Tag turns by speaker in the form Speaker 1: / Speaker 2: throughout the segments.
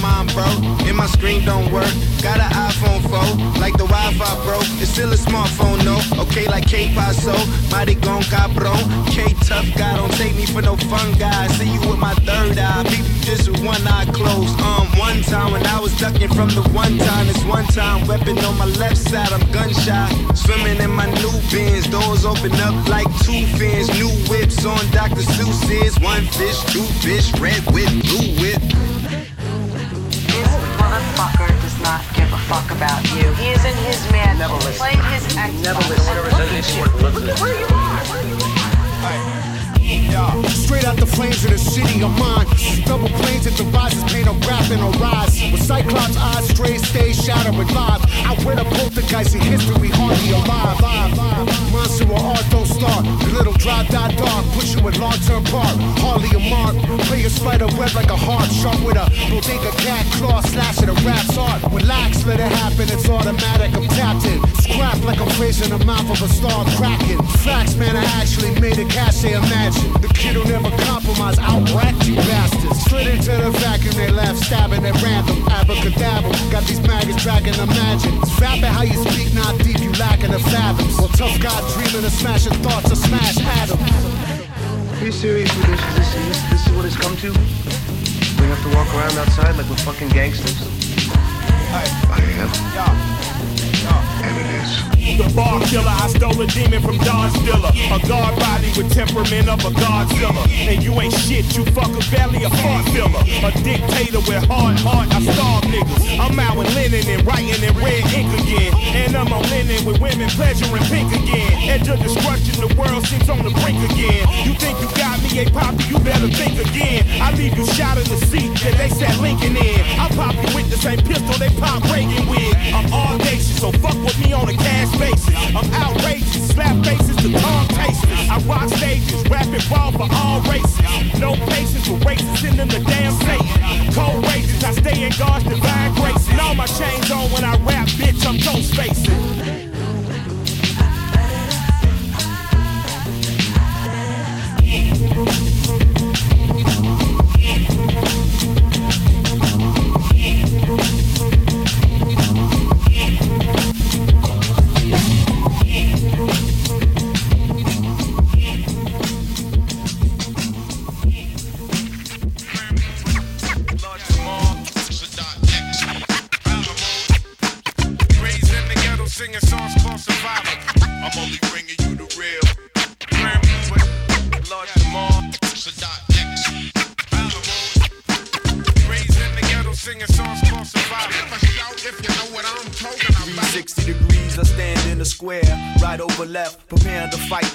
Speaker 1: Mind bro. And my screen don't work, got an iPhone 4 Like the Wi-Fi broke, it's still a smartphone no. Okay like K-Paso, mighty gon' cabrón K-Tough guy, don't take me for no fun guy See you with my third eye, you just with one eye closed. Um, one time when I was ducking from the one time This one time, weapon on my left side, I'm gunshot Swimming in my new bins, doors open up like two fins. New whips on Dr. Seuss's One fish, two fish, red whip, blue whip
Speaker 2: about you. He is in his man.
Speaker 3: Never listen.
Speaker 2: Playing his Xbox.
Speaker 3: Never listen. Never
Speaker 2: look at
Speaker 3: anything
Speaker 2: you.
Speaker 3: worth listening
Speaker 2: Look at where you are. Where you are.
Speaker 4: Straight out the flames of the city of mine. Double planes at the rises, paint a rap and a rise. With Cyclops eyes, straight stay shattering live. I wear the poltergeist in history, hardly alive. Monster or art don't start. Little dry dot dark, push you in long term park. Hardly a mark. Play a spider web like a heart, sharp with a bodega cat claw, slashing a rap's art. Relax, let it happen, it's automatic. I'm tapped in. Scrap like I'm facing the mouth of a star cracking. Facts, man, I actually made a cache, imagine. The kid who never compromise, outracked you bastards. Slid into the vacuum, they left, stabbing at random. Abracadabra, got these maggots dragging imagine. It's vapid how you speak, not deep, you lacking the fathoms. Well, tough guy dreaming of smashing thoughts to smash atoms.
Speaker 3: Are you serious with this? Is this, is this, this is what it's come to? We have to walk around outside like we're fucking gangsters?
Speaker 5: I am. And it is.
Speaker 6: The bar killer, I stole a demon from Don Stiller. A guard body with temperament of a Godzilla. And you ain't shit, you fuck a belly, a fart filler. A dictator with hard heart, I starve niggas. I'm out with linen and writing in red ink again. And I'm on linen with women pleasure and pink again. Edge of destruction, the world seems on the brink again. You think you got me, a poppy, you better think again. I leave you shot in the seat that they sat Lincoln in. I pop you with the same pistol they pop Reagan with. I'm audacious, so fuck with me on the cash basis. I'm outrageous, slap faces to tongue tasters. I rock stages, rapping ball for all races. No patience for racists, in the damn Satan. Cold rages, I stay in God's divine grace. And all my chains on when I rap, bitch, I'm ghost facing.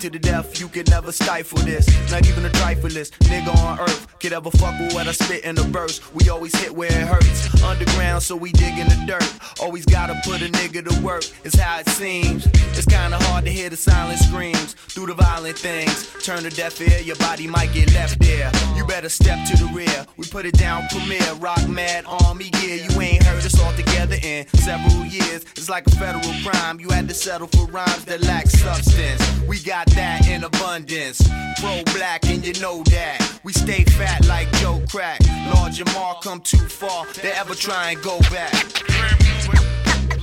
Speaker 3: To the death. You can never stifle this, not even a trifleist nigga on earth could ever fuck with what I spit in the verse. We always hit where it hurts, underground, so we dig in the dirt. Always gotta put a nigga to work, it's how it seems. It's kinda hard to hear the silent screams through the violent things. Turn a deaf ear, your body might get left there. You better step to the rear. We put it down, premiere, rock mad, army gear. You ain't heard us all together in several years. It's like a federal crime. You had to settle for rhymes that lack substance. We got that in abundance. Pro black, and you know that. We stay fat like Joe Crack. Lord Jamar come too far. They ever try and go back.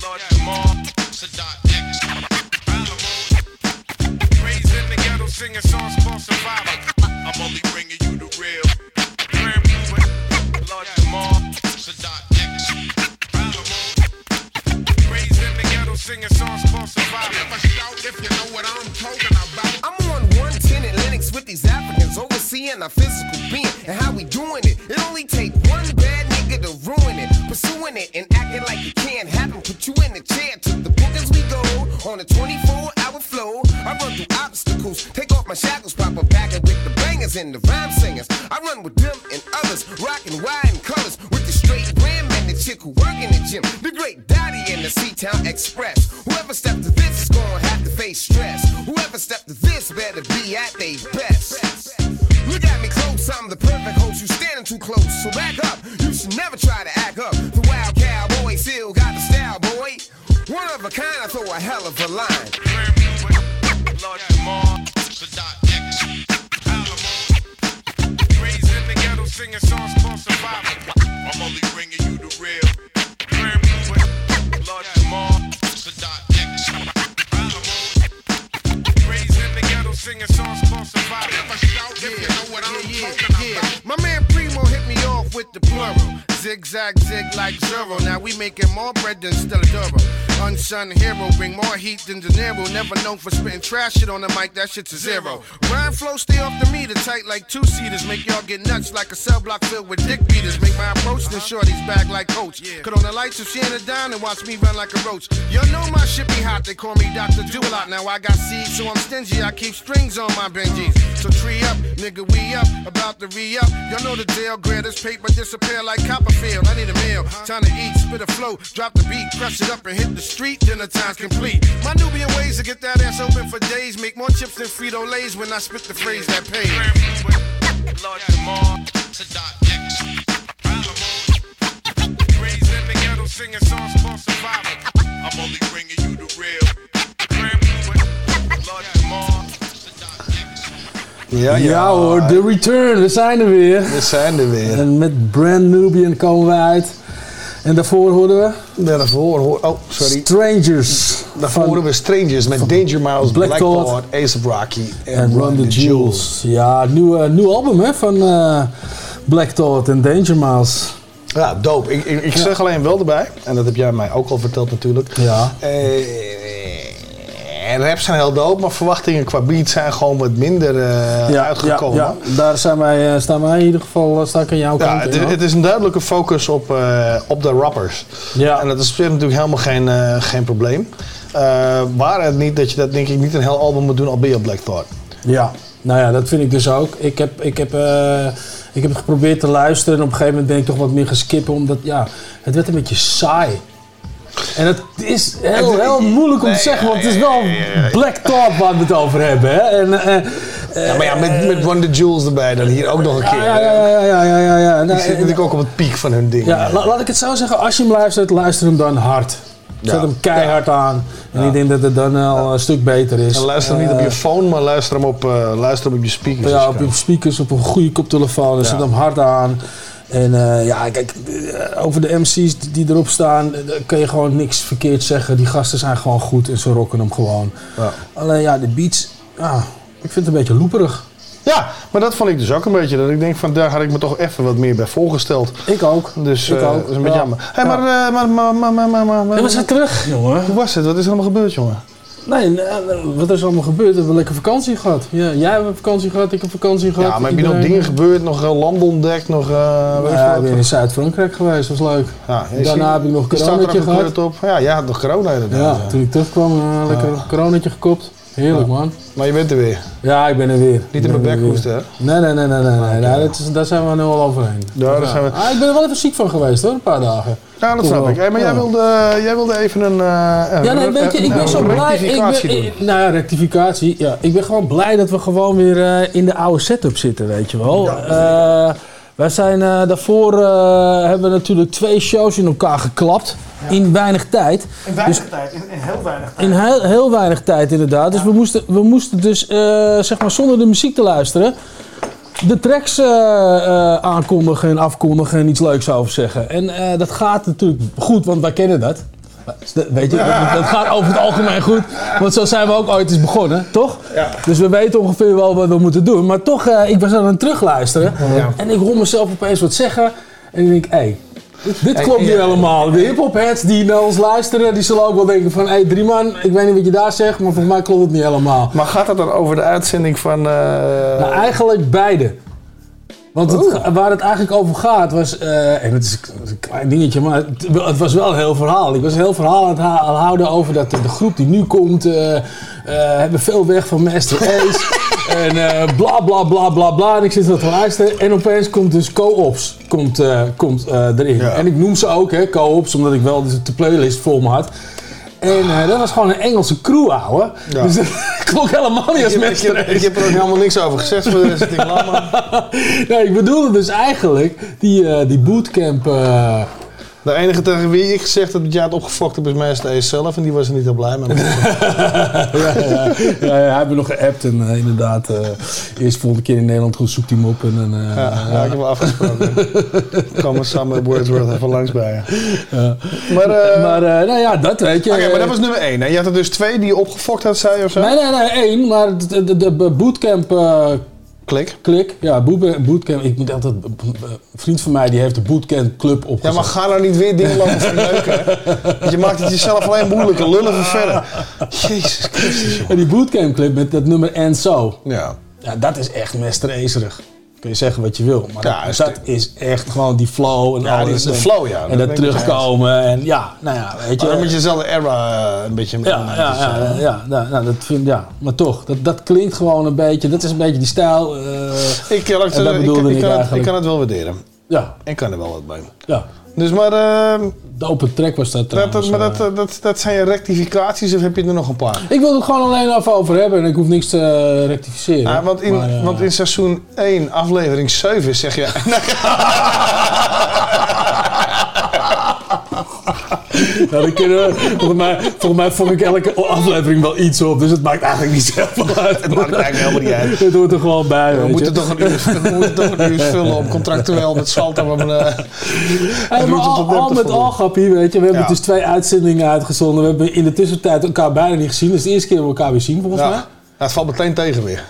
Speaker 6: Lord Jamal, Sadat X, Raised in the ghetto singing songs for survival. I'm only bringing you the real. Lord Jamal, Sadat X, Raised in the ghetto singing songs for survival. If you know what I'm talking about.
Speaker 7: I'm on 110 in Linux with these overseeing our physical being and how we doing it. It only take one bad nigga to ruin it, pursuing it and acting like it can't happen. Put you in the chair to the bookings we go on a 24 hour flow. I run through obstacles, take off my shackles, pop a back and with the bangers and the rhyme singers. I run with them and others, rocking wide in colors with the straight rim and the chick who work in the gym. The great Dottie and the C-Town Express. Whoever stepped to this is gonna have to face stress. Whoever stepped to this better be at their best. Close, so back up. You should never try to act up. The wild cowboy still got the style, boy. One of a kind, I throw a hell of a line.
Speaker 6: Lord Jamal. Raised in the ghetto singing songs for survival. I'm only bringing you the real. Lord Jamal, Sadat singing songs for survival. Never shout if you know what I'm talking about.
Speaker 4: My man Primo hit me off with the plural. Zigzag, zig like zero. Now we making more bread than Stella Duro. Unsung hero, bring more heat than De Niro. Never known for spitting trash shit on the mic, that shit's a zero. Rhyme flow stay off the meter, tight like two seaters. Make y'all get nuts like a cell block filled with dick beaters. Make my approach, then shorty's back like coach. Cut on the lights if she ain't a dime and watch me run like a roach. Y'all know my shit be hot, they call me Dr. Do a lot. Now I got seeds, so I'm stingy. I keep strings on my Benjis. So tree up, nigga, we up, about to re up. Y'all know the deal, grab this paper disappear like Copperfield. I need a meal, time to eat, spit a flow, drop the beat, crush it up and hit the street, dinner time's complete. My Nubian ways to get that ass open for days, make more chips than Frito Lays when I spit the phrase that pays.
Speaker 6: Raised in the ghetto singing songs for survival. I'm only bringing you the real. Lord Jamal.
Speaker 8: Ja,
Speaker 9: Ja, hoor, The Return, we zijn er weer.
Speaker 8: We zijn er weer.
Speaker 9: En met Brand Nubian komen we uit. En daarvoor hoorden we
Speaker 8: Daarvoor hoor... Oh, sorry.
Speaker 9: Strangers.
Speaker 8: Daarvoor horen we Strangers met Danger Mouse,
Speaker 9: Black
Speaker 8: Black,
Speaker 9: Thought
Speaker 8: Ace of Rocky
Speaker 9: En Run the Jewels. Ja, nieuw, nieuw album hè, van eh, Black Thought en Danger Mouse.
Speaker 8: Ja, dope. Ik, ik, ik zeg alleen wel erbij, en dat heb jij mij ook al verteld natuurlijk.
Speaker 9: Ja.
Speaker 8: Eh, raps zijn heel dope, maar verwachtingen qua beat zijn gewoon wat minder eh,
Speaker 9: Ja,
Speaker 8: uitgekomen.
Speaker 9: Ja, ja, daar zijn wij, eh, staan wij in ieder geval, eh, sta ik aan jouw kant.
Speaker 8: het,
Speaker 9: in,
Speaker 8: het is een duidelijke focus op, op de rappers.
Speaker 9: Ja.
Speaker 8: En dat is natuurlijk helemaal geen, geen probleem. Waar het niet dat je dat denk ik niet een heel album moet doen al ben je op Black Thought.
Speaker 9: Ja, nou ja, dat vind ik dus ook. Ik heb, ik heb, ik heb geprobeerd te luisteren en op een gegeven moment ben ik toch wat meer gaan skippen, omdat ja, het werd een beetje saai. En het is heel, heel moeilijk om te zeggen, want het is wel Black Thought waar we het over hebben. Hè? En, eh, eh,
Speaker 8: Ja, maar ja, met, met the Jewels erbij dan hier ook nog een keer.
Speaker 9: ja, ja, ja, ja, ja, ja.
Speaker 8: Die
Speaker 9: Nou,
Speaker 8: zit
Speaker 9: eh,
Speaker 8: natuurlijk ook op het piek van hun ding.
Speaker 9: Ja, la- laat ik het zo zeggen. Als je hem luistert, luister hem dan hard. Zet
Speaker 8: Ja.
Speaker 9: hem keihard aan. En ik denk dat het dan al een stuk beter is.
Speaker 8: En luister hem niet op je phone, maar luister hem op, luister hem op je speakers.
Speaker 9: Ja, op je speakers, op een goede koptelefoon. Zet hem hard aan. En eh, ja, kijk, eh, over de MC's die, erop staan, eh, daar kun je gewoon niks verkeerd zeggen. Die gasten zijn gewoon goed en ze rocken hem gewoon.
Speaker 8: Ja.
Speaker 9: Alleen ja, de beats, ja, ik vind het een beetje loeperig.
Speaker 8: Ja, maar dat vond ik dus ook een beetje. Dat ik denk van daar had ik me toch even wat meer bij voorgesteld.
Speaker 9: Ik ook.
Speaker 8: Dus
Speaker 9: Ik
Speaker 8: eh,
Speaker 9: ook,
Speaker 8: dat is een beetje
Speaker 9: ja.
Speaker 8: jammer. Hey,
Speaker 9: Ja.
Speaker 8: maar, eh, maar, maar, maar, maar, maar, maar, maar-
Speaker 9: En we zijn terug, jongen.
Speaker 8: Hoe was het? Wat is er allemaal gebeurd, jongen?
Speaker 9: Nee, wat is allemaal gebeurd? We hebben lekker vakantie gehad. Ja, jij hebt vakantie gehad, ik heb vakantie gehad.
Speaker 8: Ja, maar heb je nog dingen gebeurd? Nog eh, landen ontdekt? Nog, eh
Speaker 9: Ja, ik ben in Zuid-Frankrijk geweest, dat was leuk.
Speaker 8: Ja,
Speaker 9: Daarna heb ik nog een coronatje gehad.
Speaker 8: op. Ja, jij had nog corona inderdaad.
Speaker 9: Ja, toen ik terugkwam, eh, lekker een coronatje gekopt. Heerlijk man.
Speaker 8: Maar je bent er weer.
Speaker 9: Ja, ik ben er weer.
Speaker 8: Niet in mijn
Speaker 9: ben
Speaker 8: bek
Speaker 9: weer.
Speaker 8: hoesten, hè?
Speaker 9: Nee, nee, nee, nee, nee. nee. Dat is, daar zijn we nu al overheen.
Speaker 8: Ja, daar zijn we-
Speaker 9: Ah, ik ben er wel even ziek van geweest hoor, een paar dagen.
Speaker 8: Ja, dat snap ik. Hey, maar jij,
Speaker 9: Ja.
Speaker 8: wilde, jij wilde even een... eh, een
Speaker 9: Ja, nee, weet je, ik ben zo blij. Ik
Speaker 8: rectificatie
Speaker 9: ben, ik- nou ja, rectificatie. Ja, ik ben gewoon blij dat we gewoon weer eh, in de oude setup zitten, weet je wel. Eh, wij zijn eh, daarvoor eh, hebben we natuurlijk twee shows in elkaar geklapt. In weinig tijd.
Speaker 8: In
Speaker 9: weinig
Speaker 8: tijd, in, heel weinig tijd.
Speaker 9: In heel, heel weinig tijd inderdaad. Dus we moesten, we moesten dus, eh, zeg maar, zonder de muziek te luisteren, de tracks eh, eh, aankondigen en afkondigen en iets leuks over zeggen. En eh, dat gaat natuurlijk goed, want wij kennen dat. Weet je, dat, dat gaat over het algemeen goed. Want zo zijn we ook ooit eens begonnen, toch? Dus we weten ongeveer wel wat we moeten doen. Maar toch, ik was aan het terugluisteren. En ik hoor mezelf opeens wat zeggen. En ik denk, hé, hey, dit, klopt niet helemaal. De hip-hop-heads die naar ons luisteren, die zullen ook wel denken van... Hé, hey, drie man, ik weet niet wat je daar zegt, maar volgens mij klopt het niet helemaal.
Speaker 8: Maar gaat het dan over de uitzending van... eh,
Speaker 9: Nou, eigenlijk beide. Want het, ga- waar het eigenlijk over gaat was, eh, en het is een klein dingetje, maar het, het was wel een heel verhaal. Ik was een heel verhaal aan het houden over dat de, groep die nu komt, eh, hebben veel weg van Master Ace. en eh, bla bla bla bla bla. En ik zit dat te luisteren. En opeens komt dus Co-ops komt, eh, komt, eh, erin.
Speaker 8: Ja.
Speaker 9: En ik noem ze ook, hè, Co-ops, omdat ik wel de, de playlist voor me had. En dat was gewoon een Engelse crew, ouwe.
Speaker 8: Ja.
Speaker 9: Dus dat klonk helemaal niet als
Speaker 8: heb, ik, heb,
Speaker 9: Ace.
Speaker 8: ik heb er ook helemaal niks over gezegd voor de rest. Maar.
Speaker 9: Nee, ik bedoelde dus eigenlijk die, die bootcamp.
Speaker 8: De enige tegen wie ik gezegd heb dat jij het opgefokt hebt is Ace zelf. En die was er niet heel blij mee.
Speaker 9: ja, ja, ja, ja, hij heeft me nog geappt en eh, inderdaad, eh eerst volgende keer in Nederland goed zoekt hij hem op. En, eh,
Speaker 8: Ja, ja, ik heb wel afgesproken. Komen samen met Wordsworth even langs bij je. Maar,
Speaker 9: maar nou ja, dat weet je.
Speaker 8: Oké, maar dat was nummer één. hè? Je had er dus twee die je opgefokt had, zei je of zo?
Speaker 9: Nee, nee, nee, één, maar de, de, de bootcamp. Eh,
Speaker 8: Klik.
Speaker 9: Klik, ja, boot- bootcamp. Ik moet altijd. Een vriend van mij die heeft de bootcamp club
Speaker 8: Ja,
Speaker 9: opgezet.
Speaker 8: maar ga nou niet weer dingen lopen verneuken. Want je maakt het jezelf alleen moeilijker. Lullen we verder. Jezus Christus.
Speaker 9: En die bootcamp club met dat nummer En Zo.
Speaker 8: Ja.
Speaker 9: Ja, dat is echt Mester Acerig. Kun je zeggen wat je wil. Maar
Speaker 8: Ja,
Speaker 9: dat,
Speaker 8: is
Speaker 9: dat is echt gewoon die flow en
Speaker 8: Ja,
Speaker 9: alles.
Speaker 8: de
Speaker 9: en-
Speaker 8: flow, ja.
Speaker 9: En
Speaker 8: Dat
Speaker 9: terugkomen. En ja, nou ja, weet je.
Speaker 8: Maar dan moet je dezelfde era eh, een beetje...
Speaker 9: ja, ja, ja, ja, ja, nou, dat vind, ja, maar toch, dat, dat klinkt gewoon een beetje, dat is een beetje die stijl. eh,
Speaker 8: Ik, ja, ik, kan het, ik kan het wel waarderen.
Speaker 9: ja,
Speaker 8: Ik kan er wel wat bij.
Speaker 9: ja.
Speaker 8: Dus maar, eh,
Speaker 9: De open track was dat
Speaker 8: dat,
Speaker 9: trouwens.
Speaker 8: maar
Speaker 9: eh.
Speaker 8: dat, dat, dat zijn je rectificaties of heb je er nog een paar?
Speaker 9: ik wil het gewoon alleen even over hebben en ik hoef niks te eh, rectificeren.
Speaker 8: Ah, want, in,
Speaker 9: Maar, eh,
Speaker 8: want in seizoen 1, aflevering 7, zeg je...
Speaker 9: Nou, dan kunnen we, volgens, mij, volgens mij vond ik elke aflevering wel iets op, dus het maakt eigenlijk niet zoveel uit.
Speaker 8: Het maakt eigenlijk helemaal niet uit.
Speaker 9: Het hoort er gewoon bij,
Speaker 8: We moeten, toch een uur, we moeten toch een uur vullen om contractueel met om een, eh,
Speaker 9: Hey, maar al, met al, grappie, weet je. We hebben
Speaker 8: Ja.
Speaker 9: dus twee uitzendingen uitgezonden. We hebben in de tussentijd elkaar bijna niet gezien. Dat is de eerste keer dat we elkaar weer zien, volgens
Speaker 8: ja.
Speaker 9: mij.
Speaker 8: Ja, het valt meteen tegen weer.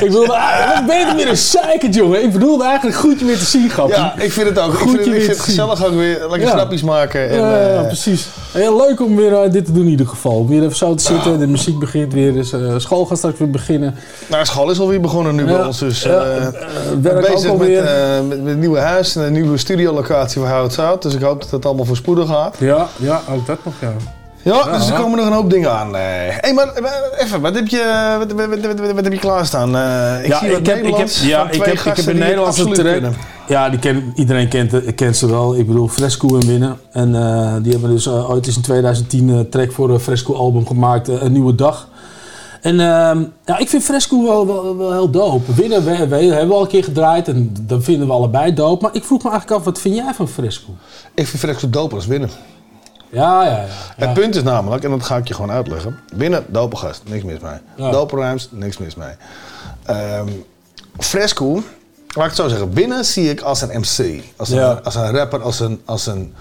Speaker 9: Ik wilde eigenlijk beter meer een zeikert, jongen. Ik bedoelde eigenlijk goed je weer te zien, grappie.
Speaker 8: Ja, ik vind het ook. Ik
Speaker 9: Goed
Speaker 8: vind, het- ik vind het gezellig ook weer lekker
Speaker 9: Ja.
Speaker 8: grapjes maken. En,
Speaker 9: Ja, ja,
Speaker 8: eh,
Speaker 9: precies. Heel leuk om weer eh, dit te doen in ieder geval. Om weer even zo te zitten. De muziek begint weer. Dus, eh, school gaat straks weer beginnen.
Speaker 8: nou, school is alweer begonnen nu bij ons. Dus, eh,
Speaker 9: werk ook
Speaker 8: bezig met, eh, met, met een nieuwe huis en een nieuwe studiolocatie voor Hout Zout. Dus ik hoop dat het allemaal voorspoedig gaat.
Speaker 9: Ja, ja, ook dat nog, ja.
Speaker 8: Ja, dus er komen nog een hoop dingen aan. Hé, hey, maar eh, even, wat heb je, wat, wat, wat, wat, wat heb je klaarstaan? Eh, ik
Speaker 9: ja,
Speaker 8: zie
Speaker 9: ik heb, ik heb, ja, ik heb, ik heb een Nederlandse
Speaker 8: kunnen.
Speaker 9: Ja, die ken, iedereen kent, kent ze wel. Ik bedoel, Fresco en Winnen. En eh, die hebben dus eh, ooit eens in 2010 een track voor een Fresco album gemaakt. een nieuwe dag. En ehm, ja, ik vind Fresco wel, wel, wel heel dope. Winnen we, we hebben we al een keer gedraaid en dat vinden we allebei dope. Maar ik vroeg me eigenlijk af, wat vind jij van Fresco?
Speaker 8: Ik vind Fresco doper als winnen.
Speaker 9: Ja, ja, ja.
Speaker 8: Het punt is namelijk, en dat ga ik je gewoon uitleggen. Binnen, dope gast, niks mis mee.
Speaker 9: Ja.
Speaker 8: Rhymes, niks mis mee. Ehm, Fresco, laat ik het zo zeggen. Binnen zie ik als een MC. Als een, als een rapper, als een, als een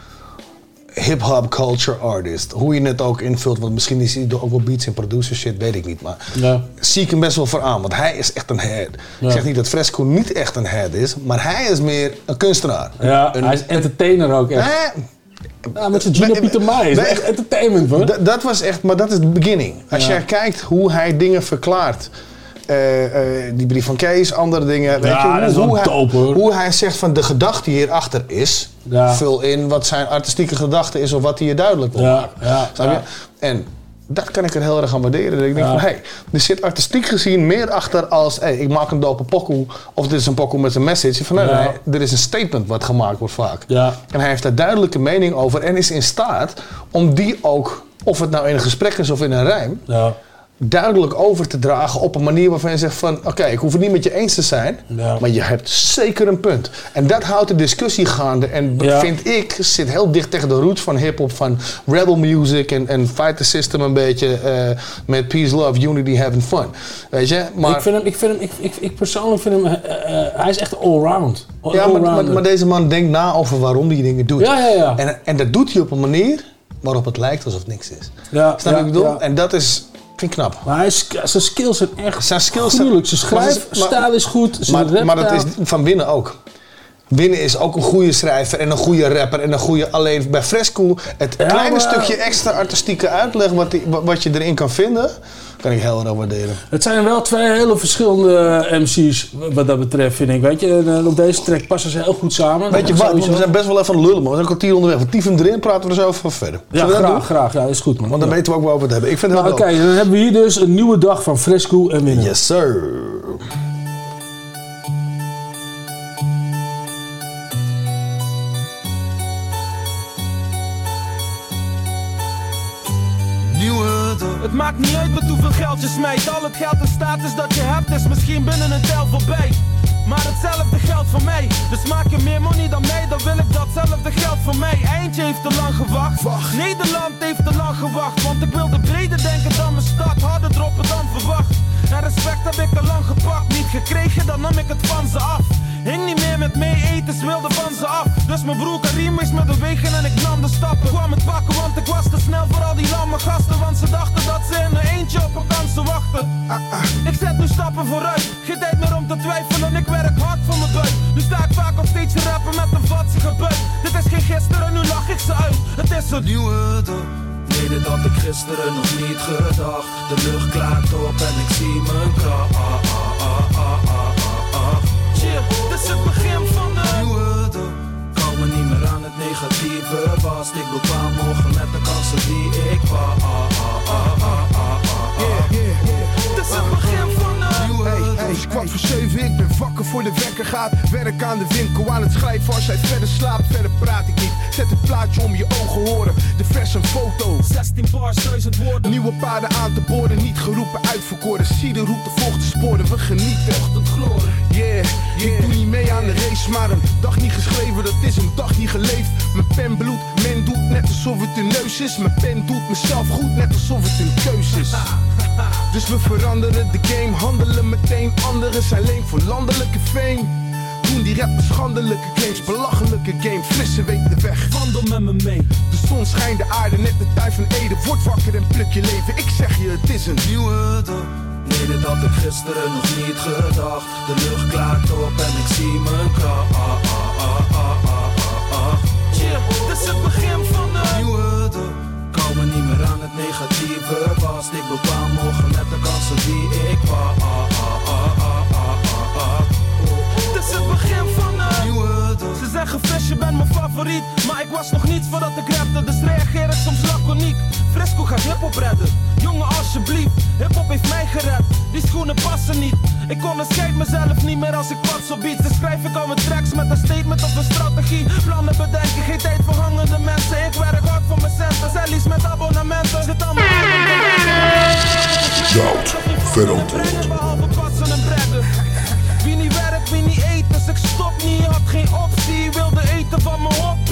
Speaker 8: hip-hop culture artist. Hoe je het ook invult, want misschien is hij ook wel beats en producer shit, weet ik niet. Maar
Speaker 9: Ja.
Speaker 8: zie ik hem best wel voor aan, want hij is echt een head.
Speaker 9: Ja.
Speaker 8: Ik zeg niet dat Fresco niet echt een head is, maar hij is meer een kunstenaar.
Speaker 9: Ja,
Speaker 8: Een-
Speaker 9: hij is entertainer ook echt. Ja, met zijn Gino
Speaker 8: Nee,
Speaker 9: Pieter
Speaker 8: nee,
Speaker 9: echt entertainment,
Speaker 8: dat was echt, maar dat is de beginning. Als
Speaker 9: Ja.
Speaker 8: jij kijkt hoe hij dingen verklaart. eh, eh, die brief van Kees, andere dingen. Weet
Speaker 9: Ja,
Speaker 8: je,
Speaker 9: dat is
Speaker 8: hoe, hij, hoe hij zegt van de gedachte hierachter is.
Speaker 9: Ja.
Speaker 8: Vul in wat zijn artistieke gedachte is of wat hij je duidelijk wil maken. je?
Speaker 9: ja.
Speaker 8: En dat kan ik er heel erg aan waarderen. Dat ik denk
Speaker 9: Ja.
Speaker 8: van, hé, hey, er zit artistiek gezien meer achter als... Hey, ik maak een dope pokoe of dit is een pokoe met een message. Van, nee,
Speaker 9: Ja.
Speaker 8: nee, er is een statement wat gemaakt wordt vaak.
Speaker 9: Ja.
Speaker 8: En hij heeft daar duidelijke mening over en is in staat om die ook, of het nou in een gesprek is of in een rijm,
Speaker 9: Ja.
Speaker 8: Duidelijk over te dragen op een manier waarvan je zegt van, oké, ik hoef het niet met je eens te zijn,
Speaker 9: Ja.
Speaker 8: maar je hebt zeker een punt. En dat houdt de discussie gaande en
Speaker 9: Ja.
Speaker 8: vind ik, zit heel dicht tegen de roots van hip-hop, van rebel music en, en fight the system een beetje eh, met peace, love, unity, having fun. Weet je? Maar,
Speaker 9: ik, vind hem, ik, vind hem, ik, ik, ik persoonlijk vind hem, eh, eh, hij is echt allround. All-
Speaker 8: ja, maar, maar, deze man denkt na over waarom hij dingen doet.
Speaker 9: Ja, ja, ja.
Speaker 8: En, en dat doet hij op een manier waarop het lijkt alsof niks is.
Speaker 9: Ja,
Speaker 8: Snap je
Speaker 9: ja,
Speaker 8: wat ik bedoel?
Speaker 9: ja.
Speaker 8: En dat is, vind ik knap.
Speaker 9: Maar hij is, zijn skills zijn echt
Speaker 8: Zijn skills zijn-
Speaker 9: gruwelijk. Zijn schrijfstijl is goed, zijn
Speaker 8: Maar, maar dat is van binnen ook. Winnen is ook een goede schrijver en een goede rapper en een goede... Alleen bij Fresco, het
Speaker 9: Ja,
Speaker 8: kleine
Speaker 9: maar-
Speaker 8: stukje extra artistieke uitleg wat, die, wa- wat je erin kan vinden, kan ik heel erg waarderen.
Speaker 9: Het zijn wel twee hele verschillende MC's wat dat betreft, vind ik. Weet je, en, eh, op deze track passen ze heel goed samen.
Speaker 8: Weet je wat,
Speaker 9: sowieso.
Speaker 8: we zijn best wel even aan lullen, man. We zijn een kwartier onderweg. We tieven erin, praten we er zo over verder.
Speaker 9: Ja,
Speaker 8: Zullen
Speaker 9: graag,
Speaker 8: doen?
Speaker 9: graag. Ja, is goed, man.
Speaker 8: Want dan
Speaker 9: Ja.
Speaker 8: weten we ook waar we het hebben. Ik vind het
Speaker 9: Nou, Oké, dan hebben we hier dus een nieuwe dag van Fresco en Winnen.
Speaker 8: Yes, sir.
Speaker 10: Het maakt niet uit met hoeveel geld je smijt. Al het geld en status dat je hebt is misschien binnen een tel voorbij. Maar hetzelfde geldt voor mij. Dus maak je meer money dan mij, dan wil ik datzelfde geld voor mij. Eindje heeft te lang gewacht. Nederland heeft te lang gewacht. Want ik wilde breder denken dan mijn stad. Harder droppen dan verwacht. En respect heb ik al lang gepakt. Niet gekregen, dan nam ik het van ze af. Hing niet meer met mee eten, ze wilden van ze af. Dus mijn broer Karim is met de wegen en ik nam de stappen. Kwam het pakken, want ik was te snel voor al die lamme gasten. Want ze dachten dat ze in een eentje op een kansen wachten. Ik zet nu stappen vooruit, geen tijd meer om te twijfelen. Ik werk hard voor mijn buik. Nu sta ik vaak op steeds te rappen met een vatsige buik. Dit is geen gisteren, nu lach ik ze uit. Het is een nieuwe dag.
Speaker 11: Dit had ik gisteren nog niet gedacht. De lucht klaart op en ik zie mijn kracht.
Speaker 10: Is het begin van de
Speaker 11: Nieuwe dag. Komen niet meer aan het negatieve vast. Ik bepaal morgen met de kansen die ik wacht.
Speaker 10: Dit is het begin van de
Speaker 4: Hey, hey, is kwart voor zeven, ik ben wakker voor de wekker gaat. Werk aan de winkel, aan het schrijven als jij verder slaapt. Verder praat ik niet, zet het plaatje om je ogen horen. De vers een foto.
Speaker 10: 16 bars, 1000 woorden.
Speaker 4: Nieuwe paden aan te boorden, niet geroepen, uitverkoren. Zie de route, volg de sporen, we genieten.
Speaker 10: Ochtend gloren.
Speaker 4: Yeah, ik doe niet mee aan de race, maar een dag niet geschreven, dat is een dag niet geleefd. Mijn pen bloedt, men doet net alsof het een neus is. Mijn pen doet mezelf goed, net alsof het een keus is. Dus we veranderen de game, handelen meteen. Anderen zijn leen voor landelijke fame. Doen die rappers schandelijke claims, belachelijke game. Frisse weet de weg.
Speaker 10: Wandel met me mee.
Speaker 4: De zon schijnt de aarde, net de tijd van Ede. Word wakker en pluk je leven. Ik zeg je, het is een
Speaker 11: Nieuwe dag. Nee, dit had ik gisteren nog niet gedacht. De lucht klaart op en ik zie mijn kracht.
Speaker 10: Het begin van de
Speaker 11: Nieuwe dag. Komen niet meer aan het negatieve vast. Ik bepaal morgen met de kansen die ik wacht.
Speaker 10: Dit is het begin van de
Speaker 11: Nieuwe dag.
Speaker 10: Ze zeggen Fresh, je bent mijn favoriet Maar ik was nog niet voordat ik rapte Dus reageer ik soms laconiek Fresco gaat hiphop redden Jongen alsjeblieft, hiphop heeft mij gered Die schoenen passen niet. Ik onderscheid mezelf niet meer als ik wat op beats. Dus schrijf ik al mijn tracks met een statement of een strategie. Plannen bedenken, geen tijd voor hangende mensen. Ik werk hard voor mijn centen Zellies met abonnementen. Zit allemaal
Speaker 5: Goud,
Speaker 10: en bredden Wie niet werkt, wie niet eet, dus ik stop niet. Had geen optie, wilde eten van mijn hobby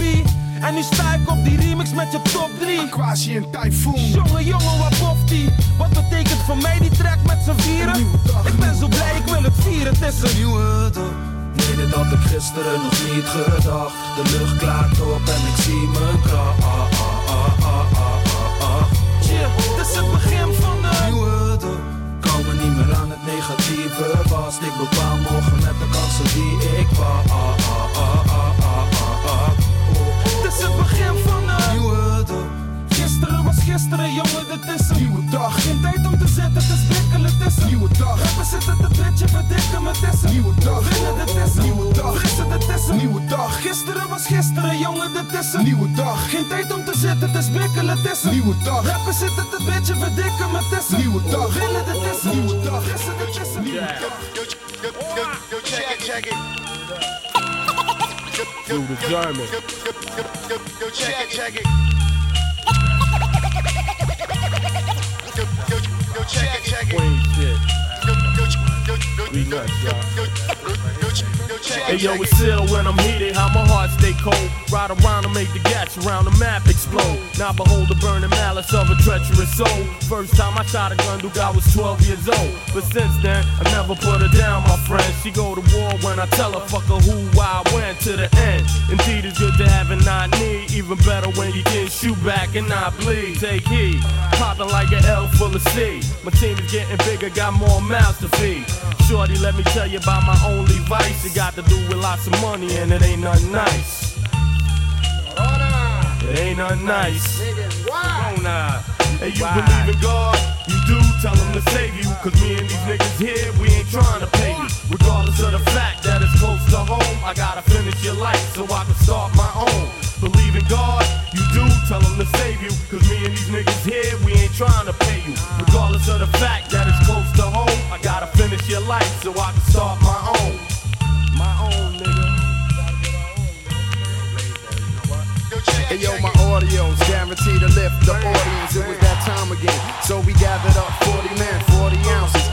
Speaker 10: En nu sta ik op die remix met je top 3
Speaker 4: Quasi een tyfoon.
Speaker 10: Jongen, jongen, wat boft die? Wat betekent voor mij die track met z'n vieren? Ik ben zo blij, ik wil het vieren, het is een
Speaker 11: Nieuwe dag. Nee, dit had ik gisteren nog niet gedacht. De lucht klaart op en ik zie mijn kracht.
Speaker 10: chill Dit is het begin van de
Speaker 11: Nieuwe dag. Komen niet meer aan het negatieve vast. Ik bepaal morgen met de kansen die ik wacht.
Speaker 10: Is het begin van de
Speaker 12: gisteren, jongen, dit is een nieuwe dag. Geen tijd om te zitten, het is bikkelen, het is een nieuwe dag. Rappers zitten te bitchen, verdikken, maar het is een nieuwe dag. Winnen, dit is een nieuwe dag. Frissen, dit is een nieuwe dag. Gisteren was gisteren, jongen, dit is een nieuwe dag. Geen tijd om te zitten, het is bikkelen, het is een nieuwe dag. Rappers zitten te bitchen, verdikken, maar het is een nieuwe dag. Winnen, dit is een nieuwe dag. Frissen, dit is een nieuwe dag.
Speaker 4: Yo, check it, check it.
Speaker 10: Do the German.
Speaker 4: Yo, check it, check it. Yo, check it, check it.
Speaker 10: Queen shit. We nuts, y'all. Hey yo, it's
Speaker 4: it.
Speaker 10: ill when I'm heated, how my heart stay cold. Ride around and make the gats around the map explode. Now behold the burning malice of a treacherous soul. First time I shot a gun, dude, I was 12 years old. But since then, I never put her down, my friend. She go to war when I tell her, fuck her who, why, when, to the end. Indeed, it's good to have and not need. Even better when you can shoot back and not bleed. Take heed, popping like an L full of C. My team is getting bigger, got more mouths to feed. Shorty, let me tell you about my only vice. It got to do with lots of money and it ain't nothing nice. It ain't nothing nice. Hey, you believe in God? You do, tell him to save you. Cause me and these niggas here, we ain't trying to pay you. Regardless of the fact that it's close to home, I gotta finish your life so I can start my own. Believe in God? You do, tell him to save you. Cause me and these niggas here, we ain't trying to pay you. Regardless of the fact that it's close to home, I gotta finish your life so I can start my own.
Speaker 13: Hey yo, my audio's guaranteed to lift the audience. It was that time again. So we gathered up 40 men, 40 ounces.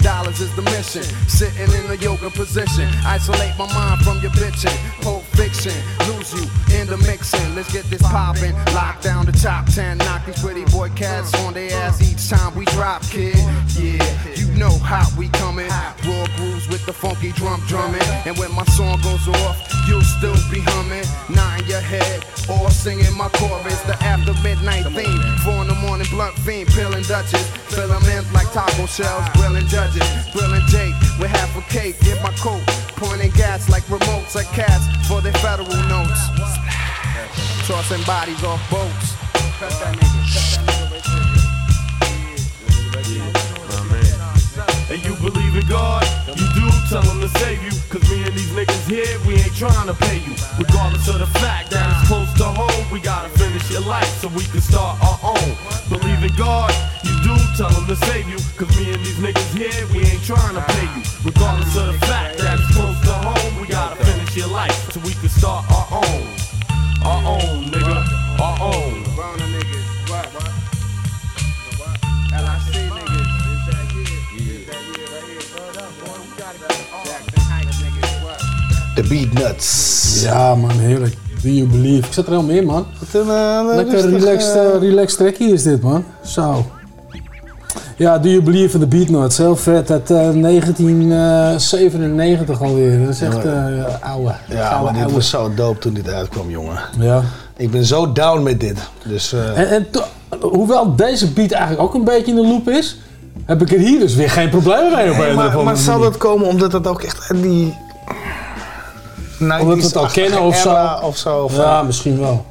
Speaker 13: Dollars is the mission. Sitting in a yoga position. Isolate my mind from your bitching. Pulp fiction. Lose you in the mixing. Let's get this poppin'. Lock down the top 10. Knock these pretty boy cats on their ass each time we drop, kid. Yeah, you know how we coming. Raw grooves with the funky drum drumming. And when my song goes off, you'll still be humming. Nine your head, or singing my chorus. The after midnight theme. Four in the morning, blunt fiend, peeling Dutches. Fill 'em in like taco shells, grilling judges. Grilling Jake with half a cake in my coat. Pointing gas like remotes at cats for their federal notes. Tossing bodies off boats.
Speaker 10: And you believe in God? You do tell him to save you. Cause me and these niggas here, we ain't trying to pay you. Regardless of the fact that it's close to home, we gotta finish your life so we can start our own. Believe in God? You do tell him to save you. Cause me and these niggas here, we ain't trying to pay you. Regardless of the fact that it's close to home, we gotta finish your life so we can start our own. Our own, nigga. Our own.
Speaker 8: De Beat Nuts.
Speaker 9: Ja, man, heerlijk. Do you believe? Ik zat er helemaal in, man.
Speaker 8: Een,
Speaker 9: uh,
Speaker 8: eh,
Speaker 9: eh, Lekker relaxed, uh, is dit, man. Zo. Ja, Do You Believe van de Beatnuts. Heel vet. Uit 1997 alweer. Dat is echt oude.
Speaker 8: Ja, maar dit was zo dope toen dit uitkwam, jongen.
Speaker 9: Ja.
Speaker 8: Ik ben zo down met dit. Dus,
Speaker 9: En, en hoewel deze beat eigenlijk ook een beetje in de loop is... heb ik er hier dus weer geen problemen mee op een
Speaker 8: maar, maar zal dat komen omdat dat ook echt die
Speaker 9: 90's we het al kennen of zo.
Speaker 8: of zo.
Speaker 9: Ja, eh, misschien wel.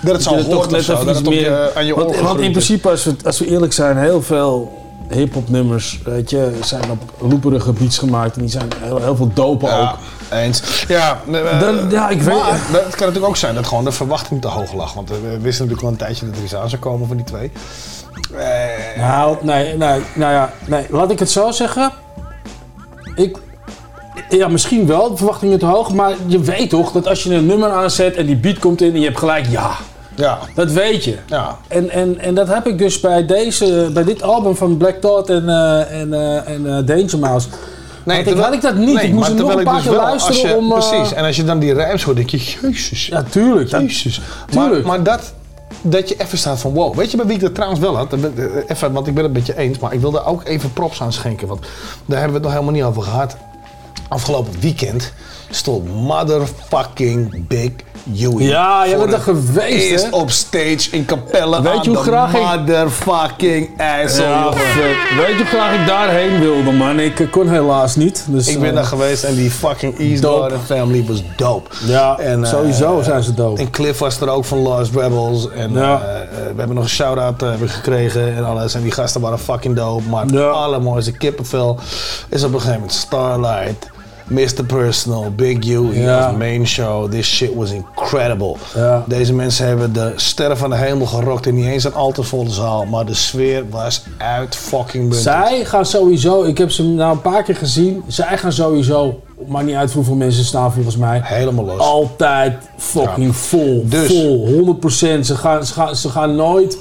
Speaker 8: Dat het zal toch net
Speaker 9: even iets meer...
Speaker 8: Aan je
Speaker 9: want, want in
Speaker 8: dus.
Speaker 9: principe, als we, als we eerlijk zijn, heel veel hip-hop nummers, weet je, zijn op loeperige beats gemaakt en die zijn heel, veel dopen ook.
Speaker 8: Eens. Ja, eh,
Speaker 9: dan, ja ik weet.
Speaker 8: Maar, dat kan natuurlijk ook zijn dat gewoon de verwachting te hoog lag. Want we wisten natuurlijk al een tijdje dat er iets aan zou komen van die twee. Uh,
Speaker 9: nou, nee, nee, nou ja, nee. Laat ik het zo zeggen. Ik, ja, misschien wel, de verwachtingen te hoog, maar je weet toch dat als je een nummer aanzet en die beat komt in en je hebt gelijk ja.
Speaker 8: Ja.
Speaker 9: Dat weet je.
Speaker 8: Ja.
Speaker 9: En, en, en dat heb ik dus bij, deze, bij dit album van Black Thought en, eh, en, eh, en eh, Danger Mouse.
Speaker 8: Nee,
Speaker 9: had, ik, had ik dat niet. ik moest hem nog
Speaker 8: terwijl
Speaker 9: een paar
Speaker 8: dus
Speaker 9: keer
Speaker 8: wel,
Speaker 9: luisteren
Speaker 8: je,
Speaker 9: om...
Speaker 8: Precies, en als je dan die rijms hoort, denk je, jezus.
Speaker 9: Ja, tuurlijk.
Speaker 8: Jezus.
Speaker 9: Tuurlijk.
Speaker 8: Maar, maar dat, dat je even staat van wow. Weet je bij wie ik dat trouwens wel had? Even, want ik ben het met je eens, maar ik wil daar ook even props aan schenken. Want daar hebben we het nog helemaal niet over gehad. Afgelopen weekend stond motherfucking Big Huey.
Speaker 9: Ja, jij bent er geweest,
Speaker 8: Eerst
Speaker 9: hè?
Speaker 8: op stage in Capelle
Speaker 9: Weet je hoe graag ik-
Speaker 8: motherfucking asshole,
Speaker 9: Ja. Weet je hoe graag ik daarheen wilde, man? Ik eh, kon helaas niet. Dus,
Speaker 8: Ik ben
Speaker 9: eh,
Speaker 8: daar geweest en die fucking East. Garden family was dope.
Speaker 9: Ja,
Speaker 8: En, eh,
Speaker 9: sowieso zijn ze dope.
Speaker 8: En Cliff was er ook van Lost Rebels. En
Speaker 9: Ja.
Speaker 8: we hebben nog een shout-out gekregen en alles. En die gasten waren fucking dope. Maar het allermooiste kippenvel is op een gegeven moment Starlight. Mr. Personal, Big U,
Speaker 9: Ja.
Speaker 8: main show. This shit was incredible.
Speaker 9: Ja.
Speaker 8: Deze mensen hebben de sterren van de hemel gerokt. En niet eens een al te volle zaal. Maar de sfeer was uit fucking bunted.
Speaker 9: Zij gaan sowieso, ik heb ze nou een paar keer gezien. Zij gaan sowieso, maakt niet uit hoeveel mensen staan volgens mij.
Speaker 8: Helemaal los.
Speaker 9: Altijd fucking vol.
Speaker 8: Dus-
Speaker 9: Vol, 100%. Ze gaan, ze, gaan, ze gaan nooit.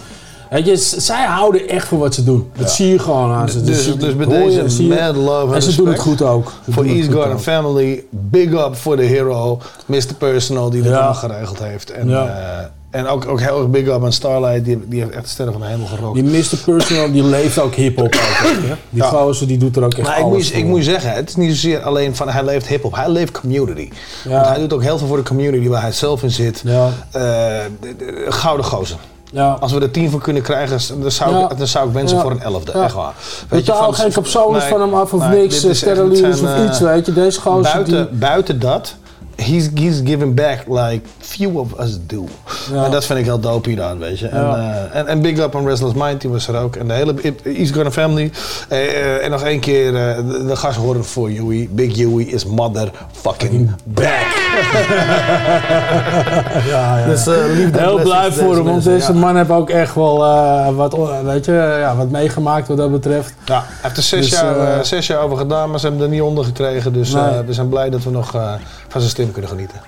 Speaker 9: Weet je, z- zij houden echt voor wat ze doen. Dat zie je gewoon aan ze.
Speaker 8: Dus, dus bij deze mad love en
Speaker 9: En ze doen het goed ook.
Speaker 8: Voor
Speaker 9: het
Speaker 8: East Garden. Family, big up voor de hero, Mr. Personal, die
Speaker 9: Ja.
Speaker 8: allemaal geregeld heeft. En, eh, en ook, ook heel erg big up aan Starlight, die, die heeft echt de sterren van de hemel gerokt.
Speaker 9: Die Mr. Personal, die leeft ook hip-hop. Die
Speaker 8: Ja.
Speaker 9: gozer, die doet er ook echt
Speaker 8: Maar ik moet, ik moet je zeggen, het is niet zozeer alleen van hij leeft hip-hop, hij leeft community.
Speaker 9: Ja.
Speaker 8: Want hij doet ook heel veel voor de community waar hij zelf in zit.
Speaker 9: Ja.
Speaker 8: Eh, de- de- gouden gozer.
Speaker 9: Ja.
Speaker 8: Als we er tien van kunnen krijgen, dan zou, ik, dan zou ik wensen voor een elfde. Echt waar.
Speaker 9: Betaal geen capsules
Speaker 8: nee,
Speaker 9: van hem af of
Speaker 8: nee,
Speaker 9: niks,
Speaker 8: zijn,
Speaker 9: of
Speaker 8: eh,
Speaker 9: iets, weet je. Deze gozer
Speaker 8: buiten,
Speaker 9: die...
Speaker 8: buiten dat, he's, he's giving back like few of us do.
Speaker 9: Ja.
Speaker 8: En dat vind ik heel dope hieraan, weet je. En, eh, en, en big up on Restless Mind, die was er ook. En de hele East Garden family. Eh, en nog één keer de, de gast horen voor Huey. Big Huey is motherfucking back.
Speaker 9: ja, ja.
Speaker 8: Dus, eh, liefde
Speaker 9: Heel blij
Speaker 8: voor
Speaker 9: hem, want deze
Speaker 8: ja.
Speaker 9: man heeft ook echt wel eh, wat, weet je, ja, wat meegemaakt wat dat betreft.
Speaker 8: Ja, hij heeft er zes,
Speaker 9: Dus,
Speaker 8: jaar,
Speaker 9: eh,
Speaker 8: zes jaar over gedaan, maar ze hebben er niet onder gekregen. Dus eh,
Speaker 9: Nee.
Speaker 8: we zijn blij dat we nog eh, van zijn stem kunnen genieten.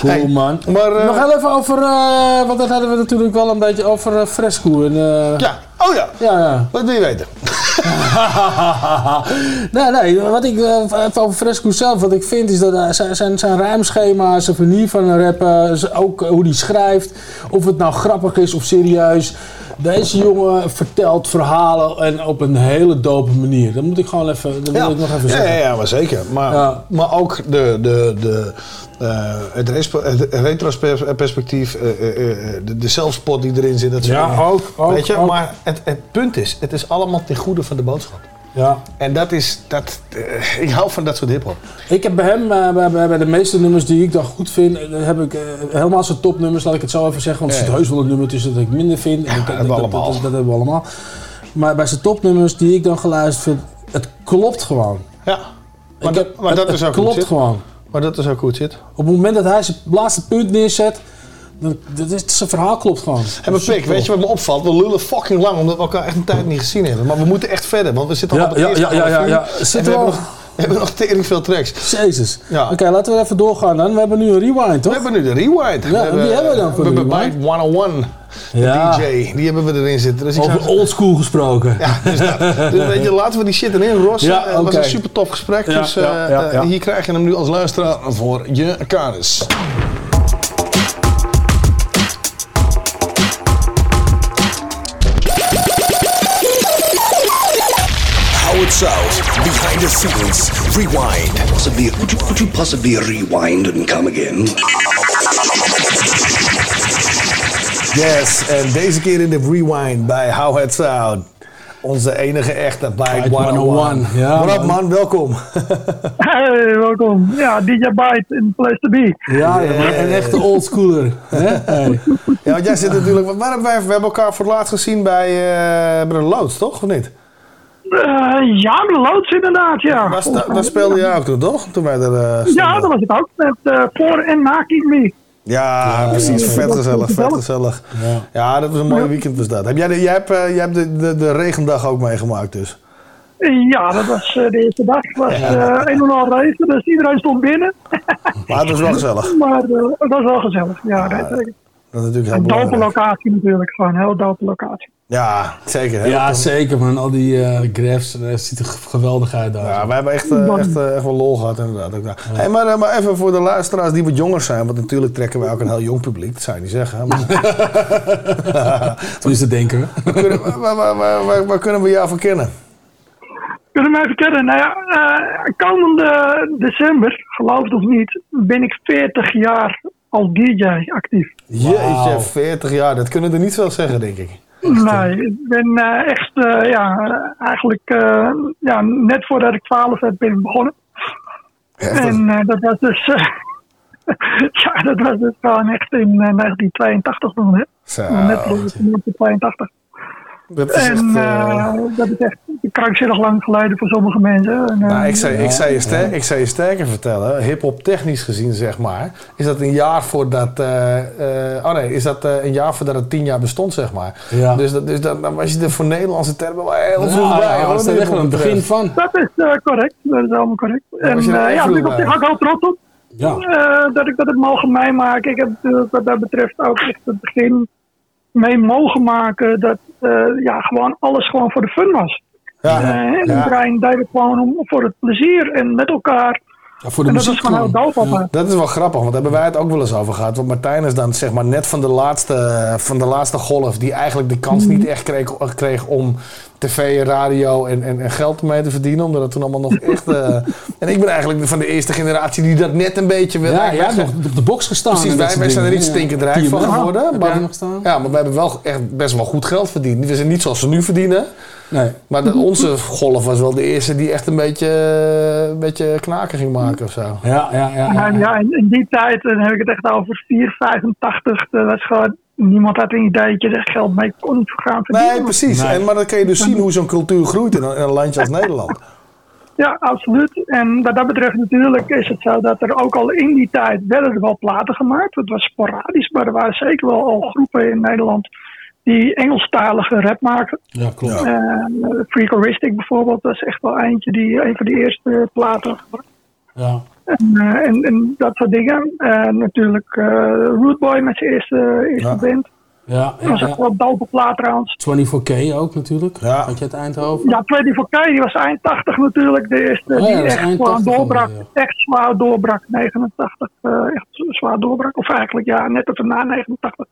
Speaker 9: Cool
Speaker 8: Hey,
Speaker 9: man.
Speaker 8: Maar, eh,
Speaker 9: Nog heel even over, eh, want dat hadden we natuurlijk wel een beetje over Fresco. En, eh,
Speaker 8: Ja, oh ja.
Speaker 9: Ja, ja.
Speaker 8: Wat wil je weten?
Speaker 9: nee, nee, wat ik eh, over Fresco zelf, wat ik vind is dat eh, zijn, zijn, zijn rijmschema, zijn manier van rappen, z- ook eh, hoe hij schrijft, of het nou grappig is of serieus. Deze jongen vertelt verhalen en op een hele dope manier. Dat moet ik gewoon even, dat wil ik nog even zeggen.
Speaker 8: ja, ja, maar zeker. Maar,
Speaker 9: Ja.
Speaker 8: maar ook de, de, de, het, het retrospectief, de, de zelfspot die erin zit. Dat
Speaker 9: Ja, ook, ook,
Speaker 8: Weet je,
Speaker 9: ook.
Speaker 8: maar het, het punt is, het is allemaal ten goede van de boodschap.
Speaker 9: Ja.
Speaker 8: En dat is, dat, eh, ik hou van dat soort hiphop.
Speaker 9: Ik heb bij hem, eh, bij, de meeste nummers die ik dan goed vind, eh, heb ik helemaal zijn topnummers, laat ik het zo even zeggen. Want er
Speaker 8: Ja.
Speaker 9: zit heus wel een nummer tussen dat ik minder vind. En dat,
Speaker 8: hebben we allemaal.
Speaker 9: Dat, dat hebben we allemaal. Maar bij zijn topnummers die ik dan geluisterd vind, het klopt gewoon.
Speaker 8: Ja, maar,
Speaker 9: Ik
Speaker 8: dat,
Speaker 9: heb-
Speaker 8: maar
Speaker 9: het-
Speaker 8: dat
Speaker 9: het
Speaker 8: is ook
Speaker 9: klopt
Speaker 8: zit.
Speaker 9: gewoon.
Speaker 8: Maar dat is ook het zit.
Speaker 9: Op het moment dat hij zijn laatste punt neerzet, dat is, zijn verhaal klopt gewoon.
Speaker 8: En mijn pik, weet je wat me opvalt? We lullen fucking lang omdat we elkaar echt een tijd niet gezien hebben. Maar we moeten echt verder, want we zitten al
Speaker 9: Ja,
Speaker 8: op het
Speaker 9: ja,
Speaker 8: eerste
Speaker 9: ja, ja, ja. Zitten
Speaker 8: we hebben nog, we hebben nog tering veel tracks.
Speaker 9: Jezus.
Speaker 8: Ja.
Speaker 9: Oké, laten we even doorgaan dan. We hebben nu een rewind, toch?
Speaker 8: We hebben nu de rewind.
Speaker 9: Ja, en wie hebben we dan voor
Speaker 8: We hebben? Bite 101. De
Speaker 9: Ja.
Speaker 8: DJ, die hebben we erin zitten. Dus
Speaker 9: Over oldschool gesproken.
Speaker 8: Ja, dus, dat. dus weet je, laten we die shit erin rossen.
Speaker 9: Ja,
Speaker 8: Eh, Het was een super tof gesprek.
Speaker 9: Ja,
Speaker 8: dus eh,
Speaker 9: ja, ja,
Speaker 8: eh,
Speaker 9: ja.
Speaker 8: hier krijg je hem nu als luisteraar voor je kanis.
Speaker 14: Scenes, rewind.
Speaker 5: Possibly, could you, could you possibly rewind and come again?
Speaker 8: Yes, en deze keer in de rewind bij How It Sound. Onze enige echte Bite 101.
Speaker 9: 101, ja,
Speaker 8: What up
Speaker 9: man.
Speaker 8: welkom.
Speaker 15: Hey, welkom. Ja, DJ Byte in Place to Be.
Speaker 9: Ja, ja, een echte oldschooler. Hey.
Speaker 8: Ja, want jij zit natuurlijk... Waar hebben wij, we hebben elkaar voor het laatst gezien bij, eh bij de Loods, toch? Of niet?
Speaker 15: Eh, ja, de loods inderdaad, ja.
Speaker 8: Daar speelde jij ook toen, toch? Toen wij er eh,
Speaker 15: Ja, dat was het ook. Met eh, voor en na King Me.
Speaker 8: Ja, precies.
Speaker 15: ja.
Speaker 8: Vet
Speaker 15: was
Speaker 8: gezellig, vet
Speaker 15: gezellig.
Speaker 8: gezellig. Ja. dat was een mooi weekend was dat. Heb jij, de, jij hebt, jij hebt de, de, de regendag ook meegemaakt dus?
Speaker 15: Ja, dat was eh, de eerste dag. Het was eh, een en al regen, dus iedereen stond binnen.
Speaker 8: Maar het was wel gezellig.
Speaker 15: Maar het was wel gezellig. Ja, dat,
Speaker 8: Dat is natuurlijk heel
Speaker 15: een dope locatie natuurlijk. Gewoon een heel dope locatie.
Speaker 8: Ja, zeker.
Speaker 9: Ja, zeker man. Al die eh graphs, dat ziet er geweldig uit daar.
Speaker 8: Ja, wij hebben echt, eh, echt, eh, echt wel lol gehad inderdaad. Ook daar. Hey, maar, eh, maar even voor de luisteraars die wat jonger zijn. Want natuurlijk trekken wij ook een heel jong publiek. Dat zou je niet zeggen. Maar...
Speaker 9: Toen is het denken.
Speaker 8: waar, kunnen, waar, waar, waar, waar- waar kunnen we jou van kennen?
Speaker 15: Kunnen we even kennen? Nou ja, eh, komende december, geloof het of niet, ben ik 40 jaar als DJ actief.
Speaker 8: Jeetje, 40 jaar. Dat kunnen er niet veel zeggen, denk ik.
Speaker 15: Nee, ik ben eh, echt, eh, ja, eigenlijk eh, ja, net voordat ik 12 werd, ben ik begonnen. En dat was dus, ja, dat was dus gewoon echt in eh, 1982 toen, hè.
Speaker 8: Zo.
Speaker 15: Net voor 1982.
Speaker 8: Dat is
Speaker 15: en
Speaker 8: echt,
Speaker 15: eh, dat is echt krankzinnig lang geleden voor sommige mensen. En, eh,
Speaker 8: Nou, ik, zou, ik, zou je ik zou je sterker vertellen, hip-hop technisch gezien, zeg maar, is dat een jaar voordat. eh, eh, oh nee, is dat een jaar voordat het tien jaar bestond, zeg maar.
Speaker 9: Ja.
Speaker 8: Dus, dat, dus dat, dan was je er voor Nederlandse termen wel heel vroeg
Speaker 9: Ja,
Speaker 8: bij, hoor.
Speaker 9: echt aan het
Speaker 8: betreft.
Speaker 9: begin van.
Speaker 15: Dat is correct, dat is allemaal correct. En ja, ik ben op zich ook heel trots op.
Speaker 9: Ja.
Speaker 15: eh, dat ik dat heb mogen meemaken. Ik heb natuurlijk wat dat betreft ook echt het begin mee mogen maken dat eh, ja, gewoon alles gewoon voor de fun was.
Speaker 8: Ja,
Speaker 15: Eh, en
Speaker 8: ja.
Speaker 15: iedereen deed het gewoon om, voor het plezier en met elkaar.
Speaker 9: Ja, voor de
Speaker 15: en dat
Speaker 9: muziek
Speaker 15: was gewoon heel. Ja.
Speaker 8: Dat is wel grappig, want daar hebben wij het ook wel eens over gehad. Want Martijn is dan zeg maar net van de laatste, van de laatste golf die eigenlijk de kans niet echt kreeg, kreeg om tv, radio en, en, en geld mee te verdienen. Omdat het toen allemaal nog echt... eh, en ik ben eigenlijk van de eerste generatie die dat net een beetje wil.
Speaker 9: Ja, jij hebt nog op de box gestaan.
Speaker 8: Precies, wij, wij zijn er niet stinkend rijk van geworden.
Speaker 9: Heb
Speaker 8: Maar,
Speaker 9: jij nog staan?
Speaker 8: ja, maar we hebben wel echt best wel goed geld verdiend. We zijn niet zoals ze nu verdienen.
Speaker 9: Nee.
Speaker 8: Maar de- onze golf was wel de eerste die echt een beetje, een beetje knaken ging maken of zo.
Speaker 9: Ja, ja, ja. ja,
Speaker 15: in, in die tijd, dan heb ik het echt over 4, 85. Dat was gewoon, niemand had een idee dat je er geld mee kon gaan verdienen.
Speaker 8: Nee, precies.
Speaker 9: Nee.
Speaker 8: En, maar dan kun je dus zien hoe zo'n cultuur groeit in een, in een landje als Nederland.
Speaker 15: Ja, absoluut. En wat dat betreft natuurlijk is het zo dat er ook al in die tijd werden er wel platen gemaakt. Het was sporadisch, maar er waren zeker wel al groepen in Nederland die Engelstalige rap maakten.
Speaker 9: Ja, klopt.
Speaker 15: Eh, Freakoristic bijvoorbeeld, dat is echt wel eentje die een van de eerste platen.
Speaker 9: Ja.
Speaker 15: En, eh, en, en dat soort dingen. Eh, natuurlijk eh Rootboy met zijn eerste, eerste
Speaker 8: Ja.
Speaker 15: band.
Speaker 9: Ja,
Speaker 15: Dat
Speaker 9: ja,
Speaker 15: was
Speaker 9: ja.
Speaker 15: echt wel dope plaat trouwens.
Speaker 9: 24K ook natuurlijk.
Speaker 8: Ja.
Speaker 9: Had je het Eindhoven?
Speaker 15: Ja, 24K, die was eind 80 natuurlijk. De eerste
Speaker 9: Oh ja,
Speaker 15: die echt gewoon
Speaker 9: 80
Speaker 15: doorbrak. Echt zwaar doorbrak. 89, eh, echt zwaar doorbrak. Of eigenlijk ja, net even na 89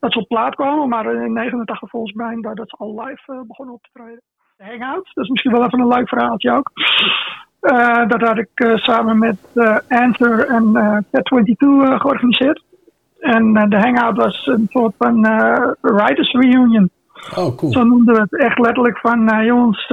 Speaker 15: dat ze op plaat kwamen. Maar in 89 volgens mij dat dat ze al live begonnen op te treden. De Hangouts, dat is misschien wel even een leuk verhaaltje ook. Eh, dat had ik eh, samen met eh Answer en eh Cat22 eh, georganiseerd. En de Hangout was een soort van writers reunion.
Speaker 9: Oh, cool.
Speaker 15: Zo noemden we het echt letterlijk van, eh, jongens,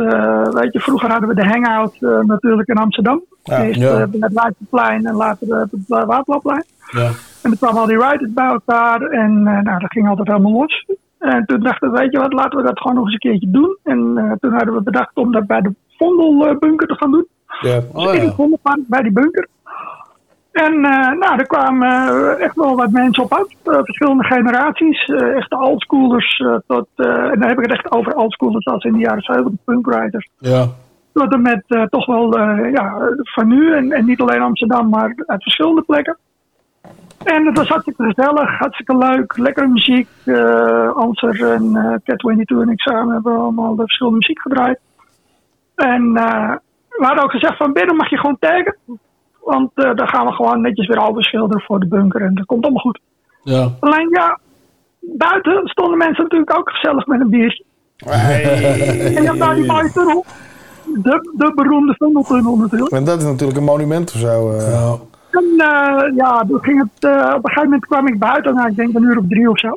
Speaker 15: weet je, vroeger hadden we de hangout natuurlijk in Amsterdam.
Speaker 8: Ja,
Speaker 15: Eerst
Speaker 9: ja.
Speaker 15: bij het Leidseplein en later op het uh, Waterloopplein.
Speaker 9: Ja.
Speaker 15: En dan kwamen al die writers bij elkaar en nou, dat ging altijd helemaal los. En toen dachten we, weet je wat, laten we dat gewoon nog eens een keertje doen. En toen hadden we bedacht om dat bij de Vondelbunker te gaan doen.
Speaker 8: Ja.
Speaker 9: Oh,
Speaker 15: in
Speaker 9: ja.
Speaker 15: het Vondelpark, bij die bunker. En eh, nou, er kwamen eh, echt wel wat mensen op uit. eh, verschillende generaties. echt de oldschoolers tot... en dan heb ik het echt over oldschoolers als in de jaren 70 punkwriters.
Speaker 9: Ja.
Speaker 15: Tot en met toch wel ja, van nu. En, en niet alleen Amsterdam, maar uit verschillende plekken. En het was hartstikke gezellig, hartstikke leuk. Lekkere muziek. eh Anser en eh Cat22 en ik samen hebben allemaal de verschillende muziek gedraaid. En eh, we hadden ook gezegd van binnen mag je gewoon taggen. Want eh, dan gaan we gewoon netjes weer overschilderen voor de bunker. En dat komt allemaal goed.
Speaker 9: Ja.
Speaker 15: Alleen ja, buiten stonden mensen natuurlijk ook gezellig met een biertje. En dan daar die mooie tunnel. De, de beroemde tunneltunnel natuurlijk.
Speaker 8: En dat is natuurlijk een monument of zo. eh.
Speaker 9: Ja.
Speaker 15: En eh, ja, toen ging het, eh, op een gegeven moment kwam ik buiten, nou, ik denk een uur of drie of zo.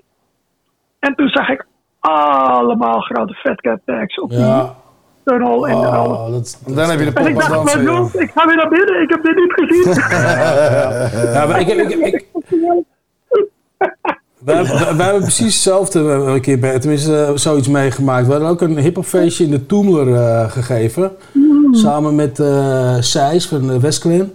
Speaker 15: En toen zag ik allemaal grote fatcat tags op die
Speaker 9: Ja.
Speaker 15: Tunnel. En alles.
Speaker 9: Oh, dat,
Speaker 8: En dan heb je de
Speaker 15: En ik dacht,
Speaker 8: dansen.
Speaker 15: maar
Speaker 8: ja.
Speaker 15: jongens, ik ga weer naar binnen, ik heb dit niet gezien.
Speaker 9: ja, maar ik, heb- ik, heb- ik, wij, wij, wij hebben precies hetzelfde een keer bij, tenminste eh, zoiets meegemaakt. We hadden ook een hiphopfeestje in de Toemler eh, gegeven. Samen met eh Sijs van de Westclan.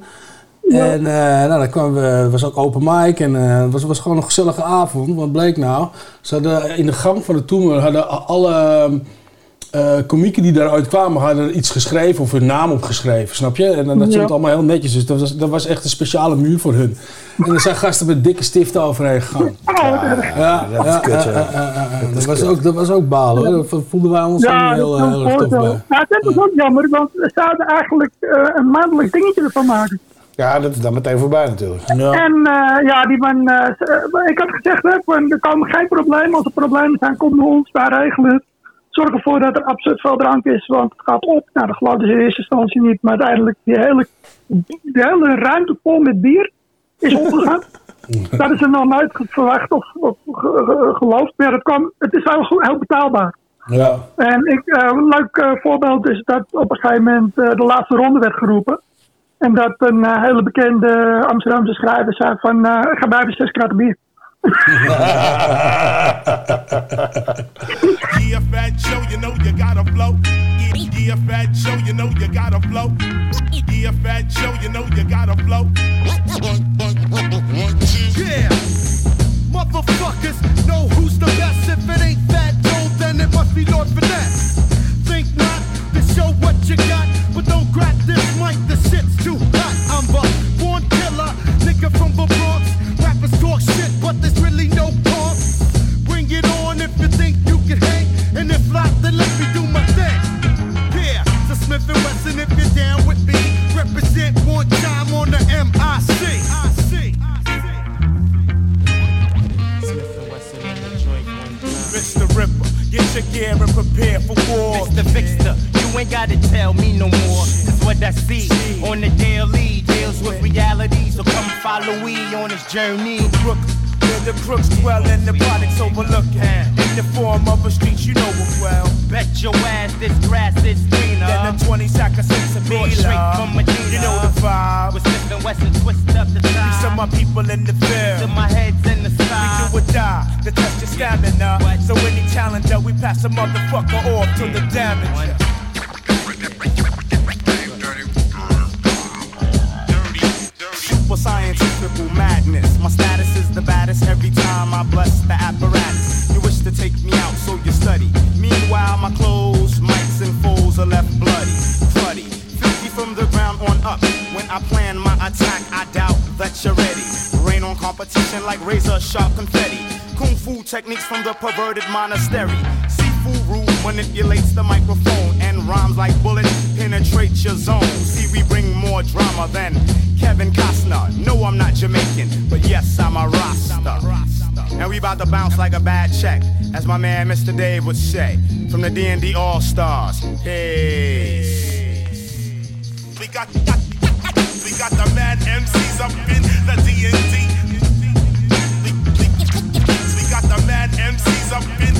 Speaker 9: En eh nou, dan kwamen we, was ook open mic en eh, het was, was gewoon een gezellige avond. Wat bleek nou? Ze hadden in de gang van de Toemler hadden alle eh komieken die daaruit kwamen, hadden iets geschreven of hun naam opgeschreven, snap je? En dan- dat stond
Speaker 15: Ja.
Speaker 9: allemaal heel netjes, dus dat was, dat was echt een speciale muur voor hun. En er zijn gasten met dikke stiften overheen gegaan. Ja,
Speaker 8: dat is kut.
Speaker 9: Dat, was ook, dat was ook balen hoor. Daar voelden wij ons
Speaker 15: Ja, dat
Speaker 9: heel, heel erg tof bij.
Speaker 15: Ja, dat is ook jammer, want we zouden eigenlijk eh, een maandelijk dingetje ervan maken.
Speaker 8: Ja, dat is dan meteen voorbij natuurlijk.
Speaker 9: Ja.
Speaker 15: En eh, ja, die man, ik had gezegd, hè, er komen geen problemen. Als er problemen zijn, kom naar ons, wij regelen het. Zorg ervoor dat er absurd veel drank is, want het gaat op. Nou, dat geloofden ze in eerste instantie niet, maar uiteindelijk die hele, die hele ruimte vol met bier is opgegaan. dat is er nog nooit verwacht of, of ge- ge- geloofd, maar het, kwam, het is heel, heel betaalbaar.
Speaker 9: Ja.
Speaker 15: En ik, eh, een leuk eh, voorbeeld is dat op een gegeven moment eh, de laatste ronde werd geroepen. En dat een hele bekende Amsterdamse schrijver zei van, ga bij zes kratten bier.
Speaker 3: Yeah, Fat Joe, you know you gotta flow. Yeah, Fat Joe, you know you gotta flow. Yeah, Fat Joe, you know you gotta flow.
Speaker 4: Yeah. Motherfuckers know who's the best. If it ain't Fat Joe, then it must be Lord Finesse. Think not to show what you got, but don't grab this mic. The shit's then let me do my thing. Yeah, so Smith and Wesson, if you're down with me, represent one time on the MIC. I see.
Speaker 3: Mr. Ripper, get your gear and prepare for war.
Speaker 16: Mr. Fixer, you ain't gotta tell me no more. It's what I see on the daily. Deals with reality, so come follow we on this journey.
Speaker 3: Crook, where the crooks dwell and the products overlooking. In the form of a street, you know it well.
Speaker 16: Bet your ass this grass is greener.
Speaker 3: Then the 20 sack of six of
Speaker 16: Brought
Speaker 3: me,
Speaker 16: straight from Medina.
Speaker 3: You know the vibe.
Speaker 16: With Smith and Wesson, twist up the time.
Speaker 3: These are my people in the field.
Speaker 16: Till my head's in the sky.
Speaker 3: We do or die to test your stamina. So any challenger, we pass a motherfucker off to the damage. Super scientific madness. My status is the baddest every time I bless the apparatus. You wish to take me out, so you study. Meanwhile, my clothes, mics, and foes are left bloody, bloody. 50 from the ground on up. When I plan my attack, I doubt that you're ready. Rain on competition like razor sharp confetti. Kung fu techniques from the perverted monastery. Seafood rule manipulates the microphone and rhymes like bullets penetrate your zone. See, we bring more drama than Kevin Costner. No, I'm not Jamaican, but yes, I'm a Rasta. And we about to bounce like a bad check, as my man Mr. Dave would say, from the D&D All Stars. Hey. We got, got, we got the mad MCs up in the D&D. We, we, we got the mad MCs
Speaker 6: up in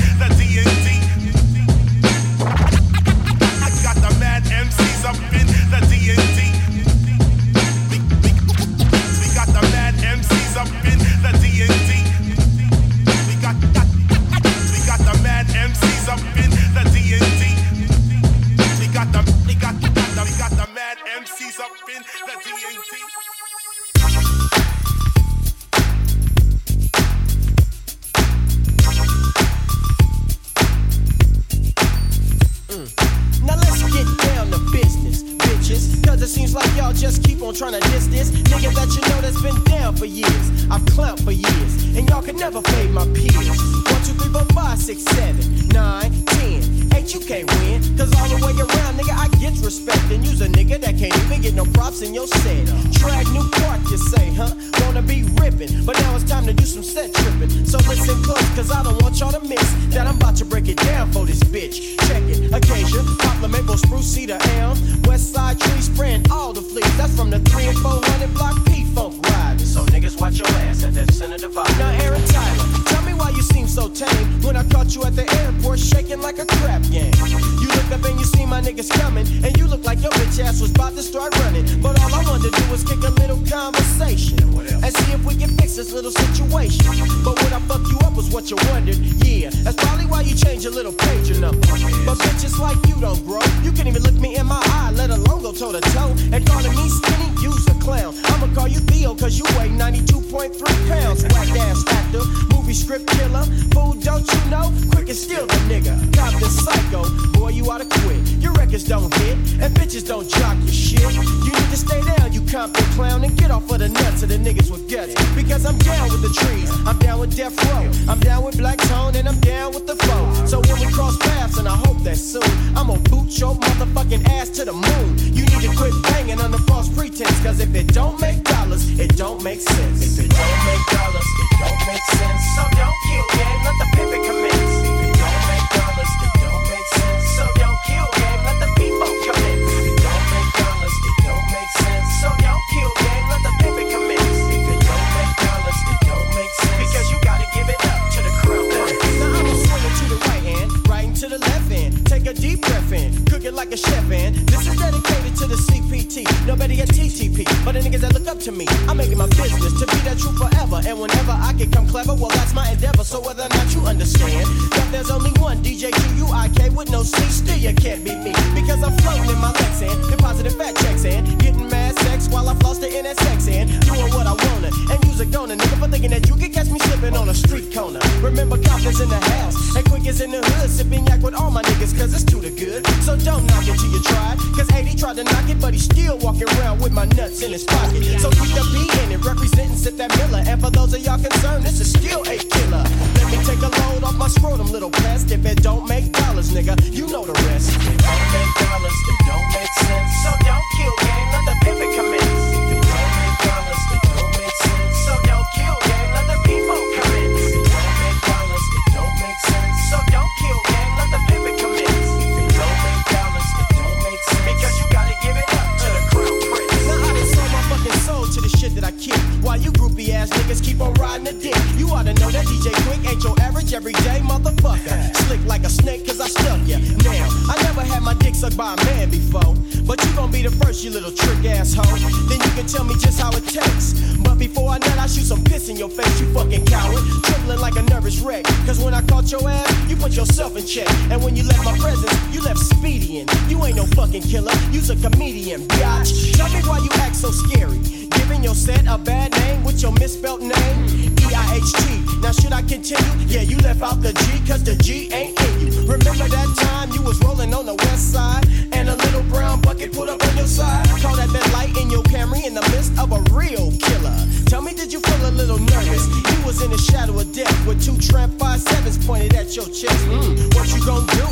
Speaker 17: sucked by a man before. But you gon' be the first, you little trick asshole. Then you can tell me just how it takes. But before I nut, I shoot some piss in your face, you fucking coward. Trembling like a nervous wreck. Cause when I caught your ass, you put yourself in check. And when you left my presence, you left speedy in. You ain't no fucking killer, you's a comedian, biatch. Tell me why you act so scary. Your set a bad name with your misspelled name. E-I-H-T. Now should I continue? Yeah, you left out the G cause the G ain't in you. Remember that time you was rolling on the west side and a little brown bucket put up on your side? Call that that light in your Camry in the midst of a real killer. Tell me, did you feel a little nervous? You was in the shadow of death with two tramp five sevens pointed at your chest. Mm, what you gon' do?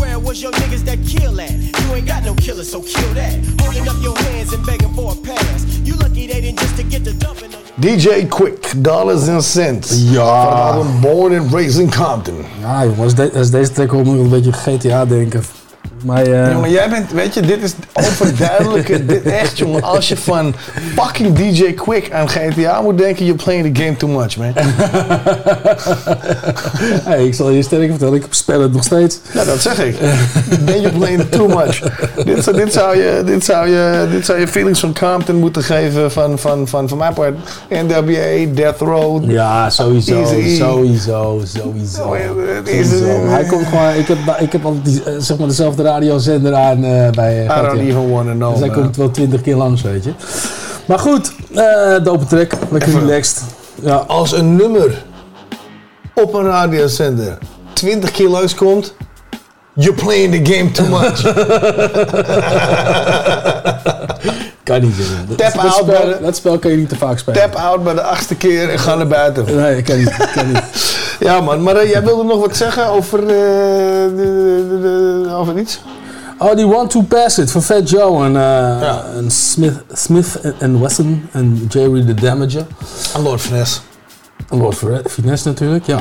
Speaker 17: Where was your niggas that kill at? You ain't got no killer, so kill that. Holding up your hands and begging for a pass. You lucky they didn't just to get the dumping on
Speaker 8: DJ Quick, Dollars and Cents.
Speaker 9: Ja.
Speaker 8: Van het album Born and Raised in Compton.
Speaker 9: Ja, jongens, de, als deze track hoort moet ik een beetje GTA denken. Maar, eh,
Speaker 8: Jongen, jij bent, weet je, dit is overduidelijke, dit echt jongen, als je van fucking DJ Quick aan GTA moet denken, you're playing the game too much, man.
Speaker 9: hey, ik zal je sterk vertellen, ik speel het nog steeds.
Speaker 8: Ja, dat zeg ik. Ben je playing too much. dit, zou- dit, zou je, dit, zou je, dit zou je feelings van Compton moeten geven van, van, van, van mijn part. NWA, Death Row.
Speaker 9: Ja, sowieso,
Speaker 8: Eazy-E.
Speaker 9: sowieso, sowieso.
Speaker 8: Oh,
Speaker 9: Sowieso. Hij komt gewoon, ik heb, ik heb altijd die, eh, zeg maar dezelfde radiozender aan eh, bij
Speaker 8: I
Speaker 9: eh,
Speaker 8: don't even wanna know.
Speaker 9: Dus hij komt wel twintig keer langs, weet je. Maar goed, eh dope track, lekker relaxed. Ja.
Speaker 8: Als een nummer op een radiozender 20 keer langskomt, you're playing the game too much.
Speaker 9: Kan niet zeggen. Dat,
Speaker 8: Tap
Speaker 9: dat
Speaker 8: out
Speaker 9: spel,
Speaker 8: bij de-
Speaker 9: dat spel kan je niet te vaak spelen.
Speaker 8: Tap out bij de achtste keer en ga naar buiten.
Speaker 9: Nee, kan niet. ik kan niet.
Speaker 8: Ja man, maar eh, jij wilde nog wat zeggen over, eh, de, de, de- over iets?
Speaker 9: Oh, die One Two Pass It van Fat Joe en, eh, en Smith, Smith en Wesson en Jerry the Damager.
Speaker 8: En Lord Finesse.
Speaker 9: En Lord Finesse natuurlijk, ja.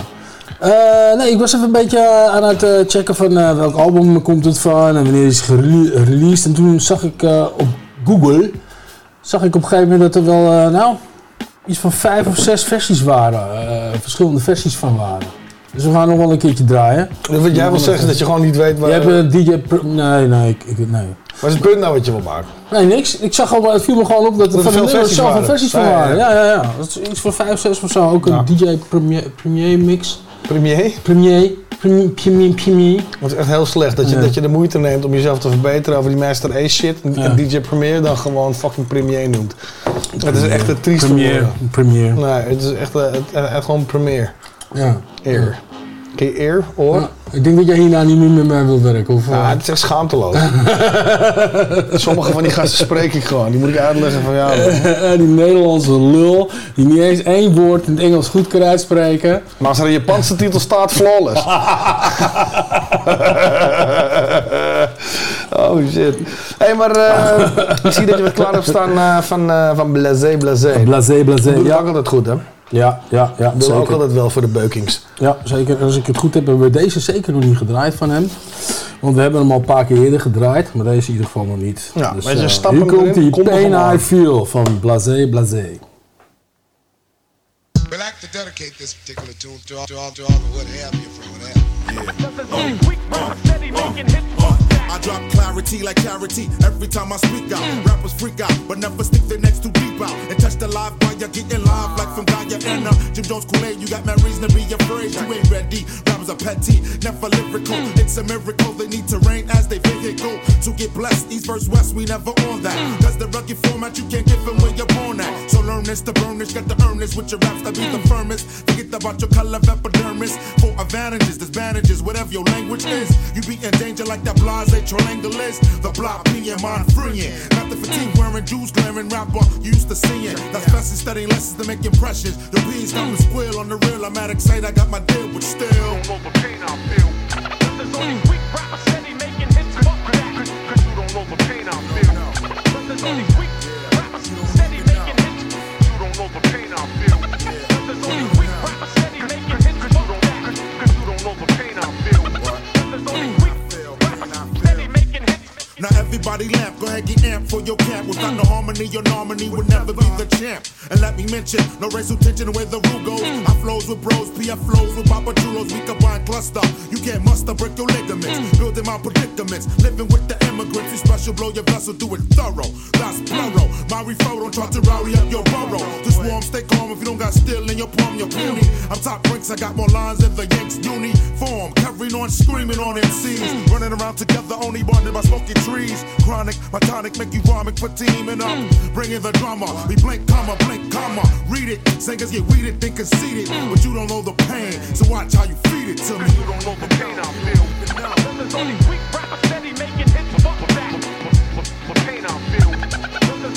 Speaker 9: Nee, ik was even een beetje aan het checken van welk album komt het van en wanneer is het gerele- released. En toen zag ik op Google, zag ik op een gegeven moment dat er wel, nou, iets van vijf of zes versies waren. eh, verschillende versies van waren. Dus we gaan nog wel een keertje draaien.
Speaker 8: Wat jij wil zeggen dat je gewoon niet weet waar...
Speaker 9: Je hebt een DJ... Nee, nee, ik, ik, nee.
Speaker 8: Wat is het punt nou wat je wil maken?
Speaker 9: Nee, niks. Ik zag al, het viel me gewoon op dat er
Speaker 8: er
Speaker 9: van de zoveel versies van waren.
Speaker 8: ja.
Speaker 9: Ja, ja, ja. Dat is iets van vijf, zes of zo. Ook een DJ premier, premier mix.
Speaker 8: Premier?
Speaker 9: Premier. Premier, premier.
Speaker 8: Het is echt heel slecht dat je,
Speaker 9: Ja.
Speaker 8: dat je de moeite neemt om jezelf te verbeteren over die Master Ace shit. En, DJ Premier dan gewoon fucking Premier noemt. Het is echt een trieste
Speaker 9: Premier. Premier.
Speaker 8: Nee, het is echt, eh, het- echt gewoon Premier.
Speaker 9: Ja.
Speaker 8: Eer. Je eer? Oor?
Speaker 9: Ja, Ik denk dat jij hierna niet meer met mij wil werken. Of,
Speaker 8: Ja,
Speaker 9: eh,
Speaker 8: het is echt schaamteloos. Sommige van die gasten spreek ik gewoon. Die moet ik uitleggen van ja. man.
Speaker 9: die Nederlandse lul die niet eens één woord in het Engels goed kan uitspreken.
Speaker 8: Maar als er een Japanse titel staat, flawless. oh shit. Hé, hey, maar eh, ik zie dat je wat klaar hebt staan eh, van, eh van Blasé Blasé.
Speaker 9: Blasé, blasé.
Speaker 8: Dat
Speaker 9: Ja,
Speaker 8: ook altijd goed, hè?
Speaker 9: Ja, ja, ja
Speaker 8: Dat doe ik ook altijd wel voor de beukings.
Speaker 9: Ja, zeker. Als ik het goed heb, hebben we deze zeker nog niet gedraaid van hem. Want we hebben hem al een paar keer eerder gedraaid, maar deze in ieder geval nog niet.
Speaker 8: Ja,
Speaker 9: dus,
Speaker 8: weet je,
Speaker 9: eh,
Speaker 8: stap
Speaker 9: hier komt die Pain I
Speaker 8: aan.
Speaker 9: Feel van Blasé Blasé.
Speaker 18: We like to dedicate this particular tune to all, to all, to all the what have you from what have you. Yeah. I
Speaker 19: drop clarity like clarity every time I speak out. Rappers freak out, but never stick their necks too deep out. And touch the live while you're getting live like from Guyana. Jim Jones Kool-Aid, you got mad reason to be afraid. You ain't ready. Rappers are petty, never lyrical. It's a miracle they need terrain as they vehicle to get blessed. East versus West, we never on that. Cause the rugged format you can't give them where you're born at. So learn this to burn this, got to earn this with your raps to be the firmest. Forget about your color of epidermis. For advantages, bandages, whatever your language is. You be in danger like that blase The block being mind freeing. Not the fatigue wearing jewels glaring rapper used to seeing. That's best in studying lessons to make impressions. The bees come to squill on the real. I'm at excited, I got my deal, but still.
Speaker 20: There's only weak rappers making
Speaker 19: get amped for your camp. Without no harmony, your nominee would never be the champ. And let me mention, no racial tension where the rule goes. I flows with bros, PF flows with Papa Chulos. We combine cluster. You can't muster, break your ligaments. Building my predicaments, living with the You special, blow your vessel, do it thorough. That's plural. My referral, don't try to rowdy up your burrow. This warm, stay calm if you don't got steel in your palm, you're puny. I'm top ranks, I got more lines than the Yanks uniform. Carrying on, screaming on MCs. Running around together, only bonded by smoking trees. Chronic, my tonic make you vomit for teaming up. Bringing the drama, we blink, comma, blink, comma. Read it, singers get weeded, think conceited. But you don't know the pain, so watch how you feed it to me. You don't know the pain I feel.
Speaker 20: Only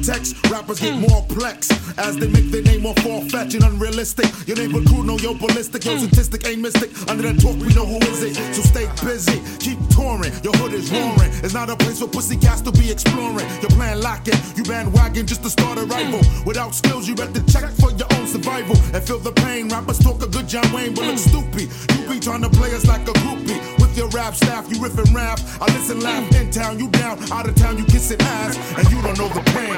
Speaker 19: Gore-Tex. Rappers get more plex as they make their name more far-fetched and unrealistic. Your neighbor crew know yo ballistic, yo statistic ain't mystic. Under that talk, we know who is it. So stay busy, keep touring. Your hood is roaring. It's not a place for pussy cats to be exploring. Your plan locking, you bandwagon just to start a rival. Without skills, you better check for your own survival and feel the pain. Rappers talk a good John Wayne, but look stupid. You be trying to play us like a groupie. With your rap staff, you riff and rap. I listen, laugh in town, you down, out of town, you kissing ass, and you don't know the pain.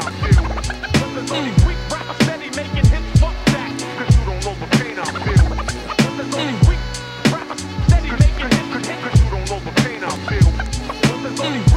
Speaker 20: There's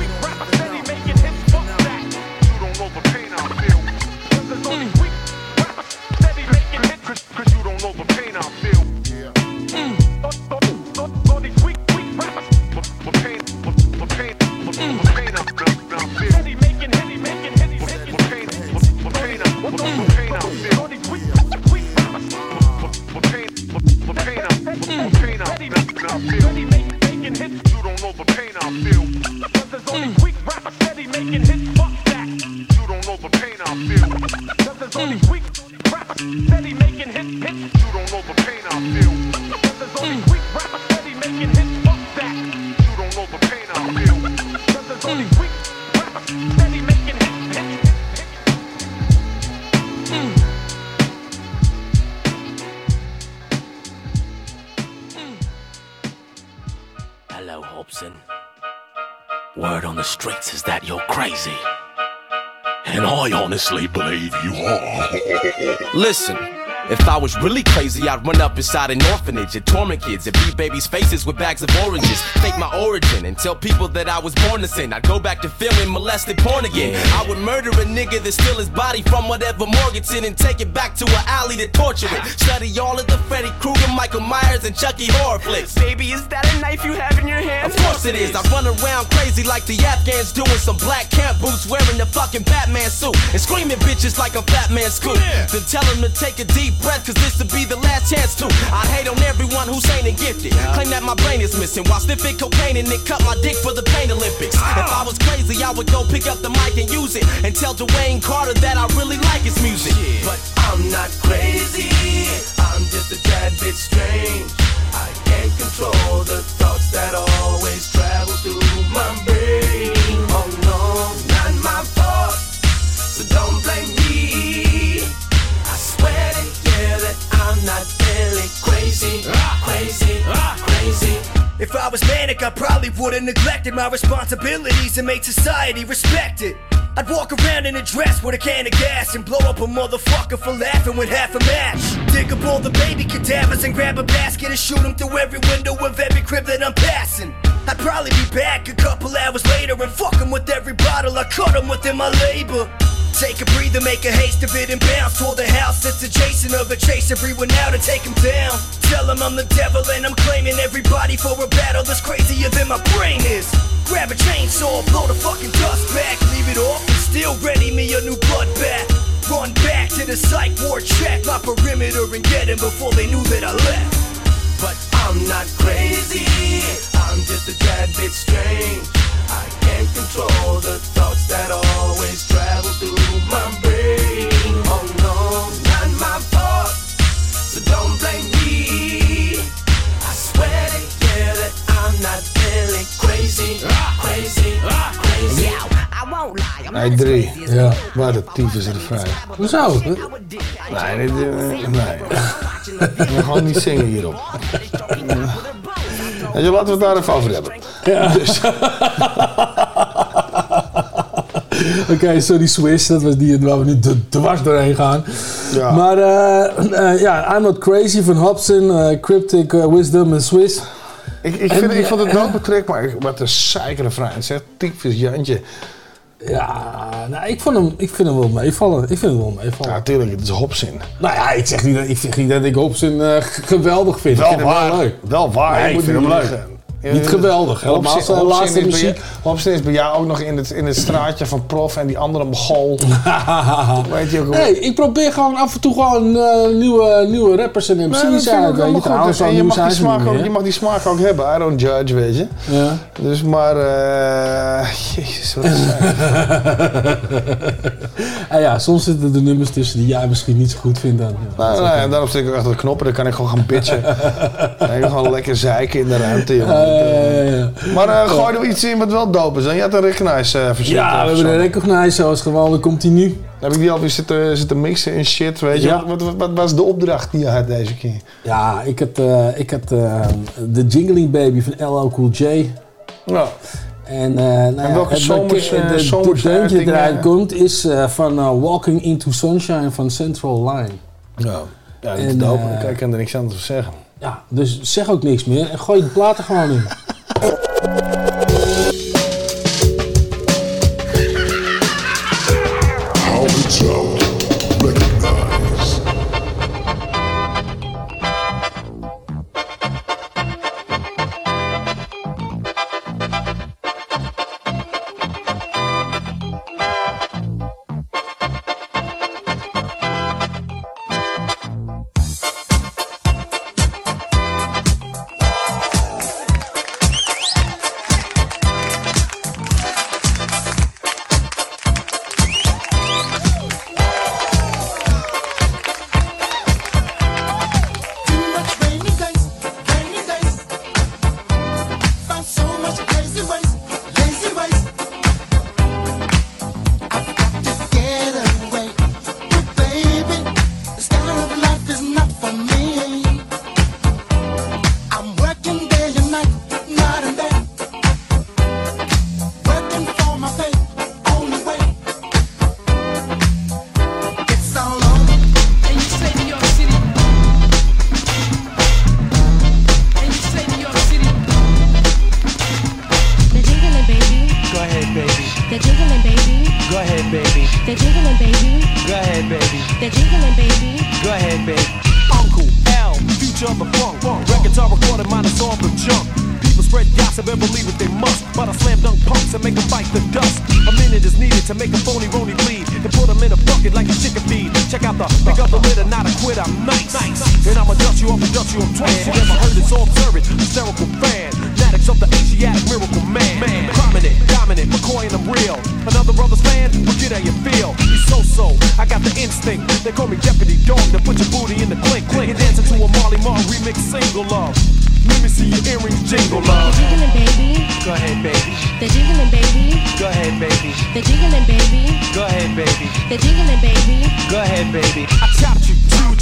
Speaker 3: Listen, if I was really crazy, I'd run up inside an orphanage and torment kids and beat babies' faces with bags of oranges. Fake my origin and tell people that I was born to sin. I'd go back to filming molested porn again. I would murder a nigga that steal his body from whatever in and take it back to an alley to torture it. Study all of the Freddy Krueger, Michael Myers, and Chucky horror flicks.
Speaker 21: Baby, is that a knife you have in your hand?
Speaker 3: Of course it is. I run around crazy like the Afghans doing some black camp boots, wearing the fucking Batman suit and screaming bitches like a fat man scoop. Then tell them to take a deep breath, cause this would be the last chance to. I hate on everyone who's ain't and gifted. Claim that my brain is missing while sniffing cocaine and then cut my dick for the pain Olympics. If I was crazy, I would go pick up the mic and use it and tell Dwayne Carter that I really like his music. But I'm not crazy, I'm just a tad bit strange. I can't control the thoughts that always travel through my brain. Oh no, not my fault. So don't blame me.
Speaker 22: Crazy, crazy, crazy.
Speaker 23: If I was manic, I probably would've neglected my responsibilities and made society respect it. I'd walk around in a dress with a can of gas and blow up a motherfucker for laughing with half a match. Dig up all the baby cadavers and grab a basket and shoot them through every window of every crib that I'm passing. I'd probably be back a couple hours later and fuck 'em with every bottle I cut 'em within my labor. Take a breather, make a haste of it and bounce toward the house that's adjacent of a chase everyone now to take him down. Tell him I'm the devil and I'm claiming everybody for a battle that's crazier than my brain is. Grab a chainsaw, blow the fucking dust back, leave it off and still ready me a new bloodbath. Run back to the psych ward, check my perimeter and get him before they knew that I left.
Speaker 22: But I'm not crazy, I'm just a tad bit strange. I can't control the thoughts that always travel through my brain. Oh no, not my fault, so don't blame me. I swear to you that I'm not really crazy, crazy, ah. crazy. I won't lie.
Speaker 8: Nee, drie.
Speaker 9: Ja.
Speaker 8: Waar de tyfus er vrij.
Speaker 9: Hoezo?
Speaker 8: Nee, dit, eh, nee. We gaan gewoon niet zingen hierop. Weet je, laten we het daar even over hebben.
Speaker 9: Ja.
Speaker 8: Dus,
Speaker 9: Oké, sorry Swiss, dat was die waar we nu d- dwars doorheen gaan.
Speaker 8: Ja.
Speaker 9: Maar eh, eh, ja, I'm Not Crazy van Hobson, eh, Cryptic eh, Wisdom en Swiss.
Speaker 8: ik, ik, vind, ik vond het wel betrek, maar ik- wat een zeikere vrij. Het zegt tyfus Jantje.
Speaker 9: Ja, nou, ik, vond hem, ik vind hem wel meevallen. Ik vind hem wel meevallen.
Speaker 8: Ja, tuurlijk, het is hopzin.
Speaker 9: Nou ja, ik zeg niet dat ik, zeg niet dat ik Hobson eh, g- geweldig vind. ik
Speaker 8: Wel
Speaker 9: vind hem
Speaker 8: waar.
Speaker 9: wel leuk.
Speaker 8: Wel waar.
Speaker 9: Nee, ik
Speaker 8: moet
Speaker 9: vind hem leuk.
Speaker 8: Liegen.
Speaker 9: Niet geweldig, helemaal zijn laatste muziek.
Speaker 8: is bij jou ook nog in het, in het straatje van Prof en die andere Mogol. Weet je ook
Speaker 9: Nee, ik probeer gewoon af en toe gewoon eh, nieuwe, nieuwe rappers en MC's uit. weet je.
Speaker 8: goed.
Speaker 9: zo
Speaker 8: En je mag, die smaak ook, je mag die smaak ook hebben. I don't judge, weet je.
Speaker 9: Ja.
Speaker 8: Dus maar... eh jezus, wat is
Speaker 9: Ah ja, soms zitten er nummers tussen die jij misschien niet zo goed vindt. Dan, ja.
Speaker 8: Nou, nou, ja, daarom stik ik achter de knoppen. Dan kan ik gewoon gaan bitchen. dan kan ik gewoon lekker zeiken in de ruimte, jongen.
Speaker 9: Eh, ja, ja.
Speaker 8: Maar eh, gooi er iets in wat wel dope is. Dan je had een recognize uh, verzoek.
Speaker 9: Ja, we hebben de Recognize zoals gewoon, dat komt nu.
Speaker 8: Heb ik die alweer zitten, zitten mixen en shit, weet je.
Speaker 9: Ja.
Speaker 8: Wat, wat, wat was de opdracht die je had deze keer?
Speaker 9: Ja, ik had, eh, ik had eh, de Jingling Baby van LL Cool J.
Speaker 8: Ja.
Speaker 9: En, eh nou ja,
Speaker 8: welke zomers, eh,
Speaker 9: de,
Speaker 8: zomers
Speaker 9: de deuntje eruit komt is eh, van eh, Walking into Sunshine van Central Line.
Speaker 8: Ja, ja dat is
Speaker 9: En,
Speaker 8: dope.
Speaker 9: eh,
Speaker 8: ik kan er niks anders over zeggen.
Speaker 9: Ja, dus zeg ook niks meer en gooi de platen gewoon in.
Speaker 24: a remix single love. Let me see your earrings jingle love.
Speaker 25: The jiggling baby,
Speaker 24: Go ahead, baby.
Speaker 25: the jiggling baby,
Speaker 24: Go ahead, baby.
Speaker 25: the jiggling baby,
Speaker 24: Go ahead, baby.
Speaker 25: the jiggling baby.
Speaker 24: Go ahead, baby. I chopped you,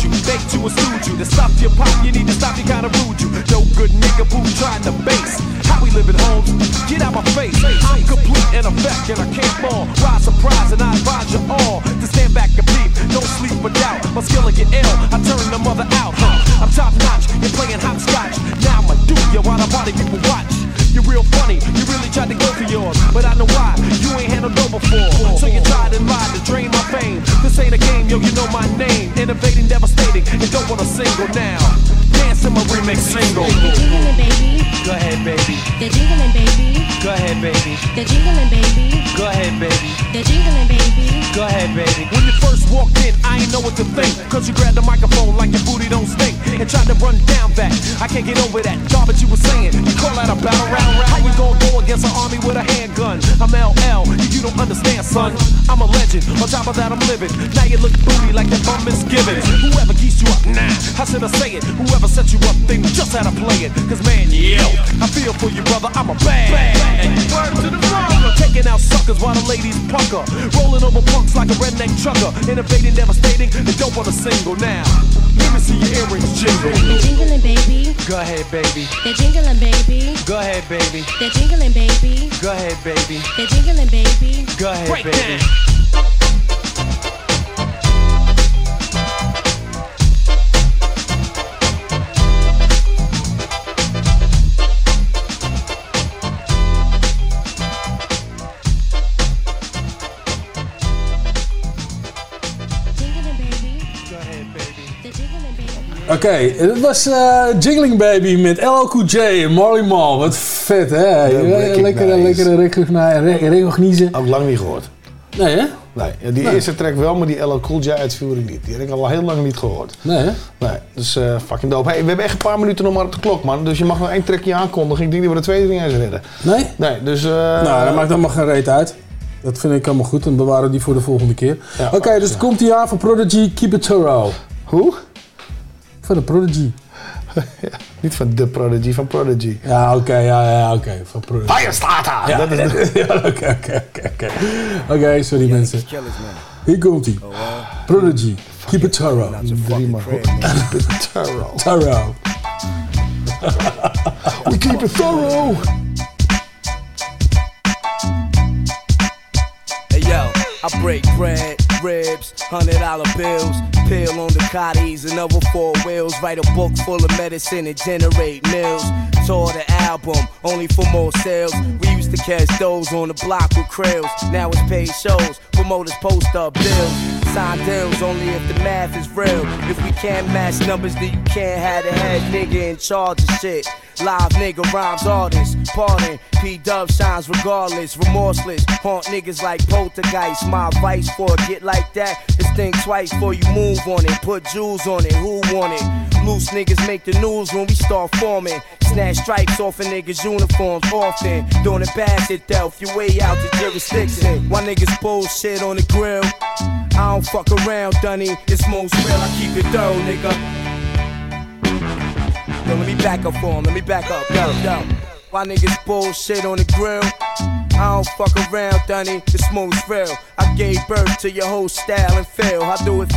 Speaker 10: you, baked you and stewed you. To stop your pop, you need to stop, you kinda rude you. No good nigga boo trying to base. How we living homes? Get out my face. I'm complete in effect and I can't fall. Rise surprise and I advise you all to stand back and peep. Don't sleep or doubt. My skill will get ill. I turn the mother out. Huh? I'm top notch. You're playing hopscotch. Now I'ma do you while the party people watch. You're real funny. You really tried to go for yours, but I know why. You ain't handled no before. So you tried and lied to drain my fame. This ain't a game, yo. You know my name. Innovating, devastating, and don't want a single now. Dance in my remix single.
Speaker 25: The jingling baby,
Speaker 10: Go ahead, baby.
Speaker 25: the jingling baby,
Speaker 10: Go ahead, baby.
Speaker 25: the jingling baby,
Speaker 10: Go ahead, baby.
Speaker 25: the jingling baby.
Speaker 10: Go ahead, baby. When you first walked in, I ain't know what to think. Cause you grabbed the microphone like your booty don't stink. And tried to run down that. I can't get over that garbage you were saying. You call that a battle round round? How you gonna go against an army with a handgun? I'm LL, you don't understand, son. I'm a legend. On top of that, I'm living. Now you look booty like that bum is misgivings. Whoever geeks you up, nah. How should I say it? Whoever set you up, then just how to play it. Cause man, yo, I feel for you, brother. I'm a bad. Word to the wrong. Taking out suckers while the ladies pucker. Rolling over punks like a redneck trucker. Innovating, devastating, and don't want a single now. Let me see your earrings
Speaker 25: The
Speaker 10: jingle.
Speaker 25: jingling baby,
Speaker 10: Go ahead, baby.
Speaker 25: the jingling baby,
Speaker 10: Go ahead, baby.
Speaker 25: the jingling baby,
Speaker 10: Go ahead, baby.
Speaker 25: the jingling baby.
Speaker 10: Go ahead,
Speaker 25: Break
Speaker 10: baby.
Speaker 9: Oké, dat was eh Jiggling Baby met LL Cool J en Marley Marl. Wat vet, hè?
Speaker 8: recognize.
Speaker 9: Lekkere, lekkere recognize-.
Speaker 8: Ook lang niet gehoord.
Speaker 9: Nee, hè?
Speaker 8: Nee, ja, die
Speaker 9: Nee.
Speaker 8: eerste track wel, maar die LL Cool J uitvoering niet. Die heb ik al heel lang niet gehoord.
Speaker 9: Nee, hè?
Speaker 8: Nee, dus eh, fucking dope. Hey, we hebben echt een paar minuten nog maar op de klok, man. Dus je mag nog één trackje aankondigen. Ik denk dat we de tweede niet eens redden.
Speaker 9: Nee?
Speaker 8: Nee, dus... eh,
Speaker 9: nou, dat maakt allemaal geen reet uit. Dat vind ik allemaal goed. Dan bewaren die voor de volgende keer. Oké, dus het komt hier aan voor Prodigy Keep It Thorough.
Speaker 8: Hoe?
Speaker 9: Van de Prodigy.
Speaker 8: Niet van de Prodigy, van Prodigy.
Speaker 9: Ja, oké, ja, ja, oké. Van Prodigy.
Speaker 8: Firestarter!
Speaker 9: Ja,
Speaker 8: Dat is de-
Speaker 9: ja, oké, oké, oké, oké. Oké, sorry mensen. Hier komt ie. Prodigy, Keep It Thorough.
Speaker 8: Maar. Keep it thorough.
Speaker 9: Thorough.
Speaker 8: We keep it thorough.
Speaker 3: Hey yo, I break bread, ribs, hundred dollar bills, pill on the cotties another four wheels. Write a book full of medicine and generate mills. Tour the album, only for more sales. We used to catch those on the block with krills. Now it's paid shows, promoters post up bills. Sign deals only if the math is real. If we can't match numbers, then you can't have the head nigga in charge of shit. Live nigga rhymes artists, pardon. P Dub shines regardless, remorseless. Haunt niggas like poltergeist. My advice for a get like that is think twice before you move on it. Put jewels on it, who want it? Loose niggas make the news when we start forming. Snatch stripes off a niggas' uniforms often. Doing it bad shit though, if you way out the jurisdiction. Why niggas bullshit on the grill? I don't fuck around, Dunny. It's most real, I keep it thorough, nigga. Yo, let me back up for him. Let me back up. Yo, yo. Why niggas bullshit on the grill? I don't fuck around, Dunny. It's most real. I gave birth to your whole style and feel. I do it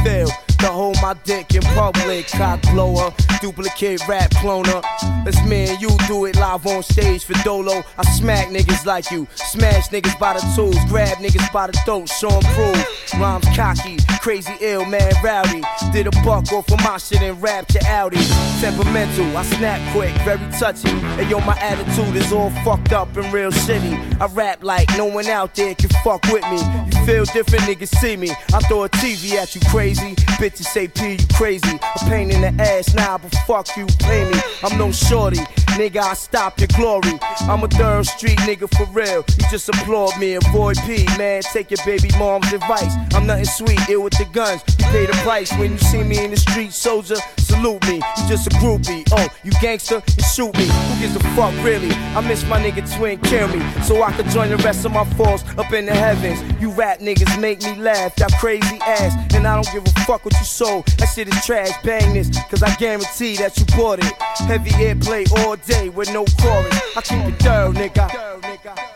Speaker 3: To hold my dick in public, cock blower, duplicate rap cloner. Let's me and you do it live on stage for Dolo. I smack niggas like you, smash niggas by the tools, grab niggas by the throat, show 'em proof. Rhymes cocky, crazy ill, man rowdy. Did a buck off of my shit and rapped your Audi. Temperamental, I snap quick, very touchy. And yo, my attitude is all fucked up and real shitty. I rap like no one out there can fuck with me. You feel different, niggas see me. I throw a TV at you crazy. Bitches say P, you crazy. A pain in the ass, nah, but fuck you, pay me. I'm no shorty, nigga, I stop your glory. I'm a third street nigga for real. You just applaud me, avoid P, man. Take your baby mom's advice. I'm nothing sweet, ill with the guns. Pay the price when you see me in the street, soldier. Salute me, you just a groupie. Oh, you gangster, you shoot me. Who gives a fuck, really? I miss my nigga twin, kill me. So I could join the rest of my force up in the heavens. You rap niggas make me laugh, that crazy ass. And I don't give a fuck what you sold. That shit is trash, bang this, cause I guarantee that you bought it. Heavy airplay all day with no chorus. I keep it thorough, nigga.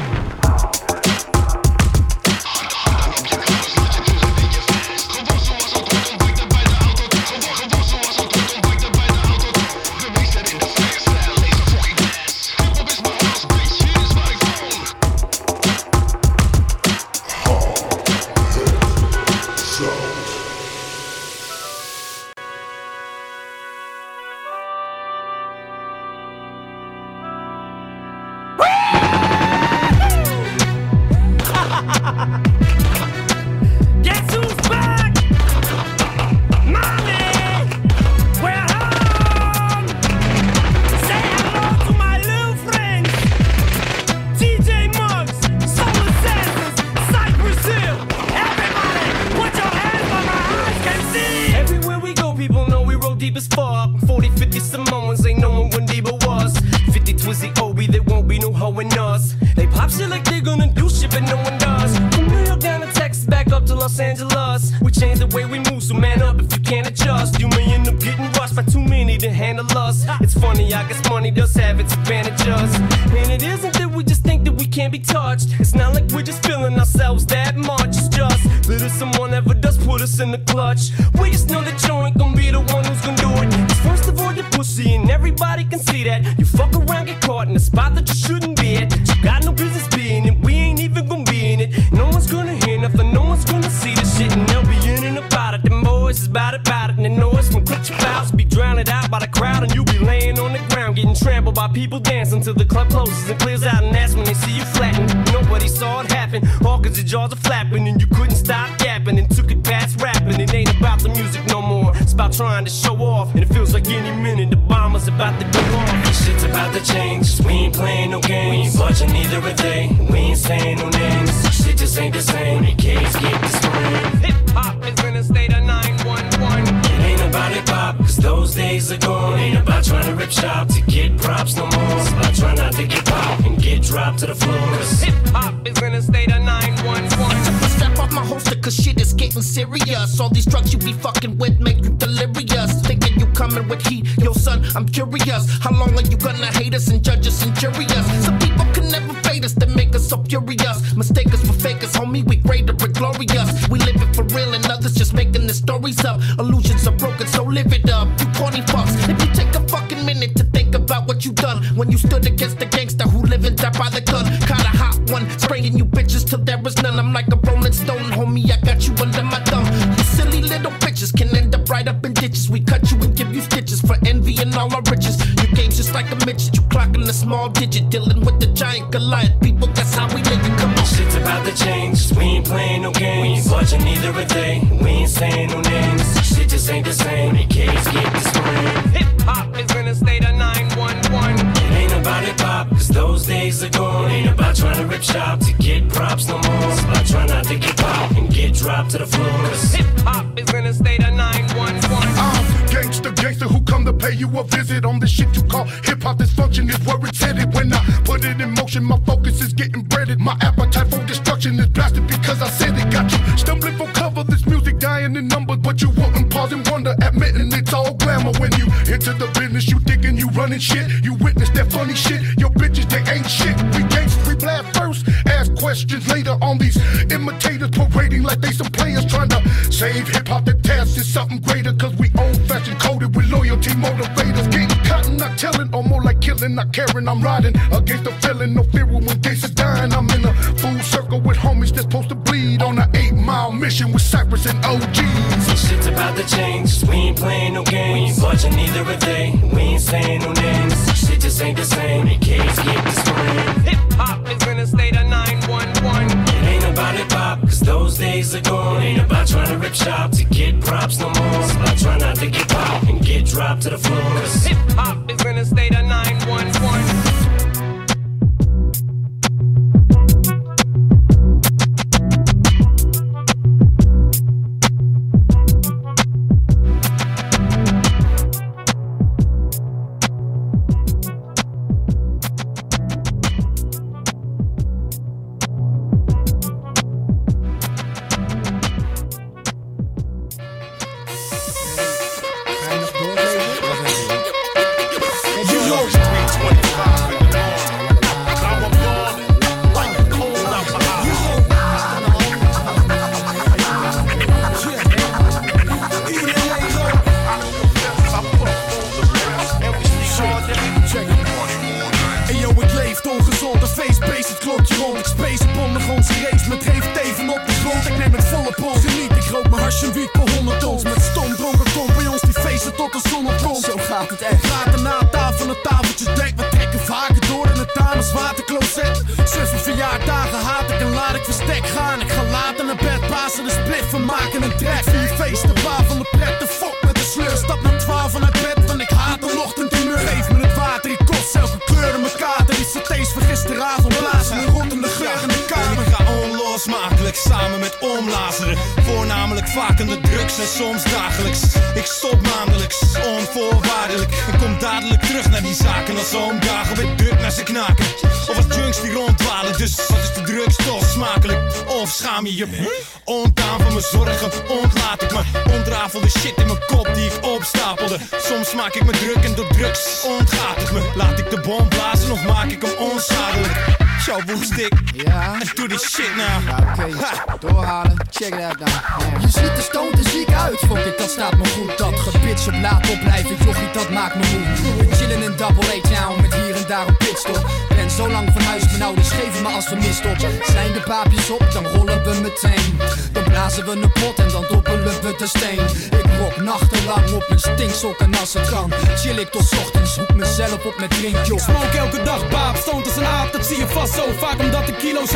Speaker 24: Chip shop to get props no more.
Speaker 13: So I
Speaker 24: try not to get popped and get dropped to the floor. Hip hop is in a state of 911.
Speaker 19: I'm gangster, gangster who come to pay you a visit on the shit you call hip hop. This function is where it's headed. When I put it in motion, my focus is getting breaded. My appetite for destruction is blasted because I said it. Got you stumbling for cover. This music dying in numbers, but you wouldn't pause and wonder, admitting it's all glamour. When you into the business, you thinking you running shit. You witness that funny shit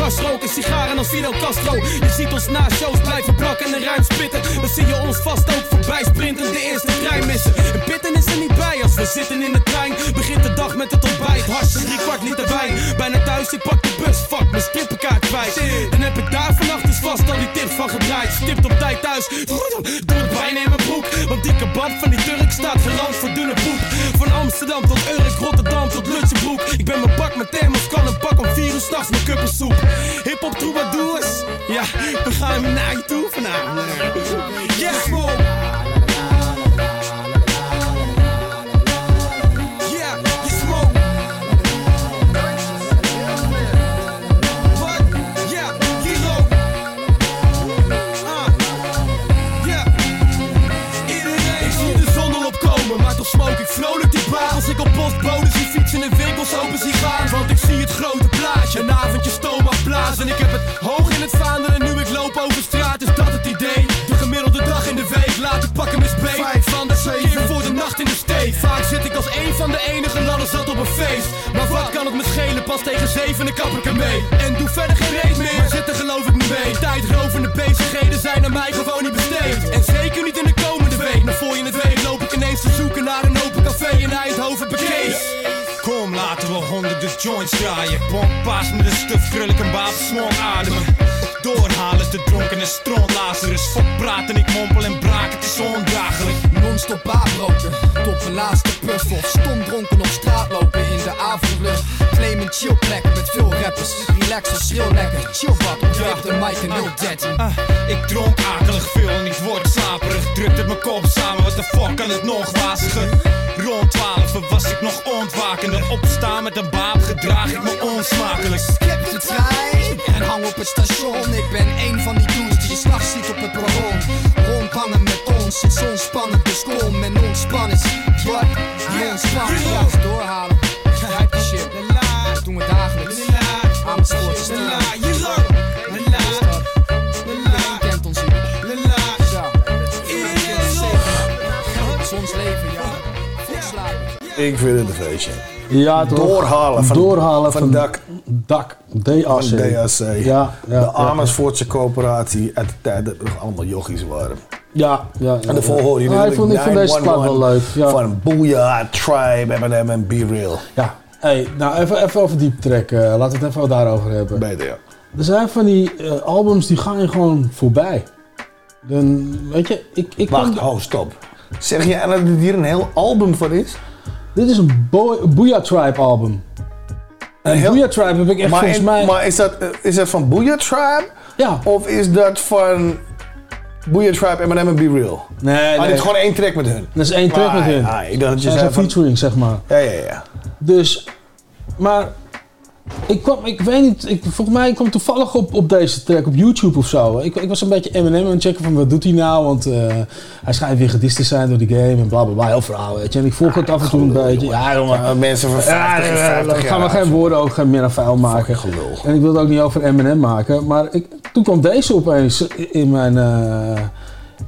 Speaker 13: hars roken, sigaren als Fidel Castro. Je ziet ons na shows blijven plakken en ruim spitten. Dan zie je ons vast ook voorbij sprinten, de eerste trein missen. En pitten is er niet bij als we zitten in de trein. Begint de dag met het ontbijt, harsjes, drie kwart liter wijn. Bijna thuis, ik pak de bus, fuck, mijn strippenkaart kwijt. Dan heb ik daar vannacht dus vast al die tips van gedraaid. Stipt op tijd thuis, doe het bijna in mijn broek. Want die kebab van die Turk staat gerand voor dunne poep. Van Amsterdam tot Urk, Rotterdam tot Lutjebroek. Ik ben mijn bak met thermos, kan een pak om vier uur s'nachts mijn kuppensoep gaan hem naar je toe vanavond Yes, bro Yeah, you smoke? Yeah, kilo Ah, yeah Iedereen Ik zie de zon al opkomen, maar toch smoke ik vrolijk die baan Als ik op postbodes zie fietsen en winkels open zie gaan Want ik zie het grote plaatje, een avondje stoom afblazen Ik heb het hoog in het vaandel kan het me schelen, pas tegen zeven en kap ik ermee. En doe verder geen reet meer, maar zitten geloof ik niet mee. Tijdrovende bezigheden zijn aan mij gewoon niet besteed. En zeker niet in de komende week. Maar voor je het weet loop ik ineens te zoeken naar een open café in Eindhoven bekees.
Speaker 6: Kom, laten we honderden joints draaien. Pomp paas met een stuf krul ik een baas small ademen. Doorhalen te dronken en stront Lazarus. Fok praten, ik mompel en braak, het is ondraaglijk.
Speaker 26: Non-stop baarroken, tot mijn laatste. Stom dronken op straat lopen in de avondlucht. Claim een chillplek met veel rappers. Relax of schreeuw lekker. Chillbad op de mic en 013.
Speaker 6: Ah, ik dronk akelig veel en ik word slaperig. Drukt het mijn kop samen, wat de fuck kan het nog waziger? Rond 12 was ik nog ontwakender. Opstaan met een baap gedraag ik me onsmakelijk.
Speaker 26: Skip de trein en hang op het station. Ik ben een van die dudes die je s'nachts ziet op het perron. Rondhangen met ons, het is onspannend. Dus kom en ontspan is wat? Die ontspannen, juist doorhalen. Grijp de shit, dat doen we dagelijks. Amersfoort is Iedereen
Speaker 8: Ik vind het een feestje.
Speaker 9: Ja, toch?
Speaker 8: Doorhalen van,
Speaker 9: Doorhalen
Speaker 8: van,
Speaker 9: van-
Speaker 8: dak.
Speaker 9: Dak, DAC.
Speaker 8: Van DAC.
Speaker 9: Ja, ja,
Speaker 8: de
Speaker 9: ja.
Speaker 8: Amersfoortse coöperatie uit de tijd dat er nog allemaal jochies waren.
Speaker 9: Ja, ja. ja
Speaker 8: En de volgorde je
Speaker 9: ja, ik vond, ik vond deze plaat wel leuk. Ja.
Speaker 8: Van Booyah, Tribe, Eminem en Be Real.
Speaker 9: Ja, hey, nou even, even over diep track. eh, laten we het even daarover hebben.
Speaker 8: Beter, ja.
Speaker 9: Er zijn van die eh, albums die gaan je gewoon voorbij. Dan, weet je, ik... ik
Speaker 8: Wacht,
Speaker 9: kan-
Speaker 8: oh stop. Zeg je dat dit hier een heel album van is?
Speaker 9: Dit is een Boy, Booyah Tribe album. En
Speaker 8: heel-
Speaker 9: Booyah Tribe heb ik echt
Speaker 8: maar,
Speaker 9: volgens
Speaker 8: in-
Speaker 9: mij...
Speaker 8: maar is dat, is dat van Booyah Tribe?
Speaker 9: Ja.
Speaker 8: Of is dat van Booyah Tribe, Eminem en Be Real?
Speaker 9: Nee,
Speaker 8: Ah,
Speaker 9: nee.
Speaker 8: dit is gewoon één track met hun.
Speaker 9: Dat is één track met
Speaker 8: Ah,
Speaker 9: hun.
Speaker 8: ah, ik dacht dat je zei
Speaker 9: een
Speaker 8: van...
Speaker 9: featuring, zeg maar.
Speaker 8: Ja, ja, ja.
Speaker 9: Dus, maar ik kwam, ik weet niet, ik, volgens mij kwam toevallig op, op deze track op YouTube of zo. Ik, ik was een beetje Eminem aan het checken van wat doet hij nou, want eh, hij schijnt weer gedist te zijn door die game en bla bla bla, heel verhaal, weet je. En ik volg het af en toe een beetje. Ja, jongen.
Speaker 8: Ja, mensen van 50 en 50
Speaker 9: daar gaan we
Speaker 8: jaar
Speaker 9: geen woorden ook geen meer aan vuil maken. En ik wil het ook niet over Eminem maken, maar ik, toen kwam deze opeens in mijn, eh,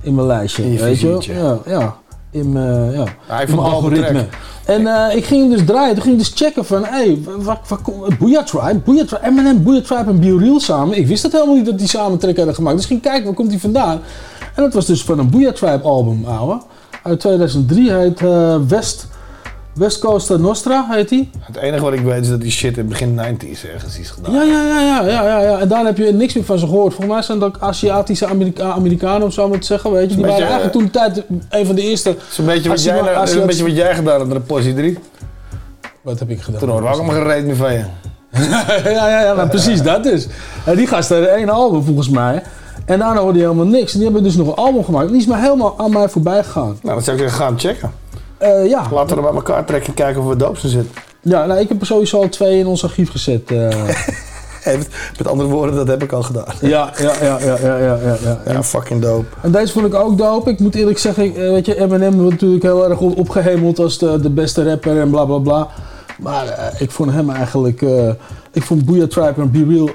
Speaker 9: in mijn lijstje.
Speaker 8: In
Speaker 9: weet je. Ja, ja. In mijn, ja.
Speaker 8: Hij vond
Speaker 9: algoritme. En eh, ik ging hem dus draaien. Toen ging ik dus checken van, hé, hey, waar, waar komt Booyah Tribe? Booyah Tribe, Eminem, Booyah Tribe en Be Real samen. Ik wist dat helemaal niet dat die samen track hadden gemaakt. Dus ik ging kijken, waar komt die vandaan? En dat was dus van een Booyah Tribe album, ouwe. Uit 2003, hij heet eh, West, West Coast Nostra, heet die.
Speaker 8: Het enige wat ik weet is dat die shit in begin 90s ergens is gedaan.
Speaker 9: Ja, ja, ja, ja, ja, ja, ja. En daar heb je niks meer van ze gehoord. Volgens mij zijn dat ook Aziatische Amerika Amerikanen, om zo maar te zeggen. Weet je. Die waren eigenlijk toen de tijd een van de eerste.
Speaker 8: Dat is een beetje wat, jij, nou- dat is een beetje wat jij gedaan hebt met de Possie 3.
Speaker 9: Wat heb ik gedaan?
Speaker 8: Toen hoorde ook allemaal gereed meer van je.
Speaker 9: ja, ja, ja, maar precies dat is. En die gast had één album volgens mij. En daarna hoorde je helemaal niks. En die hebben dus nog een album gemaakt. Die is maar helemaal aan mij voorbij gegaan.
Speaker 8: Nou, dan zou ik zeggen, ga hem checken.
Speaker 9: Eh, ja.
Speaker 8: Laten we er bij elkaar trekken en kijken of we doop zijn zitten.
Speaker 9: Ja, nou, ik heb er sowieso al twee in ons archief gezet. eh.
Speaker 8: Met, met andere woorden, dat heb ik al gedaan.
Speaker 9: ja, ja, ja, ja, ja, ja, ja, ja.
Speaker 8: Ja, fucking dope.
Speaker 9: En deze vond ik ook dope. Ik moet eerlijk zeggen, eh, weet je, Eminem wordt natuurlijk heel erg op- opgehemeld als de, de beste rapper en bla bla bla. Maar ik vond hem eigenlijk, ik vond Booyah Tribe en Be Real,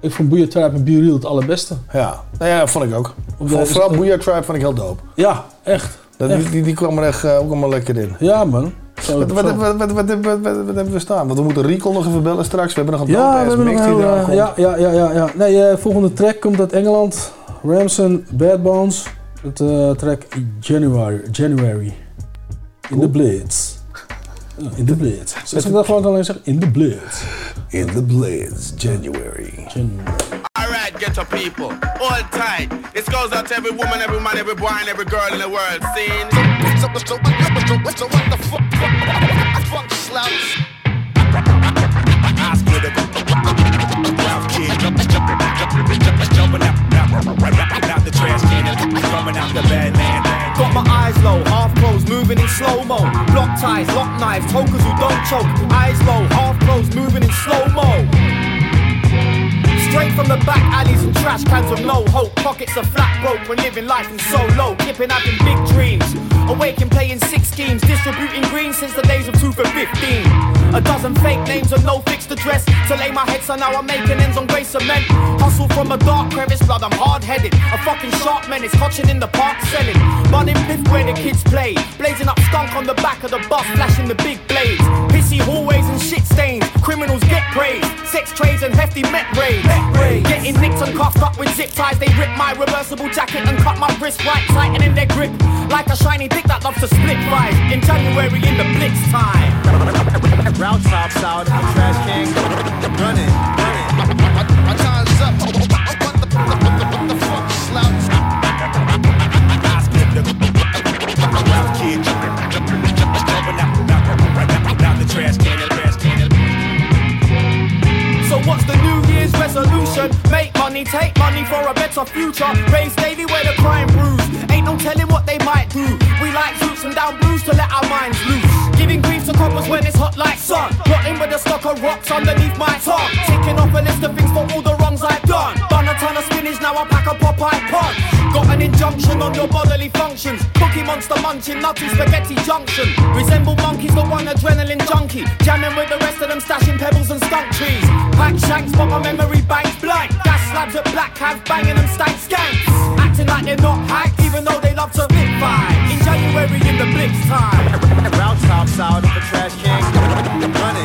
Speaker 9: ik vond Booyah Tribe en Be Real het allerbeste.
Speaker 8: Ja, nou ja, vond ik ook. Vooral Booyah Tribe vond ik heel dope.
Speaker 9: Ja, echt.
Speaker 8: Dat, die, die, die kwam er echt eh, ook allemaal lekker in.
Speaker 9: Ja man.
Speaker 8: Wat, wat, wat, hebben we staan? Want we moeten Recall nog even bellen straks. We hebben nog een
Speaker 9: Ja, we
Speaker 8: mix die
Speaker 9: heel,
Speaker 8: eraan
Speaker 9: eh,
Speaker 8: komt.
Speaker 9: ja, ja, ja, ja, ja. Nee, eh, volgende track komt uit Engeland. Ramson Bad Bones. Het eh, track January. January. In the Blitz. In the Blitz. Zal ik dat gewoon alleen zeggen? In the Blitz.
Speaker 8: In the Blitz, January.
Speaker 4: Alright, ghetto people, All tight. This goes out to every woman, every man, every boy, and every girl in the world. Sing. So, so, so, so, what the fuck? Fuck slouch. Ask me the kid, jumping out, out the trash can, and coming out the bad man.
Speaker 27: Got my eyes low, half closed, moving in slow mo. Block ties, lock knives, tokers who don't choke. Eyes low, half closed, moving in slow mo. Straight from the back alleys and trash cans with no hope. Pockets are flat broke when living life in so low. Kipping having big dreams. Awake and playing six schemes. Distributing green since the days of 2 for 15. A dozen fake names and no fixed address. To lay my head so now I'm making ends on grey cement. Hustle from a dark crevice, blood, I'm hard headed. A fucking sharp menace, cotching in the park selling. Running piff where the kids play. Blazing up skunk on the back of the bus, flashing the big blades. Pissy hallways and shit stains. Criminals get praised. Sex trades and hefty met raids. Getting nicked and cuffed up with zip ties. They rip my reversible jacket and cut my wrist right, tightening their grip. Like a shiny dick that loves to split fries. In January in the blitz time.
Speaker 4: Route tops out trash can. Running, running. My, my time's up. What the, what the, what the fuck, slouch? Me the kid, jumping, jumping out, out, out the trash can, trash can.
Speaker 27: So what's the New Year's resolution? Make money, take money for a better future. Raise daily where the crime brews. Ain't no telling what they might do. We like suits and down blues to let our minds loose. Giving grief to coppers when it's hot like sun. Plotting with a stock of rocks underneath my tongue. Ticking off a list of things for all the wrongs I've done. Ton of spinach, now I pack a Popeye punch. Got an injunction on your bodily functions. Cookie monster munching, nutty spaghetti junction. Resemble monkeys, the one adrenaline junkie. Jamming with the rest of them, stashing pebbles and skunk trees. Pack shanks, but my memory banks blank. Gas slabs at black have banging them stank skanks. Acting like they're not hacked, even though they love to spit fight. In January in the blitz time.
Speaker 4: Route tops out of the trash can. Running.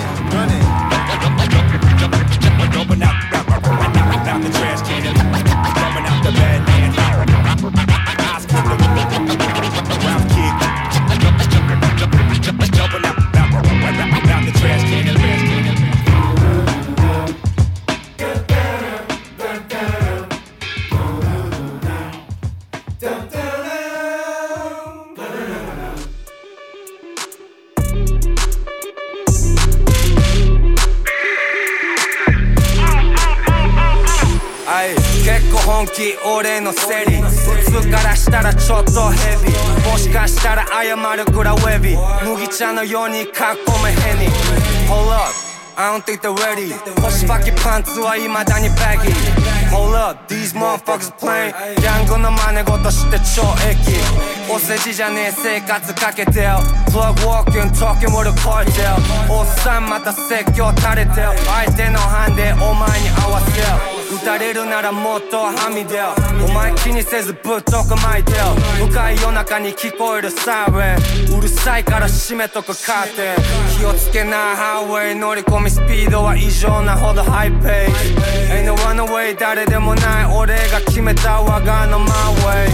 Speaker 28: 本気俺のセリ普通からしたらちょっとヘビ。ーもしかしたら謝るくらウェビ。ー麦茶のようにかっこめヘニ Hold up I don't think they're ready. 星ばきパンツは未だにバギー Hold up These motherfuckers playing ギャングの真似事して超駅お世辞じゃねえ生活かけてよ。Plug walking talking with a cartel おっさんまた説教垂れてよ。相手のハンデお前に合わせよ。打たれるならもっとはみ出よお前気にせずぶっとく巻いてよ。深い夜中に聞こえるサイレンうるさいから閉めとくカーテン。気をつけないハイウェイ乗り込みスピードは異常なほどハイペース Ain't no runaway 誰でもない俺が決めた我がの my way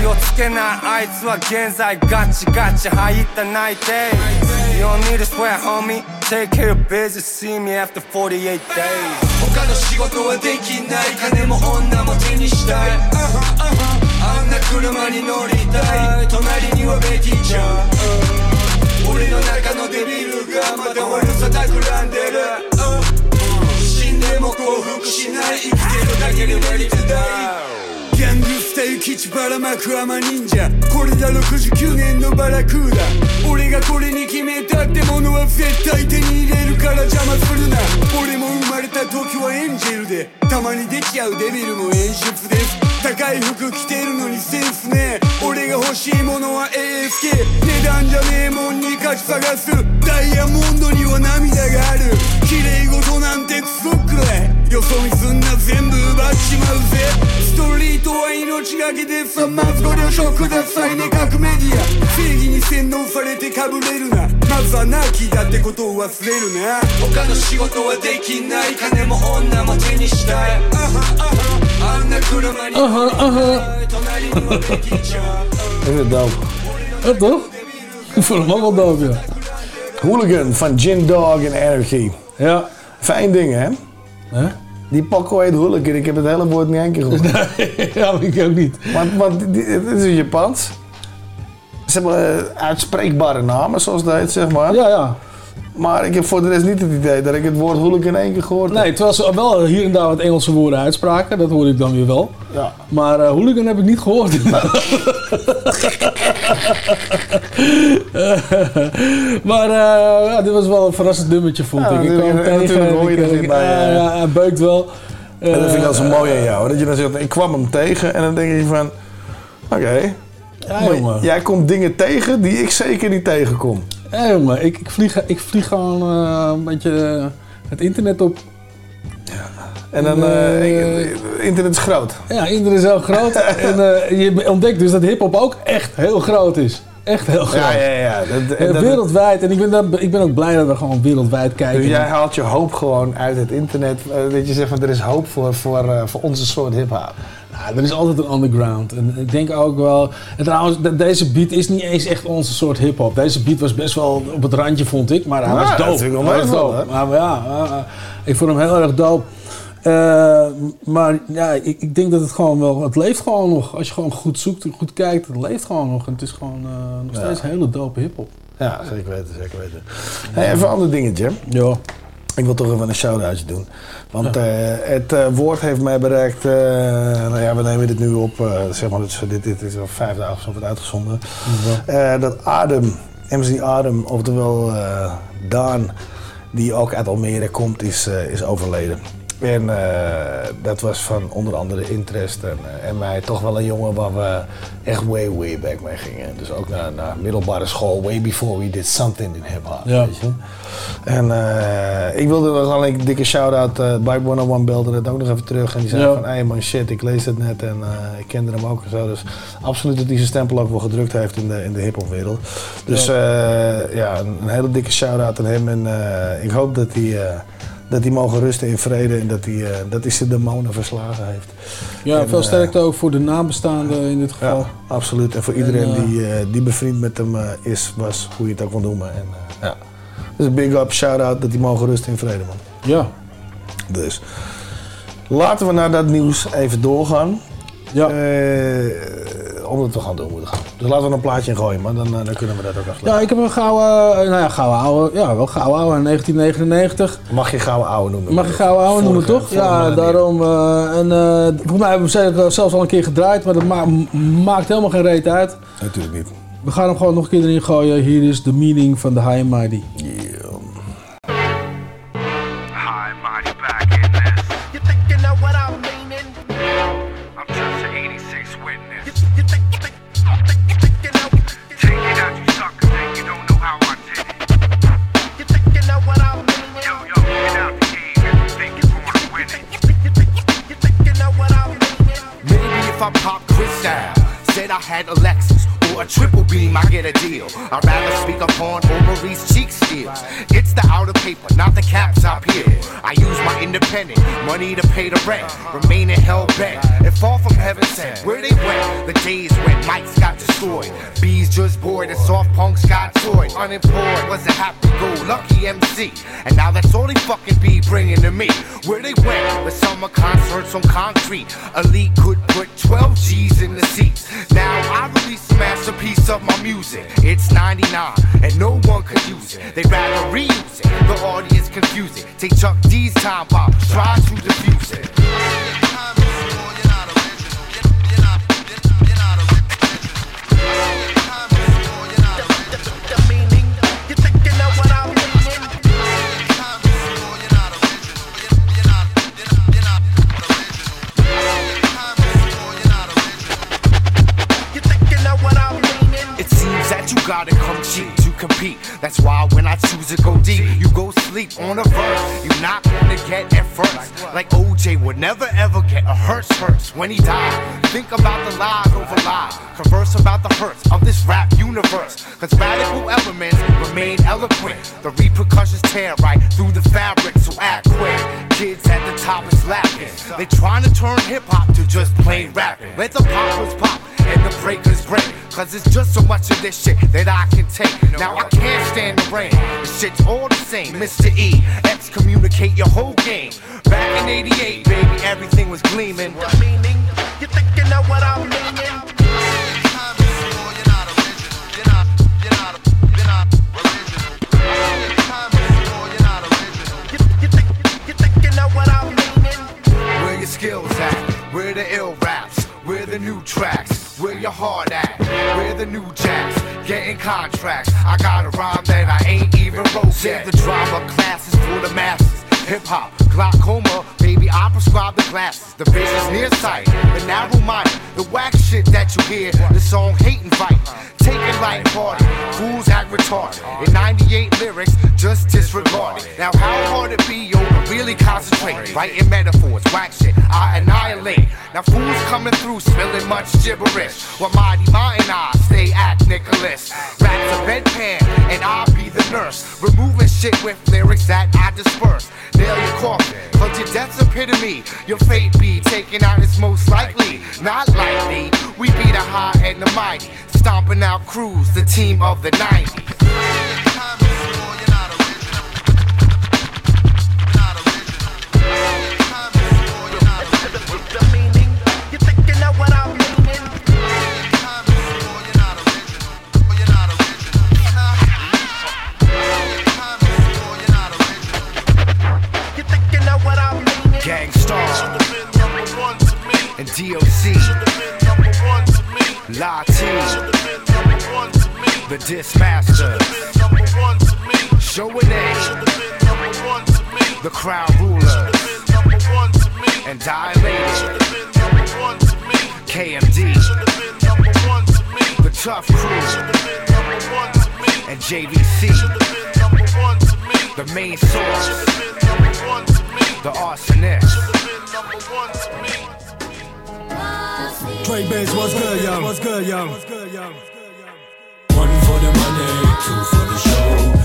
Speaker 28: 気をつけないあいつは現在ガチガチ入った内定。You don't need to sweat homie. Take care of business. See me after 48 days.
Speaker 22: 他の仕事はできない。金も女も手にしたい。あんな車に乗りたい。隣にはベティちゃん。俺の中のデビルがまた悪さ企んでる。死んでもしない。生きてるだけで
Speaker 29: ングスタイル基地ばらまくアマ忍者これだ69年のバラクーダ俺がこれに決めたってものは絶対手に入れるから邪魔するな。俺も生まれた時はエンジェルで。たまにできちゃうデビルも演出です。高い服着てるのにセンスね俺が欲しいものは AFK 値段じゃねえもんに価値探す。ダイヤモンドには涙がある。綺麗事なんてクソくらい。よそ見すんな全部奪っちまうぜストリートは命がけでさまずご了承くださいね各メディア正義に洗脳されてかぶれるなまずはナーキーだってことを忘れるな
Speaker 22: 他の仕事はできない金も女も手にしたいあんな車に隣にはベティちゃん
Speaker 8: Ik vind het dope.
Speaker 9: Ja, toch? Ik vond hem ook wel dope, ja.
Speaker 8: Hooligan van Gin Dog en Anarchy.
Speaker 9: Ja.
Speaker 8: Fijn ding, hè? Die Paco heet Hooligan. Ik heb het hele woord niet één keer gehoord.
Speaker 9: ja, maar ik ook niet.
Speaker 8: Want, want het is in Japans. Ze hebben eh, uitspreekbare namen, zoals dat heet, zeg maar.
Speaker 9: Ja, ja.
Speaker 8: Maar ik heb voor de rest niet het idee dat ik het woord hooligan één keer gehoord heb.
Speaker 9: Nee, terwijl ze wel hier en daar wat Engelse woorden uitspraken. Dat hoor ik dan weer wel.
Speaker 8: Ja.
Speaker 9: Maar eh, hooligan heb ik niet gehoord. maar eh, ja, dit was wel een verrassend nummertje, vond
Speaker 8: Ja,
Speaker 9: ik. Ik kwam tegen
Speaker 8: natuurlijk hoor je dat
Speaker 9: ik-
Speaker 8: bij,
Speaker 9: ja,
Speaker 8: eh,
Speaker 9: ja, hij beukt wel.
Speaker 8: En dat vind ik al zo mooi aan jou. Dat je dan zegt, ik kwam hem tegen en dan denk je van... Oké. Jij komt dingen tegen die ik zeker niet tegenkom.
Speaker 9: Ja, jongen, ik, ik, vlieg, ik vlieg gewoon eh, een beetje eh, het internet op.
Speaker 8: En dan,
Speaker 9: eh,
Speaker 8: internet is groot.
Speaker 9: Ja, internet is heel groot. en je ontdekt dus dat hip-hop ook echt heel groot is. Echt heel groot.
Speaker 8: Ja, ja, ja. Dat-
Speaker 9: wereldwijd. En ik ben, dat- ik ben ook blij dat we gewoon wereldwijd kijken.
Speaker 8: Dus jij haalt je hoop gewoon uit het internet. eh, dat je zegt van er is hoop voor, voor, eh, voor onze soort hip-hop.
Speaker 9: Ja, er is altijd een underground. En ik denk ook wel. En trouwens, de- deze beat is niet eens echt onze soort hip-hop. Deze beat was best wel op het randje, vond ik. Maar hij
Speaker 8: Ja,
Speaker 9: was dope. Hij was dope. Maar ja, ik vond hem heel erg dope. Eh, maar ja, ik, ik denk dat het gewoon wel. Het leeft gewoon nog. Als je gewoon goed zoekt en goed kijkt, het leeft gewoon nog. En het is gewoon eh, nog
Speaker 8: Ja.
Speaker 9: steeds hele dope hip-hop.
Speaker 8: Ja, zeker weten, zeker weten. Hey, even een ander dingetje.
Speaker 9: Ja.
Speaker 8: Ik wil toch even een shout-outje doen. Want eh, het woord heeft mij bereikt. nou ja, we nemen dit nu op. zeg maar, dit, dit, dit is al vijf dagen of zo wordt uitgezonden. Dat Adem, MC Adem, oftewel Daan, die ook uit Almere komt, is, is overleden. En eh, dat was van onder andere Interest en, eh, en mij toch wel een jongen waar we echt way, way back mee gingen. Dus ook naar, naar middelbare school, way before we did something in hip-hop.
Speaker 9: Ja.
Speaker 8: weet je. En eh, ik wilde wel gewoon een dikke shout-out. eh Bike 101 belde het ook nog even terug. En die zei
Speaker 9: Ja.
Speaker 8: van, hey man, shit, ik lees het net en ik kende hem ook en zo. Dus absoluut dat hij zijn stempel ook wel gedrukt heeft in de, in de hip-hopwereld. Dus
Speaker 9: Ja.
Speaker 8: ja, ja een, een hele dikke shout-out aan hem. En ik hoop dat hij, dat hij mogen rusten in vrede en dat hij, eh, dat hij zijn demonen verslagen heeft.
Speaker 9: Ja,
Speaker 8: En,
Speaker 9: veel
Speaker 8: eh,
Speaker 9: sterkte ook voor de nabestaanden in dit geval.
Speaker 8: ja, absoluut. En voor iedereen
Speaker 9: En, eh,
Speaker 8: die, die bevriend met hem is, was, hoe je het ook wil noemen. En, ja. Dus een big up, shout-out dat hij mogen rusten in vrede, man.
Speaker 9: Ja.
Speaker 8: Dus. Laten we naar dat nieuws even doorgaan.
Speaker 9: Ja.
Speaker 8: Omdat we gaan door moeten gaan. Dus laten we een plaatje in gooien, maar dan, eh, dan kunnen we dat ook afsluiten.
Speaker 9: Ja, ik heb een gouden, eh, nou ja, gouden ouwe, ja, wel gouden ouwe in 1999.
Speaker 8: Mag je gouden ouwe noemen?
Speaker 9: Mag je gouden ouwe noemen,
Speaker 8: Vorige-
Speaker 9: toch? Ja,
Speaker 8: manier.
Speaker 9: daarom. eh, en volgens mij hebben we ze- zelfs al een keer gedraaid, maar dat ma- maakt helemaal geen reet uit.
Speaker 8: Natuurlijk niet.
Speaker 9: We gaan hem gewoon nog een keer erin gooien. Hier is de meaning van de High and Mighty.
Speaker 22: You
Speaker 16: money to pay the rent, remaining hell bent. And fall from heaven sent, where they went, the days when mics got destroyed. Just bored and soft punks got toyed. Unemployed was a happy go lucky MC. And now that's all they fucking be bringing to me. Where they went with summer concerts on concrete. Elite could put 12 G's in the seats. Now I release a masterpiece of my music. It's 99 and no one could use it. They'd rather reuse it. The audience confuse it. Take Chuck D's time bomb, try to defuse. It when he died. Think about the lies over lies. Converse about the hurts of this rap universe. Cause radical elements remain eloquent. The repercussions tear right through the fabric, so act quick. Kids at the top is laughing. They trying to turn hip hop to just plain rapping. Let the poppers pop and the breakers break. Cause it's just so much of this shit that I can take. Now I can't stand the rain. The shit's all the same. Mr. E, excommunicate your whole game. Back in 88, baby, everything was gleaming. The meaning, you think you know what I mean? Where your skills at? Where the ill raps? Where the new tracks? Where your heart at? Where the new jacks? Getting contracts. I got a rhyme that I ain't even wrote yet. The drama classes for the masses. Hip hop, glaucoma, baby, I prescribe the glasses. The vision's near nearsight, the narrow mind, the whack shit that you hear. The song hate and fight. Take it light party, fools act retarded. In 98 lyrics, just disregarded. Now how hard it be, yo, to really concentrate. Writing metaphors, whack shit, I annihilate. Now fools coming through, spilling much gibberish. While Mighty Mountain I stay at Nicholas. Raps a bedpan, and I'll be the nurse. Removing shit with lyrics that I disperse. Nail your coffin, cause your death's epitome. Your fate be taken out it's most likely. Not likely, we be the high and the mighty. Stomping out crews, the team of the 90s. Gangstar DOC Latin The Dismaster. Show a The Crown Ruler. And Dilated KMD The Tough Crew. And JVC The main source. The arsonist
Speaker 30: Trey Bass, what's good, young? What's good, young?
Speaker 31: One for the money, two for the show,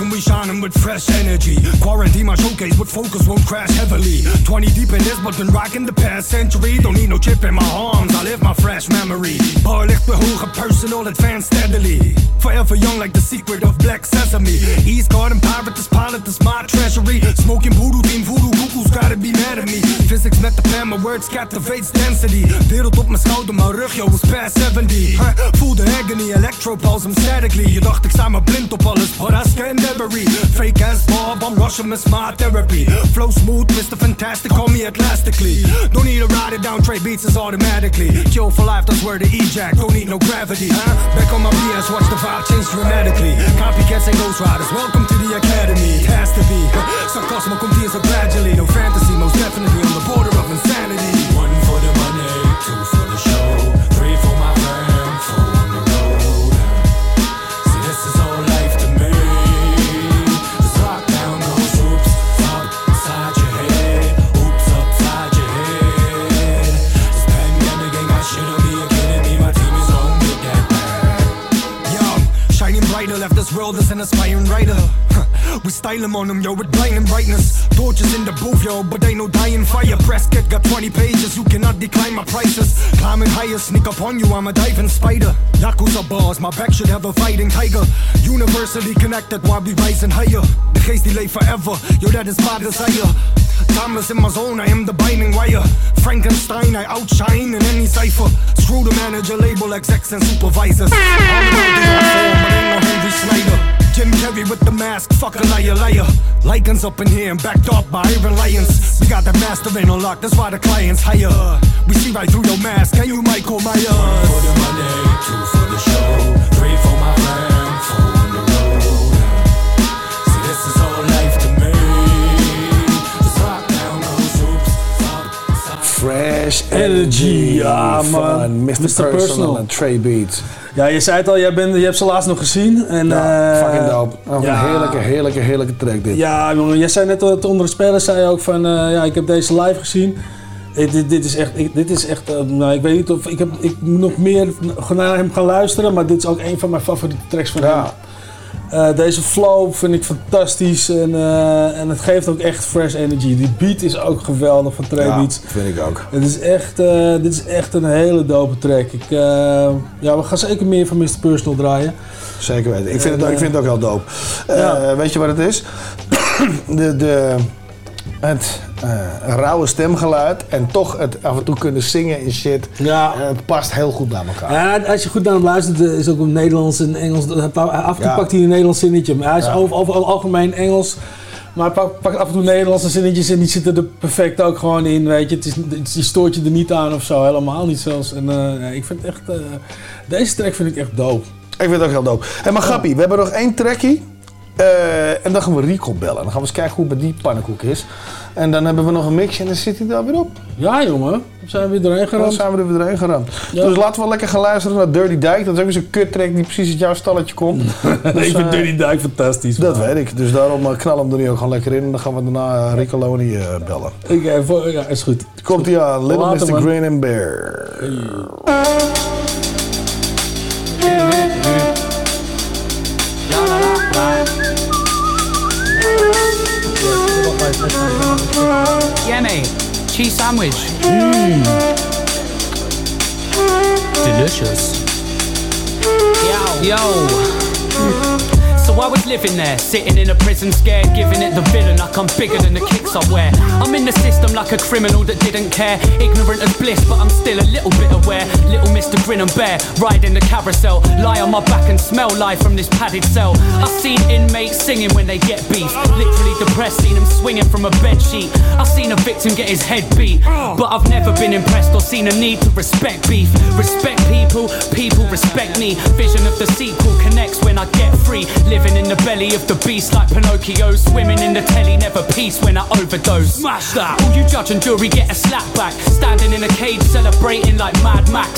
Speaker 30: and we shining with fresh energy. Quarantine my showcase, but focus won't crash heavily. 20 deep in this, but been rocking the past century. Don't need no chip in my arms, I live my fresh memory. Bar licht behogen, personal, advance steadily. Forever young like the secret of black sesame. East Garden pirate, this pilot, this my treasury. Smoking voodoo team, voodoo cuckoo's gotta be mad at me. Physics met the pen, my words captivates density. Wereld op mijn schouder, mijn rug, yo, was past 70. Huh, voel de agony, electropulse, I'm statically. Je dacht ik sta maar blind op alles, but I scan Fake ass Bob, I'm rushing with my therapy. Flow smooth, Mr. Fantastic, call me elastically. Don't need to ride it down, Trey beats is automatically. Kill for life, that's where the ejac, don't need no gravity. Huh? Back on my BS, watch the vibe change dramatically. Copycats and ghost riders, welcome to the academy. It has to be. Sarcasmo hier so gradually. No fantasy, most definitely on the border of insanity. This world is an aspiring writer. We style him on him, yo, with blinding brightness. Torches in the booth, yo, but ain't no dying fire. Press kit got 20 pages, you cannot decline my prices. Climbing higher, sneak up on you, I'm a diving spider. Yakuza bars, my back should have a fighting tiger. Universally connected while we rising higher. The case delay forever, yo, that is my desire. Timeless in my zone, I am the binding wire. Frankenstein, I outshine in any cipher. Screw the manager, label execs and supervisors. I'm out the on form, but ain't no Henry Snyder. Jim Carrey with the mask, fuck a liar, liar. Lycans up in here and backed up by Iron Lions. We got the master in on lock, that's why the clients hire. We see right through your mask, can you Michael Myers?
Speaker 32: One for the money, two for the show, three for my fam, four on the road. See, this is all life to me. Just rock down those.
Speaker 8: Fresh
Speaker 9: Energy, ja, man.
Speaker 8: Mr.
Speaker 9: Mr.
Speaker 8: Personal,
Speaker 9: Personal.
Speaker 8: en Trey Beats.
Speaker 9: Ja, je zei het al, jij bent, je hebt ze laatst nog gezien. En,
Speaker 8: Ja,
Speaker 9: eh,
Speaker 8: fucking dope. Ook
Speaker 9: ja.
Speaker 8: Een heerlijke, heerlijke, heerlijke track dit.
Speaker 9: Ja, jongen, jij zei net dat onder de spelers zei je ook van, eh, ja, ik heb deze live gezien. Eh, dit, dit is echt, ik, dit is echt, nou, ik weet niet of, ik, heb, ik moet nog meer naar hem gaan luisteren, maar dit is ook een van mijn favoriete tracks van hem. Eh, deze flow vind ik fantastisch en, eh, en het geeft ook echt fresh energy. Die beat is ook geweldig van Trey
Speaker 8: Ja,
Speaker 9: Beats.
Speaker 8: vind ik ook.
Speaker 9: Het is echt, eh, dit is echt een hele dope track. Ik, ja, we gaan zeker meer van Mr. Personal draaien.
Speaker 8: Zeker weten. Ik vind, het, ook- ik vind het ook heel dope.
Speaker 9: Ja.
Speaker 8: Weet je wat het is? de, de, het eh, rauwe stemgeluid en toch het af en toe kunnen zingen en shit.
Speaker 9: Ja.
Speaker 8: het past heel goed bij elkaar.
Speaker 9: Ja, als je goed naar hem luistert, eh, is ook op Nederlands en Engels. Af en toe
Speaker 8: Ja.
Speaker 9: pakt hij een Nederlands zinnetje. Maar hij is over, over algemeen Engels. Maar hij pakt, pakt af en toe Nederlandse zinnetjes en die zitten er perfect ook gewoon in. Weet je. Het is, die stoort je er niet aan of zo. Helemaal niet zelfs. En eh, ik vind het echt... eh, deze track vind ik echt dope.
Speaker 8: Ik vind het ook heel dope. Hé, maar Gappie, we hebben nog één trackie. Eh, en dan gaan we Rico bellen. Dan gaan we eens kijken hoe het met die pannenkoek is. En dan hebben we nog een mixje en dan zit hij daar weer op.
Speaker 9: Ja, jongen. Dan zijn we weer
Speaker 8: Dan
Speaker 9: geramd.
Speaker 8: zijn we er weer doorheen geramd.
Speaker 9: Ja.
Speaker 8: Dus laten we lekker gaan luisteren naar Dirty Dijk. Dat is ook weer zo'n kuttrack die precies uit jouw stalletje komt.
Speaker 9: Nee,
Speaker 8: Dus,
Speaker 9: ik vind
Speaker 8: eh,
Speaker 9: Dirty Dijk fantastisch.
Speaker 8: Dat weet ik. Dus daarom eh, knallen we hem er nu ook gewoon lekker in. En dan gaan we daarna Rico Loni bellen.
Speaker 9: Eh, voor- ja, is goed.
Speaker 8: Komt hij aan. Little
Speaker 9: Later,
Speaker 8: Mr.
Speaker 9: man.
Speaker 8: Grin and Bear.
Speaker 33: Mate. Cheese sandwich.
Speaker 9: Mm.
Speaker 33: Delicious. Yo. Yo. So I was living there, sitting in a prison scared, giving it the villain like I'm bigger than the kicks I wear. I'm in the system like a criminal that didn't care, ignorant as bliss, but I'm still a little bit aware. Little Mr. Grin and Bear, riding the carousel, lie on my back and smell life from this padded cell. I've seen inmates singing when they get beef, literally depressed, seen them swinging from a bed sheet. I've seen a victim get his head beat, but I've never been impressed or seen a need to respect beef. Respect people, people respect me. Vision of the sequel connects when I get free. Living in the belly of the beast like Pinocchio. Swimming in the telly, never peace when I overdose. Smash that! All you judge and jury get a slap back. Standing in a cage celebrating like Mad Max.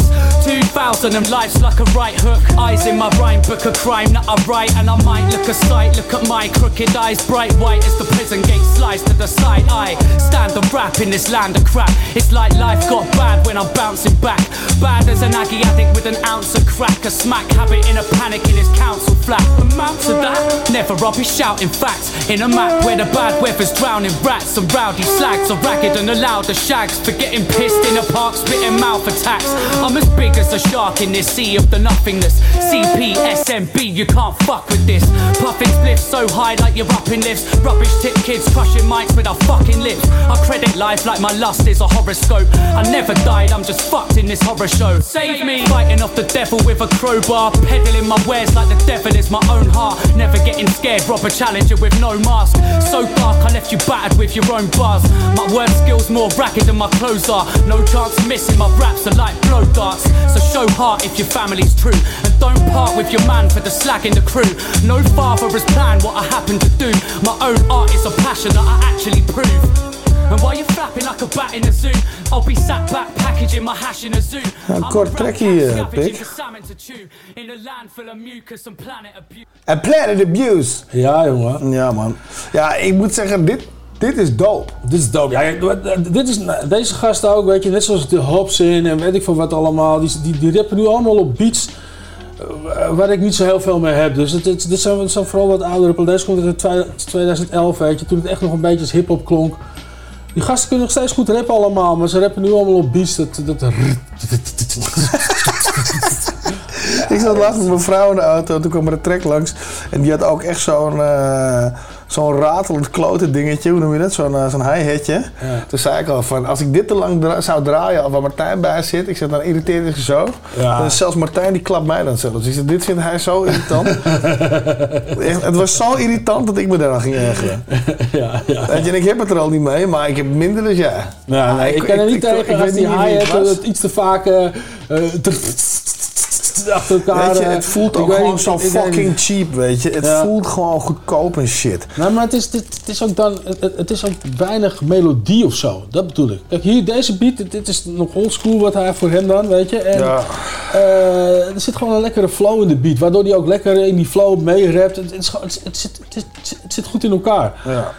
Speaker 33: 2000 and life's like a right hook. Eyes in my rhyme book, a crime that I write. And I might look a sight, look at my crooked eyes. Bright white as the prison gate slice to the side. I stand and rap in this land of crap. It's like life got bad when I'm bouncing back. Bad as an Aggie addict with an ounce of crack. A smack habit in a panic in his council flat. Amount to that? Never rubbish shouting facts. In a map where the bad weather's drowning rats and rowdy slags are ragged and allowed the shags for getting pissed in a park, spitting mouth attacks. I'm as big as a shark in this sea of the nothingness. CP, SMB, you can't fuck with this. Puffing spliffs so high like you're up in lifts. Rubbish tip kids crushing mics with our fucking lips. I credit life like my lust is a horoscope. I never died, I'm just fucked in this horror show. Save me! Fighting off the devil with a crowbar. Peddling my wares like the devil is my own heart. Never getting scared, rob a challenger with no mask. So dark, I left you battered with your own bars. My word skills more ragged than my clothes are. No chance missing, my raps are like blow darts. So show heart if your family's true. And don't part with your man for the slag in the crew. No father has planned what I happen to do. My own art is a passion that I actually prove. And while you're flapping like a bat in a zoo, I'll be sat back packaging my hash in a zoo. I'm
Speaker 8: kort
Speaker 33: a
Speaker 8: trekkie, eh, Pik.
Speaker 33: In.
Speaker 8: En Planet Abuse.
Speaker 9: Ja, jongen.
Speaker 8: Ja, man. Ja, ik moet zeggen, dit, dit is dope.
Speaker 9: Dit is dope. Ja, ja, dit is, deze gasten ook, weet je, net zoals de Hobson en weet ik van wat allemaal. Die, die, die rappen nu allemaal op beats eh, waar ik niet zo heel veel mee heb. Dus het, het, dit, zijn, vooral wat oudere platen. Deze komt uit twa- 2011, weet je, toen het echt nog een beetje als hip-hop klonk. Die gasten kunnen nog steeds goed rappen allemaal, maar ze rappen nu allemaal op beats. Dat,
Speaker 8: Ik zat laatst met mijn vrouw in de auto, toen kwam er een trek langs. En die had ook echt zo'n eh, zo'n ratelend klote dingetje, hoe noem je dat? Zo'n eh, zo'n hi-hatje. Toen zei ik al van, als ik dit te lang dra- zou draaien, of waar Martijn bij zit, ik zeg dan irriteert hij zo.
Speaker 9: Ja.
Speaker 8: Zelfs Martijn die klapt mij dan zelfs. Ik zeg, dit vindt hij zo irritant. Echt, het was zo irritant dat ik me daar aan ging ergeren.
Speaker 9: ja, ja.
Speaker 8: En ik heb het er al niet mee, maar ik heb minder dus ja.
Speaker 9: Ja, nee, ik, kan er niet tegen als
Speaker 8: weet
Speaker 9: die hi-hat het iets te vaak eh, achter elkaar...
Speaker 8: Weet je,
Speaker 9: eh,
Speaker 8: het voelt ook gewoon
Speaker 9: niet,
Speaker 8: zo fucking
Speaker 9: niet.
Speaker 8: cheap, weet je. Het
Speaker 9: Ja.
Speaker 8: voelt gewoon goedkoop en shit.
Speaker 9: Nou, maar het is, het, het is ook dan, het, het is ook weinig melodie of zo. Dat bedoel ik. Kijk, hier, deze beat, dit, dit is nog oldschool wat hij voor hem dan, weet je. En,
Speaker 8: Ja.
Speaker 9: eh, er zit gewoon een lekkere flow in de beat, waardoor hij ook lekker in die flow mee rapt. Het, het, zit- het zit goed in elkaar.
Speaker 8: Ja.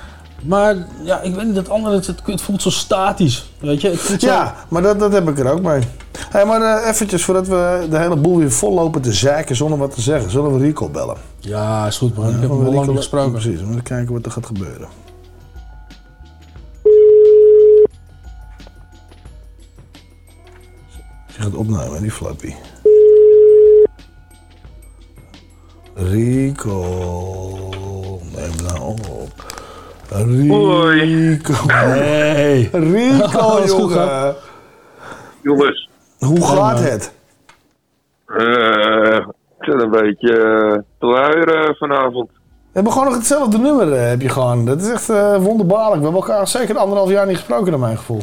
Speaker 9: Maar ja, ik weet niet, dat andere, het, het, voelt zo statisch, weet je. Het voelt zo-
Speaker 8: Ja, maar dat, dat heb ik er ook mee. Hey, maar eh, eventjes voordat we de hele boel weer vol lopen te zeiken zonder wat te zeggen, zullen we Rico bellen?
Speaker 9: Ja, is goed man. ik heb hem al lang gesproken.
Speaker 8: Precies, we moeten kijken wat er gaat gebeuren. Je gaat opnemen, die flappy. Rico, neem nou op. Rico.
Speaker 9: Hey.
Speaker 8: Rico,
Speaker 9: goed,
Speaker 8: jongen.
Speaker 34: Jongens.
Speaker 8: Hoe gaat het?
Speaker 34: Eh, ik zit een beetje eh, te luieren vanavond.
Speaker 8: We hebben gewoon nog hetzelfde nummer, eh, heb je gewoon. Dat is echt eh, wonderbaarlijk. We hebben elkaar zeker anderhalf jaar niet gesproken, naar mijn gevoel.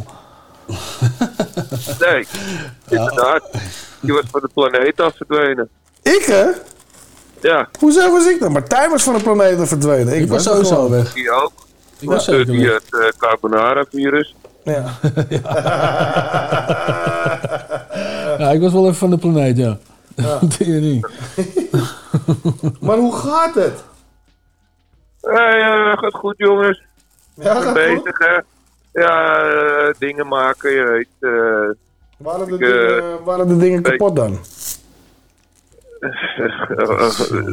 Speaker 34: Nee, inderdaad. Je was van de planeet af verdwenen.
Speaker 8: Ik, hè?
Speaker 34: Ja.
Speaker 8: Hoezo was ik dan? Martijn was van de planeet verdwenen. Ik,
Speaker 9: was
Speaker 8: er
Speaker 9: sowieso weg.
Speaker 34: Die ook.
Speaker 9: Ik was zeker
Speaker 34: via
Speaker 9: weg.
Speaker 34: het eh, carbonara-virus.
Speaker 8: Ja.
Speaker 9: Ja, ik was wel even van de planeet, ja.
Speaker 8: Ja.
Speaker 9: Tering.
Speaker 8: Maar hoe gaat het?
Speaker 34: Hey, eh, gaat goed jongens.
Speaker 8: Ja,
Speaker 34: Ik ben
Speaker 8: gaat
Speaker 34: bezig hè. Ja, eh, dingen maken, je weet. eh,
Speaker 8: Waren de,
Speaker 34: ik, eh,
Speaker 8: dingen, waren de dingen kapot dan?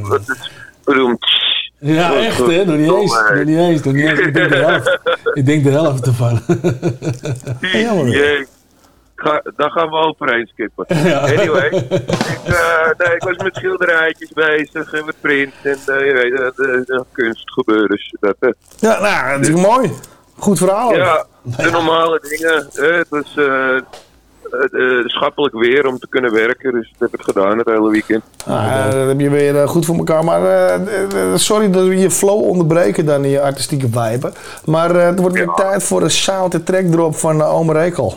Speaker 34: Wat is beroemd?
Speaker 9: Ja, echt hè? Nog niet eens. Nog niet eens. Nog niet eens. Ik denk de helft, ik denk de helft ervan.
Speaker 34: Ga, daar gaan we overheen skippen. Anyway, ik, eh, nee, ik was met schilderijtjes bezig en met print en eh, je weet, eh, de, de kunstgebeuren. Dus dat, eh.
Speaker 8: Ja, nou, dat is mooi. Goed verhaal.
Speaker 34: Ja, de normale dingen. eh, het was eh, eh, schappelijk weer om te kunnen werken, dus dat heb ik gedaan het hele weekend.
Speaker 8: Eh, dat heb je weer eh, goed voor elkaar. Maar sorry dat we je flow onderbreken dan in je artistieke vibe. Maar het wordt weer tijd voor een track drop van uh, Ome Rekel.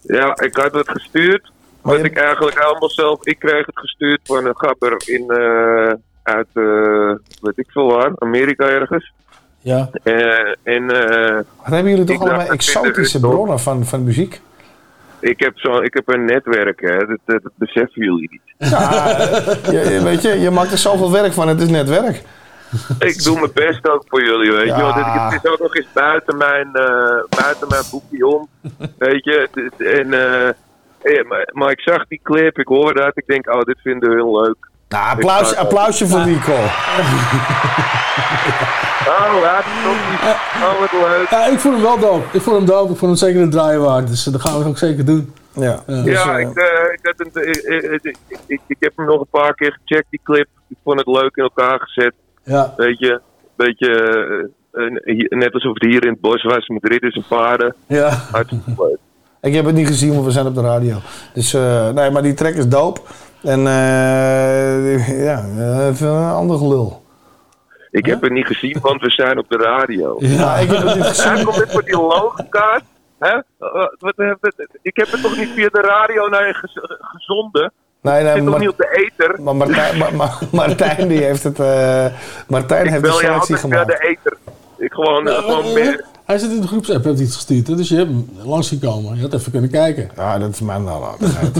Speaker 34: Ja, ik had het gestuurd. Wat ik eigenlijk allemaal zelf... Ik kreeg het gestuurd van een gabber in, uit, eh, weet ik veel waar, Amerika ergens.
Speaker 9: Ja.
Speaker 34: En,
Speaker 8: Wat hebben jullie toch allemaal exotische bronnen van, van muziek?
Speaker 34: Ik heb, zo, ik heb een netwerk, hè. Dat, dat, dat beseffen jullie niet.
Speaker 8: Ja, eh, je, weet je, je maakt er zoveel werk van, het is net werk.
Speaker 34: Ik doe mijn best ook voor jullie, weet je.
Speaker 8: Ja.
Speaker 34: Want het, het is ook nog eens buiten mijn, eh, buiten mijn boekje om. Weet je. En, eh, maar, maar ik zag die clip, ik hoor dat. Ik denk, oh, dit vinden we heel leuk.
Speaker 8: Nou, applaus, applausje voor Rico.
Speaker 34: Oh. Oh, wat leuk.
Speaker 9: Ja, ik vond hem wel dope. Ik vond hem dope. Ik vond hem zeker een draaien waard. Dus dat gaan we ook zeker doen.
Speaker 8: Ja.
Speaker 34: ja, ik, eh, ik, had een, ik, ik, ik, ik, ik heb hem nog een paar keer gecheckt, die clip. Ik vond het leuk in elkaar gezet.
Speaker 9: Ja.
Speaker 34: Weet je, beetje, eh, net alsof het hier in het bos was met ridders en paarden.
Speaker 9: Ja.
Speaker 34: Hartstikke leuk.
Speaker 8: Ik heb het niet gezien, want we zijn op de radio. Dus eh, nee, maar die track is dope. En eh, ja, even een ander gelul.
Speaker 34: Ik heb het niet gezien, want we zijn op de radio.
Speaker 8: Ja, ik heb het niet gezien.
Speaker 34: Hij komt net voor die logokaart. Hè? Eh, wat, eh, ik heb het toch niet via de radio naar je gez- gezonden?
Speaker 8: Nee, nee,
Speaker 34: Ik zit toch
Speaker 8: maar-
Speaker 34: niet op de ether?
Speaker 8: Maar Martijn, maar, maar- Martijn die heeft het. eh, Martijn
Speaker 34: Ik
Speaker 8: heeft de selectie gemaakt.
Speaker 34: de ether. Ik gewoon, gewoon meer...
Speaker 9: Hij zit in de groepsapp, heeft iets gestuurd. Hè? Dus je hebt hem langs gekomen. Je had even kunnen kijken.
Speaker 8: Ja, dat is mijn nalatigheid.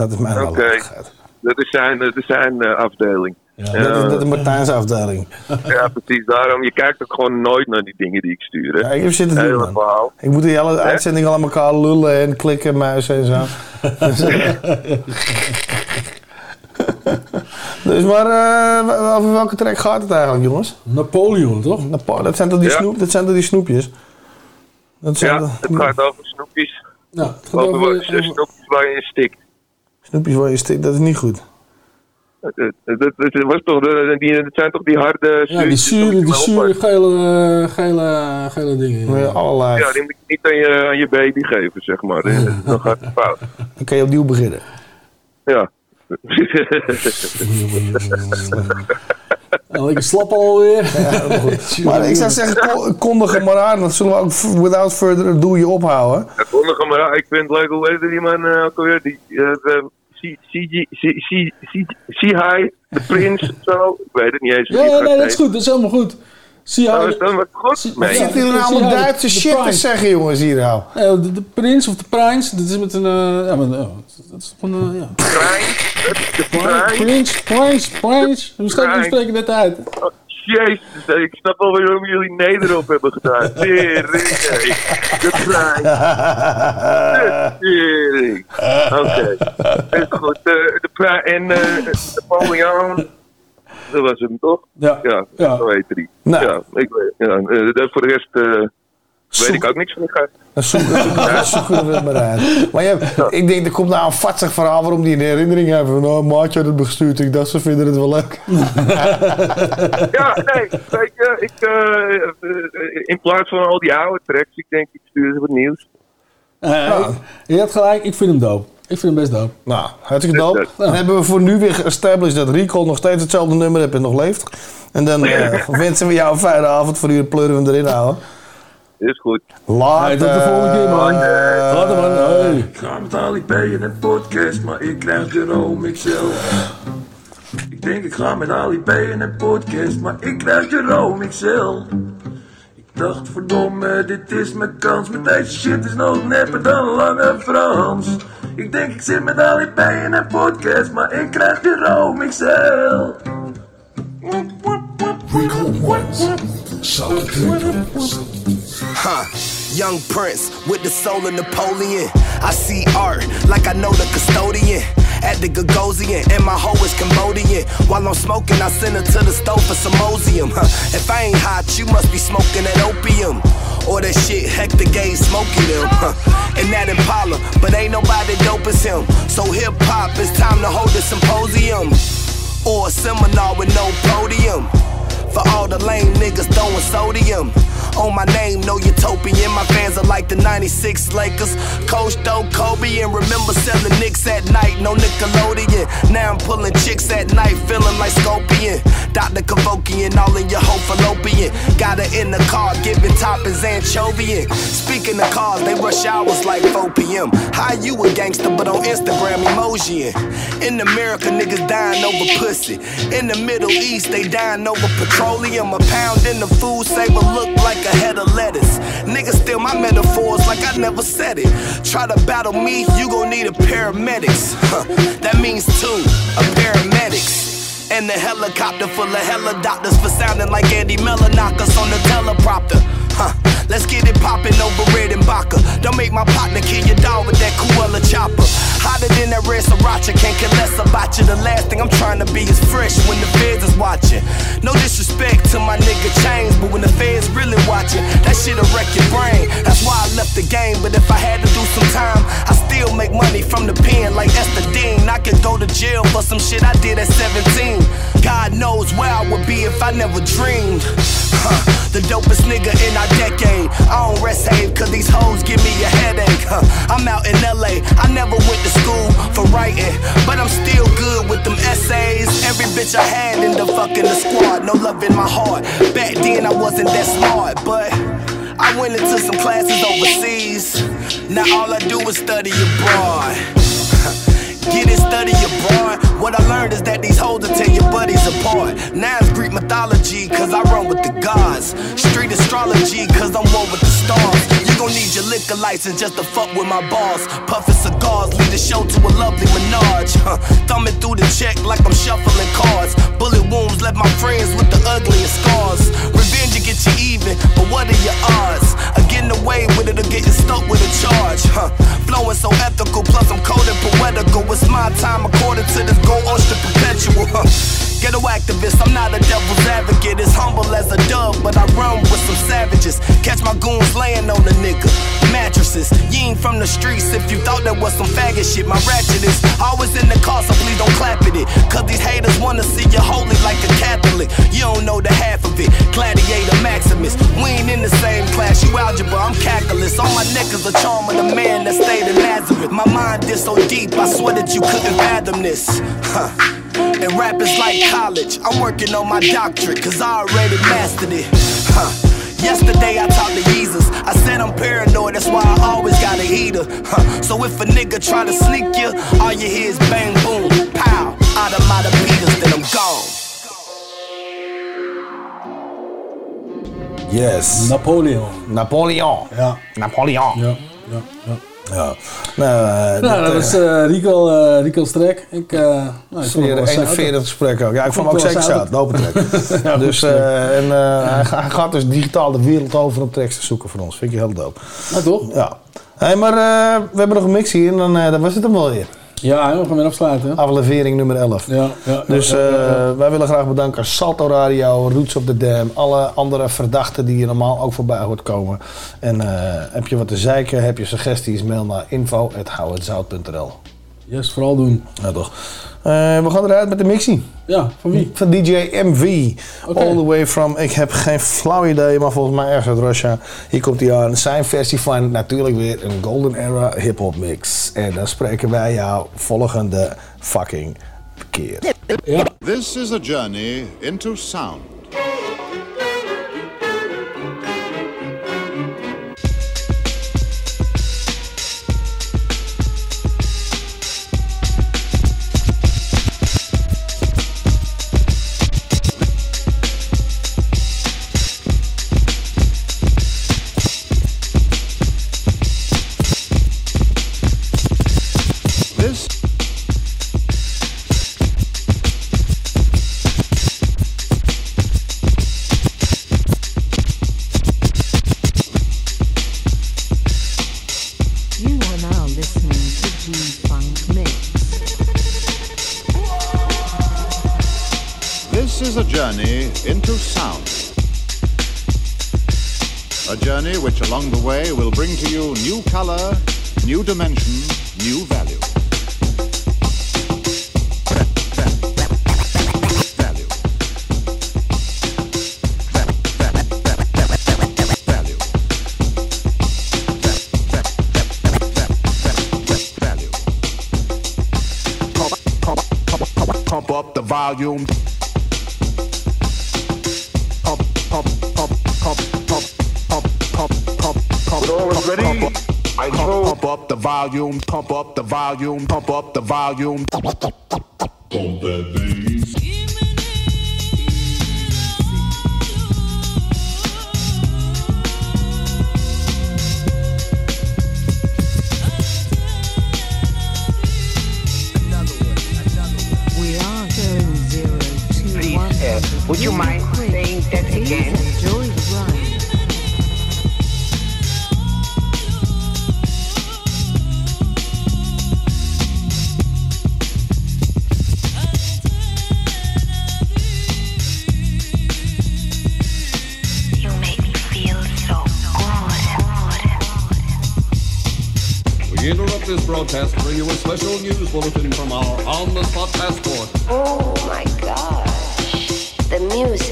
Speaker 8: Dat is mijn nalatigheid.
Speaker 34: Dat is zijn, dat is zijn eh, afdeling.
Speaker 8: Dat is, dat is Martijn's afdeling.
Speaker 34: Ja, precies. Daarom, je kijkt ook gewoon nooit naar die dingen die ik stuur. Hè.
Speaker 8: Ja, ik heb zitten doen. Ik moet die hele uitzending al aan elkaar lullen en klikken, muizen en zo. Dus, Dus maar eh, over welke track gaat het eigenlijk, jongens?
Speaker 9: Napoleon, toch?
Speaker 8: Napo dat, zijn toch die
Speaker 34: Ja.
Speaker 8: snoep, dat zijn toch die snoepjes? Dat zijn
Speaker 34: Ja,
Speaker 8: de-
Speaker 34: het gaat over snoepjes.
Speaker 9: Ja, het gaat
Speaker 34: over,
Speaker 9: over-
Speaker 34: wat- snoepjes waar je in stikt.
Speaker 8: Snoepjes waar je dat is niet goed.
Speaker 34: Was toch de, die, het zijn toch die harde
Speaker 9: Ja, die zure, die zure gele, eh, gele, gele dingen.
Speaker 8: Ja, allerlei.
Speaker 34: Ja, die moet je niet aan je, aan je baby geven, zeg maar. Dan gaat het fout.
Speaker 8: Dan kan je opnieuw beginnen.
Speaker 34: Ja.
Speaker 9: Ja, lekker slap alweer.
Speaker 8: Maar ik zou zeggen, ko- kondig hem maar aan. Dan zullen we ook without further ado je ophouden.
Speaker 34: Ja, kondig hem maar aan. Ik vind het leuk, hoe heet die man eh, ook alweer? Die, eh, de- C- CG C- C- C- C-High, de Prins, zo. Ik weet het niet eens.
Speaker 9: Ja, nee, dat is goed. Dat is helemaal goed. Zie je
Speaker 34: Oh, wat goed?
Speaker 8: Wat
Speaker 34: Nee.
Speaker 8: zitten jullie nou allemaal Duitse shit te zeggen, jongens, hier nou?
Speaker 9: De, prins of de prins, dat is met een... eh, ja, maar, ja, dat is gewoon... ja.
Speaker 34: De
Speaker 9: Prins, prins, prins. Hoe spreek je dat uit?
Speaker 34: Jezus, ik snap wel waarom jullie Nederop hebben gedaan. Tering, nee. De trein. De tering. Oké, is goed. Eh, de pri- en eh Napoleon, dat was hem toch?
Speaker 9: Ja.
Speaker 34: Ja,
Speaker 9: Ja.
Speaker 34: zo die.
Speaker 8: Nou.
Speaker 34: Ja, ik weet, ja, eh, de- voor de rest eh, weet ik ook niks van. elkaar.
Speaker 8: Dan zoeken dan zoeken we het maar uit. Maar ik denk, er komt nou een vatsig verhaal waarom die een herinnering hebben. Van, oh, maatje had het me gestuurd. Ik dacht, ze vinden het wel leuk.
Speaker 34: Ja, nee, je, ik, eh, eh, in plaats van al die oude tracks, ik denk, ik stuur ze wat nieuws.
Speaker 9: Eh, ik- je hebt gelijk, ik vind hem dope. Ik vind hem best dope.
Speaker 8: Nou, hartstikke dope. Dan hebben we voor nu weer geestablished dat Recall nog steeds hetzelfde nummer heeft en nog leeft. En dan eh, wensen we jou een fijne avond. Voor u pleuren we hem erin houden.
Speaker 34: Is goed.
Speaker 8: Later.
Speaker 9: Hey, tot de volgende keer, man. Later, man. Hey.
Speaker 32: Ik ga met Ali in een podcast, maar ik krijg Jerome XL. Ik denk ik ga met Ali B in een podcast, maar ik krijg Jerome XL. Ik dacht verdomme, dit is mijn kans, met deze shit is nog nepper dan Lange Frans. Ik denk ik zit met Ali B in een podcast, maar ik krijg Jerome XL.
Speaker 24: Huh. Young Prince with the soul of Napoleon. I see art like I know the custodian. At the Gagosian, and my hoe is Cambodian. While I'm smoking, I send her to the stove for some ozium. Huh. If I ain't hot, you must be smoking that opium. Or that shit Hector Gay smoking them. Huh. And that Impala, but ain't nobody dope as him. So hip hop, it's time to hold a symposium. Or a seminar with no podium. For all the lame niggas throwing sodium on my name, no utopian. My fans are like the 96 Lakers. Coach though Kobe and remember selling Knicks at night, no Nickelodeon. Now I'm pulling chicks at night, feeling like Scorpion. Dr. Kevokian, all in your whole fallopian. Got her in the car, giving toppings anchovian. Speaking of cars, they rush hours like 4 p.m. How you a gangster, but on Instagram emojiing? In America, niggas dying over pussy. In the Middle East, they dying over petroleum. A pound in the food saver look like a head of lettuce. Niggas steal my metaphors like I never said it. Try to battle me, you gon' need a paramedics. Huh, that means two, a paramedics. And the helicopter full of hella doctors for sounding like Andy us on the teleprompter. Huh. Let's get it poppin' over red and Baca. Don't make my partner kill your dog with that Cruella chopper. Hotter than that red sriracha, can't care less about you. The last thing I'm trying to be is fresh when the the game, but if I had to do some time, I still make money from the pen like Esther Dean. I could go to jail for some shit I did at 17. God knows where I would be if I never dreamed. Huh, the dopest nigga in our decade. I don't rest save cause these hoes give me a headache. Huh, I'm out in LA. I never went to school for writing, but I'm still good with them essays. Every bitch I had in the fucking the squad, no love in my heart. Back then I wasn't that smart, but I went into some classes overseas. Now all I do is study abroad. Get it, study abroad. What I learned is that these hoes will tear your buddies apart. Now it's Greek mythology, cause I run with the gods. Street astrology, cause I'm one with the stars. You gon' need your liquor license just to fuck with my boss. Puffin' cigars, lead the show to a lovely menage. Huh. Thumbing through the check like I'm shuffling cards. Bullet wounds left my friends with the ugliest scars. Will get you even, but what are your odds? Of getting away with it or getting stuck with a charge? Huh. Flowing so ethical, plus I'm cold and poetical. It's my time according to this gold oyster perpetual. Huh. Ghetto activist, I'm not a devil's advocate. As humble as a dove, but I run with some savages. Catch my goons laying on a nigga. Mattresses, you ain't from the streets if you thought that was some faggot shit. My ratchet is always in the car, so please don't clap at it. Cause these haters wanna see you holy like a Catholic. You don't know the half of it. Gladiator Maximus, we ain't in the same class. You algebra, I'm calculus. On my neck is a charm of the man that stayed in Nazareth. My mind is so deep, I swear that you couldn't fathom this. Huh. And rap is like college. I'm working on my doctorate, cause I already mastered it. Huh. Yesterday I talked to Jesus. I said I'm paranoid, that's why I always got a heater. Huh. So if a nigga try to sneak you, all you hear is bang boom, pow. Out of my Peters, then I'm gone.
Speaker 8: Yes.
Speaker 9: Napoleon.
Speaker 8: Napoleon.
Speaker 9: Ja.
Speaker 8: Napoleon.
Speaker 9: Ja, ja, ja.
Speaker 8: Ja. Nou, eh,
Speaker 9: Nou, dat is eh Rico, Rico Strek. Ik, eh nou, ik vond het wel
Speaker 8: Zeer
Speaker 9: zout.
Speaker 8: 41 gesprek ook. Ja, ik vond hem ook zeker.
Speaker 9: Ja,
Speaker 8: dus, en, hij, ga- hij gaat dus digitaal de wereld over om tracks te zoeken voor ons. Vind ik heel dope.
Speaker 9: Nou, toch?
Speaker 8: Ja. Hey, maar we hebben nog een mix hier en dan, dan was het hem wel weer.
Speaker 9: Ja, we gaan weer afsluiten.
Speaker 8: Aflevering nummer 11.
Speaker 9: Ja, ja,
Speaker 8: Dus
Speaker 9: ja, ja,
Speaker 8: eh, wij willen graag bedanken Salto Radio, Roots of the Dam, alle andere verdachten die je normaal ook voorbij hoort komen. En eh, heb je wat te zeiken, heb je suggesties, mail naar info.houhetzout.nl.
Speaker 9: Yes, vooral doen.
Speaker 8: Ja, toch. Eh, we gaan eruit met de mixie.
Speaker 9: Ja, van wie?
Speaker 8: Van DJ MV.
Speaker 9: Oké.
Speaker 8: All the way from, ik heb geen flauw idee, maar volgens mij ergens uit Russia. Hier komt hij aan. Zijn versie van natuurlijk weer een Golden Era hip-hop mix. En dan spreken wij jou volgende fucking keer.
Speaker 35: This is a journey into sound. volume up up up ready pump up the volume pump up the volume pump up the volume
Speaker 33: would you mind saying that again?
Speaker 36: Enjoy the ride.
Speaker 33: You make me feel so
Speaker 37: We interrupt this broadcast to bring you a special news bulletin from our on-the-spot passport.
Speaker 33: Oh my gosh music.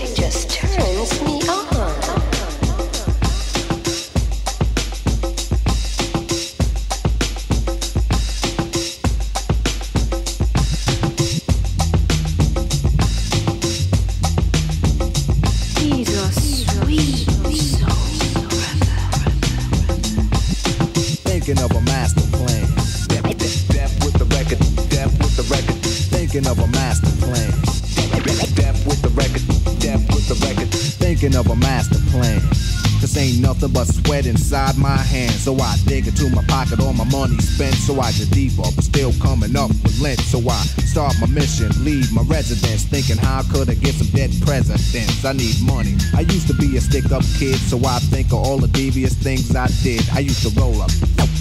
Speaker 3: So I dig into my pocket, all my money spent. So I get deeper, but still coming up with lint. So I start my mission, leave my residence, thinking how could I get some dead presidents? I need money. I used to be a stick up kid, so I think of all the devious things I did. I used to roll up,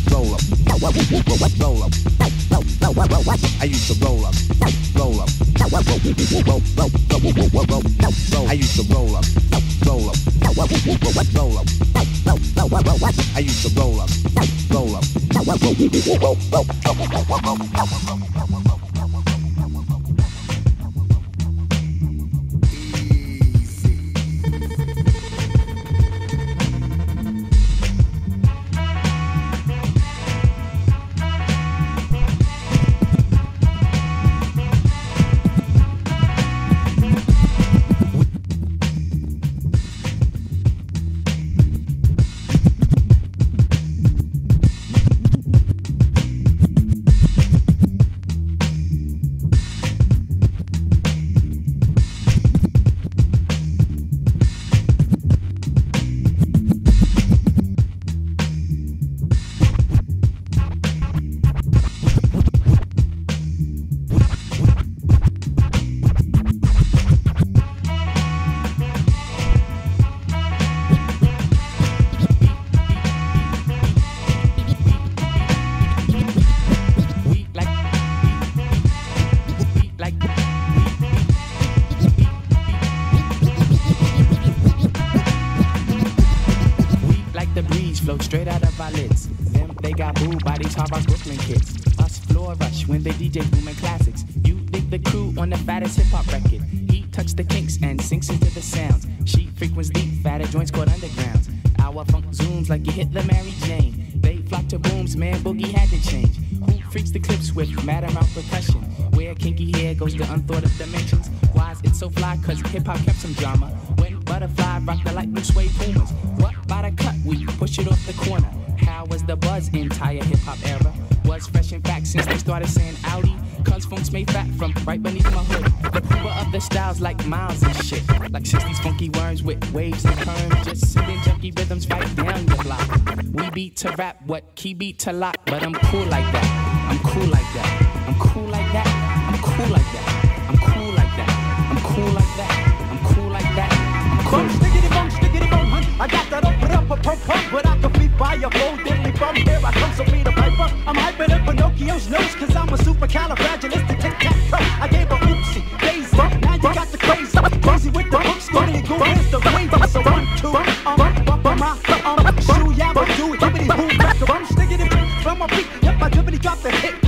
Speaker 3: roll up, roll up, roll up.
Speaker 24: I used to roll up, roll up, roll up, roll up. I used to roll up, roll up, roll up. I used to roll up, roll up.
Speaker 38: He beat lock
Speaker 10: beat. I'm dribbly drop and hit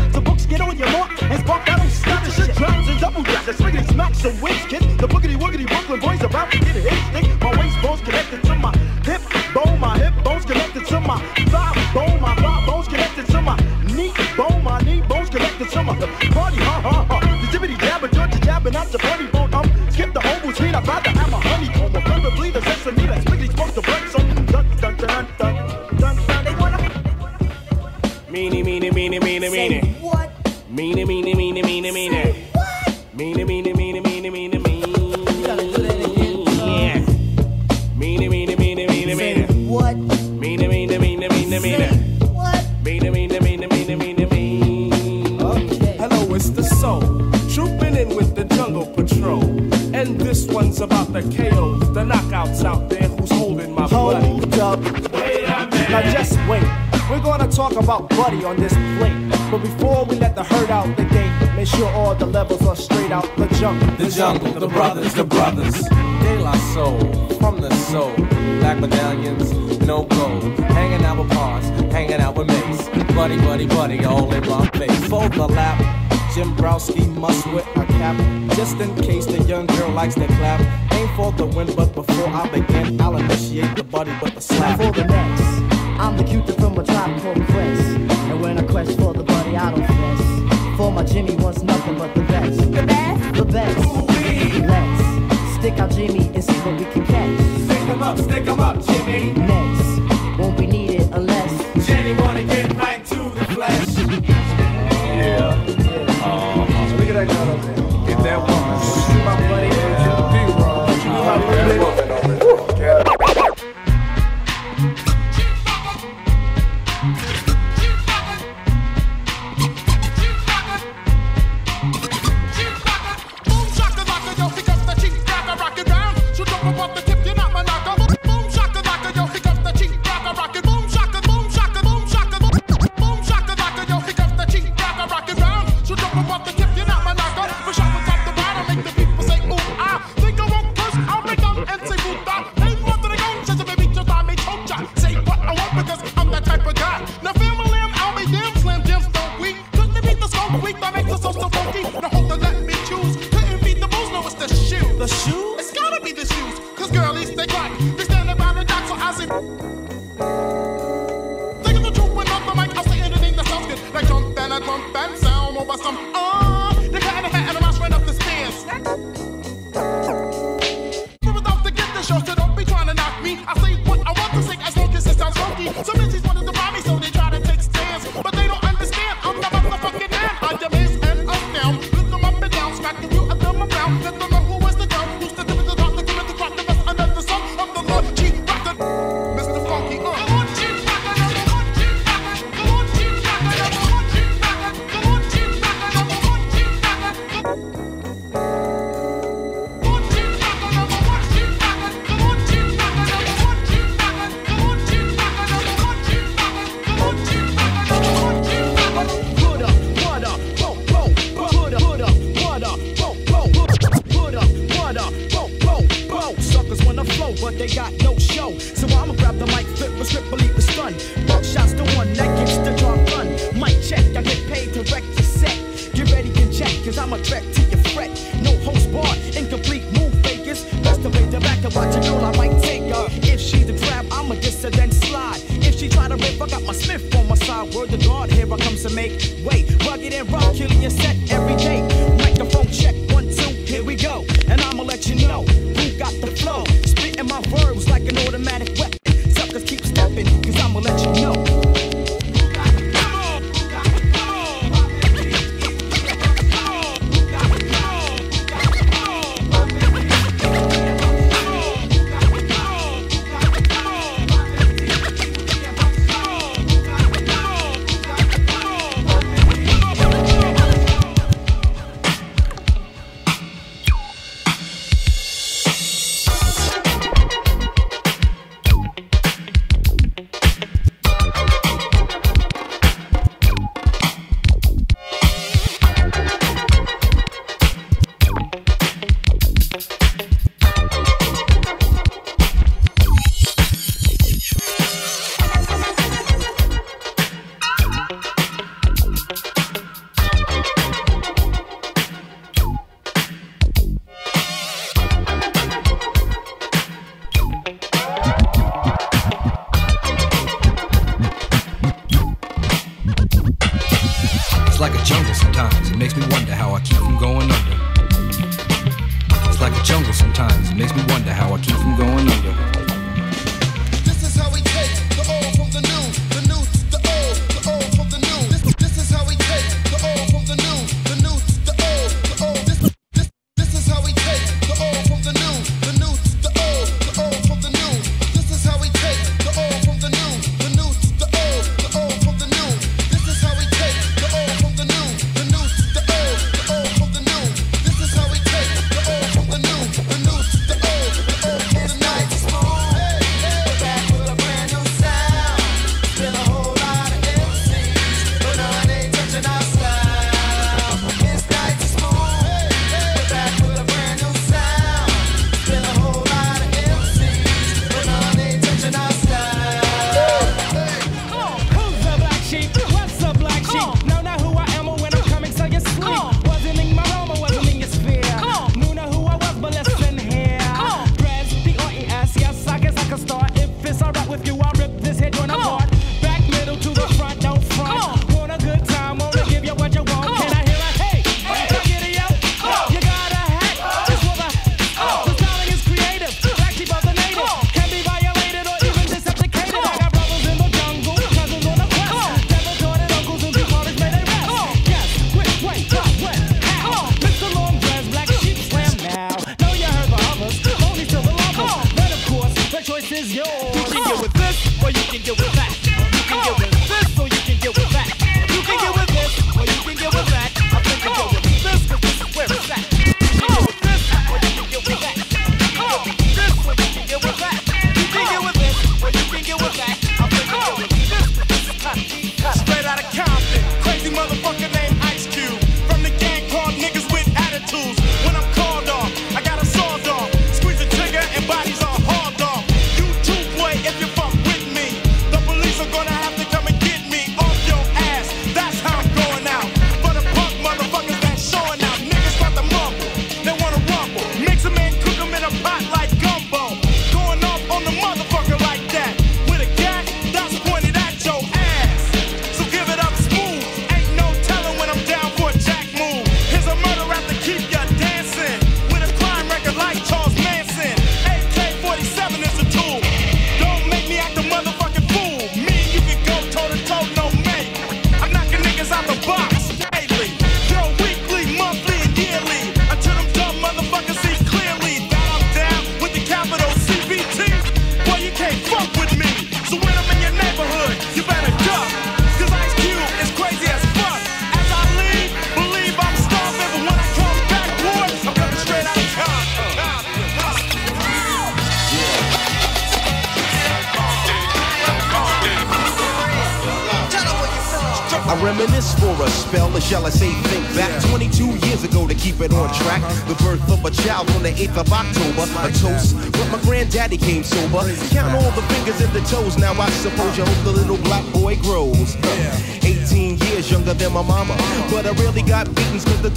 Speaker 19: brothers, De La Soul, from the soul. Black medallions, no gold. Hanging out with Pars, hanging out with Mace. Buddy, buddy, buddy, all in my face. Fold the lap. Jim Browski must wear a cap, just in case the young girl likes to clap. Ain't for the win, but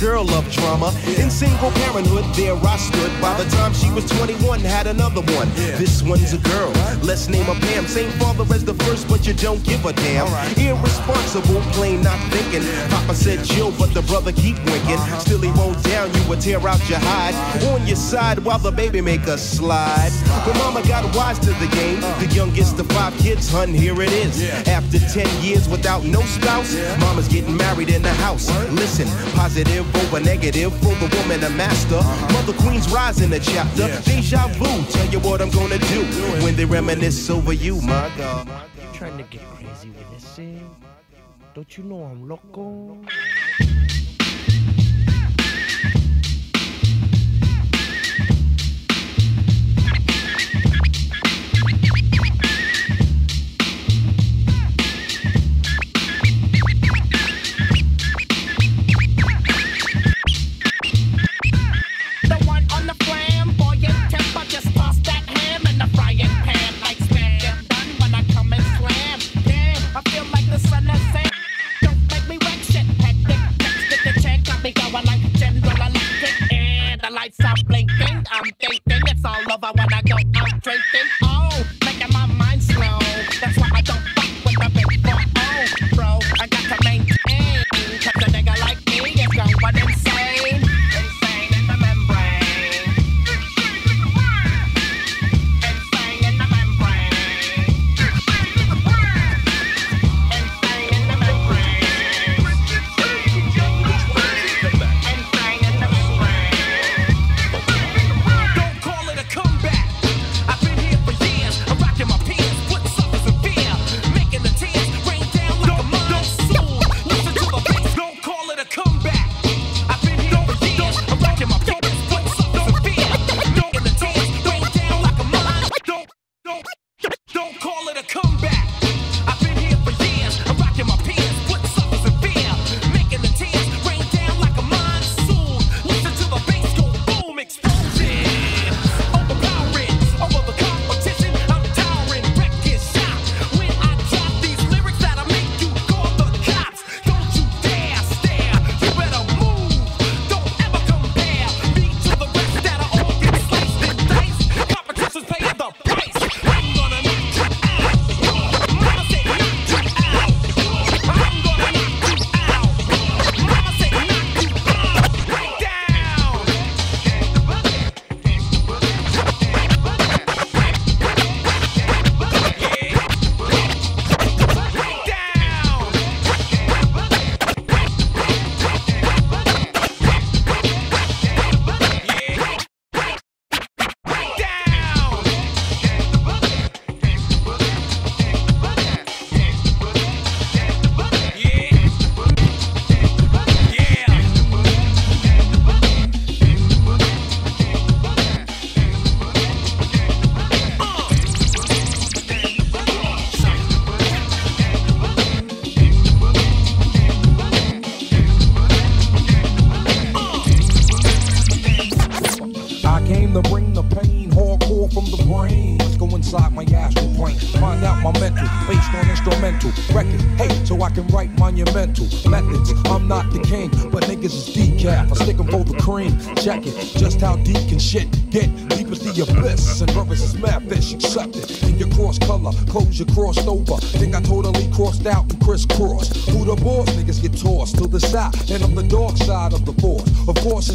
Speaker 39: girl
Speaker 3: loved drama. In single parenthood, there I stood. By the time she was 21, had another one. This one's a girl. Let's name her Pam. Same father as the first, but you don't give a damn. Irresponsible, plain not thinking. Papa said chill, but the brother keep winking. Still he won't down you, would tear out your hide. On your side while the baby make a slide. But mama got wise to the game. The youngest of five kids, hun, here it is. After 10 years without no spouse, mama's getting married in the house. Listen, positive over negative for the woman a master. Mother Queen's rise in the chapter. Deja vu, tell you what I'm gonna do when they reminisce over you, my God.
Speaker 40: You trying to get crazy with this shit? Don't you know I'm loco?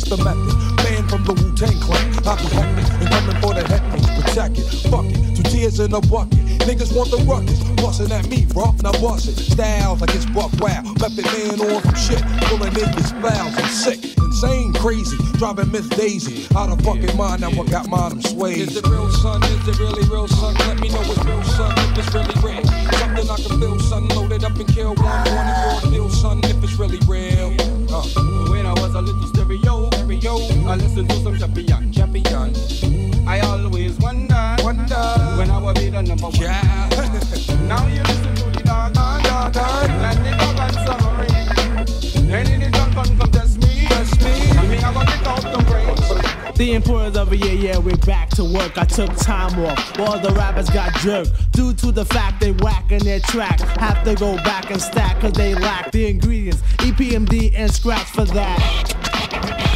Speaker 13: The method. Man from the Wu Tang Clan. Be hectic and coming for the headpiece. Protect it, fuck it. Two tears in a bucket. Niggas want the ruckus. Bustin' at me, bro. Now bust it. Styles like it's buck wow. Method man on some shit. Pulling niggas fouls. I'm sick. Insane, crazy. Driving Miss Daisy. Out of fucking mind. Now I got mine, I'm swayed.
Speaker 41: Is it real, son? Is it really real, son? Let me know it's real, son. If it's really real. Something I can feel, son. Loaded up and kill one. One listen to some champion, champion. I always wonder, wonder when I will be the number one. Yeah. now you listen to the dog, dog, dog, dog and the dog and summary.
Speaker 42: Any the
Speaker 13: drunk on come test me, test me.
Speaker 10: And me I go get out the brain. The
Speaker 42: importance of a yeah, yeah, we're back to work. I took time off. All the rappers got jerked due to the fact they whacking their track. Have to go back and stack, cause they lack the ingredients, EPMD and scratch for that.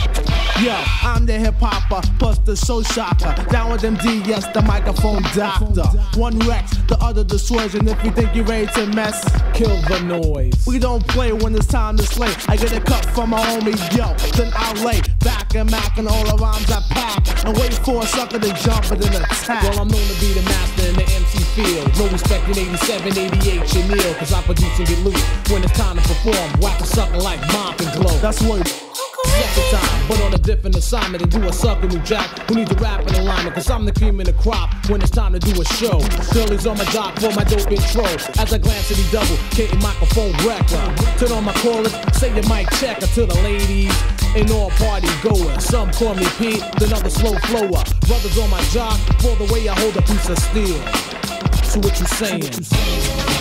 Speaker 42: Yo, I'm the hip hopper, plus the soul shocker. Down with MD, yes, the microphone doctor. One Rex, the other the dissuasion. If you think you're ready to mess, kill the noise. We don't play when it's time to slay. I get a cut from my homies, yo. Then I'll lay back and mac and all the rhymes I pack. And wait for a sucker to jump and then attack.
Speaker 43: Well, I'm known to be the master in the MC field. No respect in 87, 88, Chanel, cause I produce and get loose. When it's time to perform, whack a sucker like Mop and Glow.
Speaker 42: That's what
Speaker 43: Second time, but on a different assignment and do a sucker new jack who needs a rap in alignment. Cause I'm the cream in the crop when it's time to do a show. Girlies on my jock for my dope intro. As I glance at the double, K microphone record. Turn on my chorus, say your mic checker to the ladies. And all party goers. Some call me Pete, then other slow flower. Brothers on my jock for the way I hold a piece of steel. So what you saying? What you saying?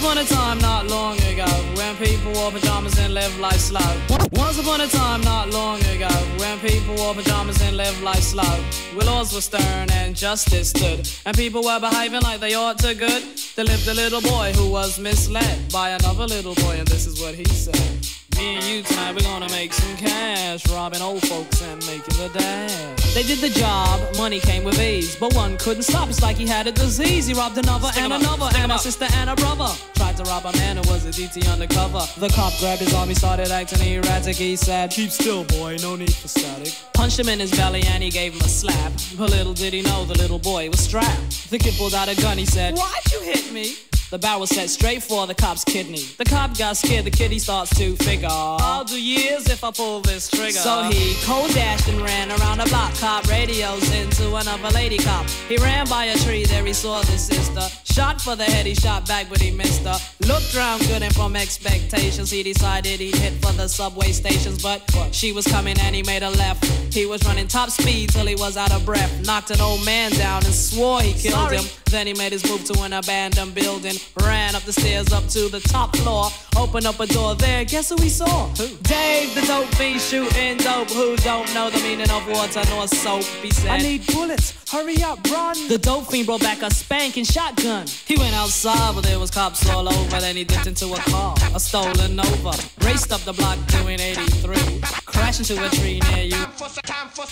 Speaker 44: upon a time, not long ago, when people wore pajamas and lived life slow. Once upon a time, not long ago, when people wore pajamas and lived life slow. Where laws were stern and justice stood, and people were behaving like they ought to good. There lived a little boy who was misled by another little boy, and this is what he said. Me and you tonight, we're gonna make some cash, robbing old folks and making the dash. They did the job, money came with ease, but one couldn't stop. It's like he had a disease. He robbed another Stick and another, stick and a up. sister and a brother. Tried to rob a man who was a DT undercover. The cop grabbed his arm, he started acting erratic. He said, Keep still, boy, no need for static. Punched him in his belly and he gave him a slap. But little did he know the little boy was strapped. The kid pulled out a gun, he said, Why'd you hit me? The barrel set straight for the cop's kidney. The cop got scared, the kid he starts to figure. I'll do years if I pull this trigger. So he cold dashed and ran around the block. Cop radios into another lady cop. He ran by a tree, there he saw the sister. Shot for the head, he shot back, but he missed her. Looked round good and from expectations, he decided he'd hit for the subway stations. But she was coming and he made a left. He was running top speed till he was out of breath. Knocked an old man down and swore he killed Sorry. him. Then he made his move to an abandoned building. Ran up the stairs up to the top floor. Opened up a door there. Guess who we saw? Who? Dave, the dope fiend shooting dope. Who don't know the meaning of water nor soap? He said, I need bullets. Hurry up, run. The dope fiend brought back a spanking shotgun. He went outside, but there was cops all over. Then he dipped into a car, a stolen Nova. Raced up the block doing 83. Crashed into a tree near you.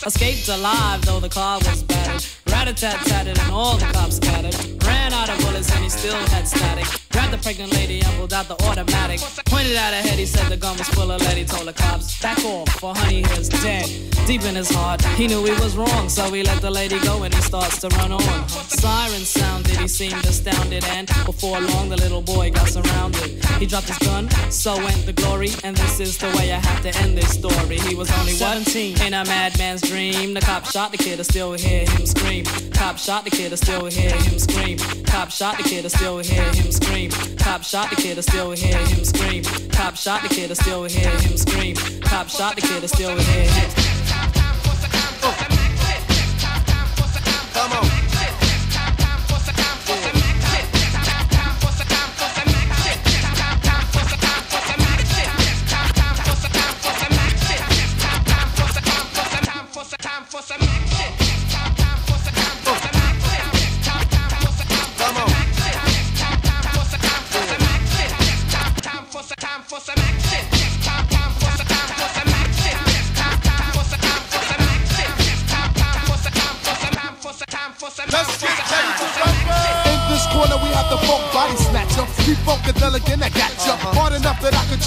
Speaker 44: Escaped alive, though the car was battered. Rat-a-tat-tatted and all the cops scattered. Ran out of bullets and he still had static. Grabbed the pregnant lady and pulled out the automatic. Pointed at her head, he said the gun was full of lead. He told the cops, back off, for honey here's dead. Deep in his heart, he knew he was wrong, so he let the lady go and he starts to run on. Sirens sounded, he seemed astounded, and before long the little boy got surrounded. He dropped his gun, so went the glory, and this is the way I have to end this story. He was only 17 in a madman's dream. The cop shot the kid, I still hear him scream. Cop shot the kid, I still hear him scream. Cop shot the kid, I still hear him scream. Cop shot the kid, I still hear him scream. Cop shot the kid, I still hear him scream. Cop shot the kid, I still hear him.
Speaker 24: Come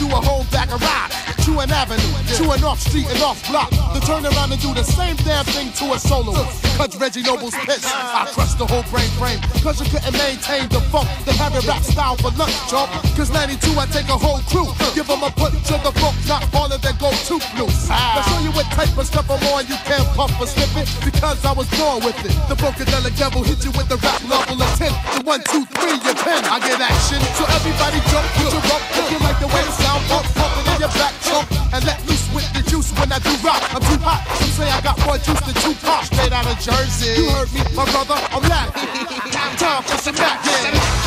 Speaker 19: to a whole bag of rock. An avenue, chew an off street and off block. To turn around and do the same damn thing to a solo. Cause Reggie Noble's pissed. I crushed the whole brain frame. Cause you couldn't maintain the funk. the heavy rap style for lunch, chump. Cause 92 I take a whole crew. Give them a put to the funk, not harder than go too loose. Ah. Now show you what type of stuff I'm on. You can't puff or slip it. Because I was born with it. The Funkadelic devil hit you with the rap level of 10. The 1, 2, 3, you 10. I get action. So everybody jump, put your up. You like the way it sound, it in your back. And let loose with the juice when I do rock. I'm too hot. Some say I got more juice than two Tupac. Straight out of Jersey. You heard me, my brother. I'm laughing. Time for some action.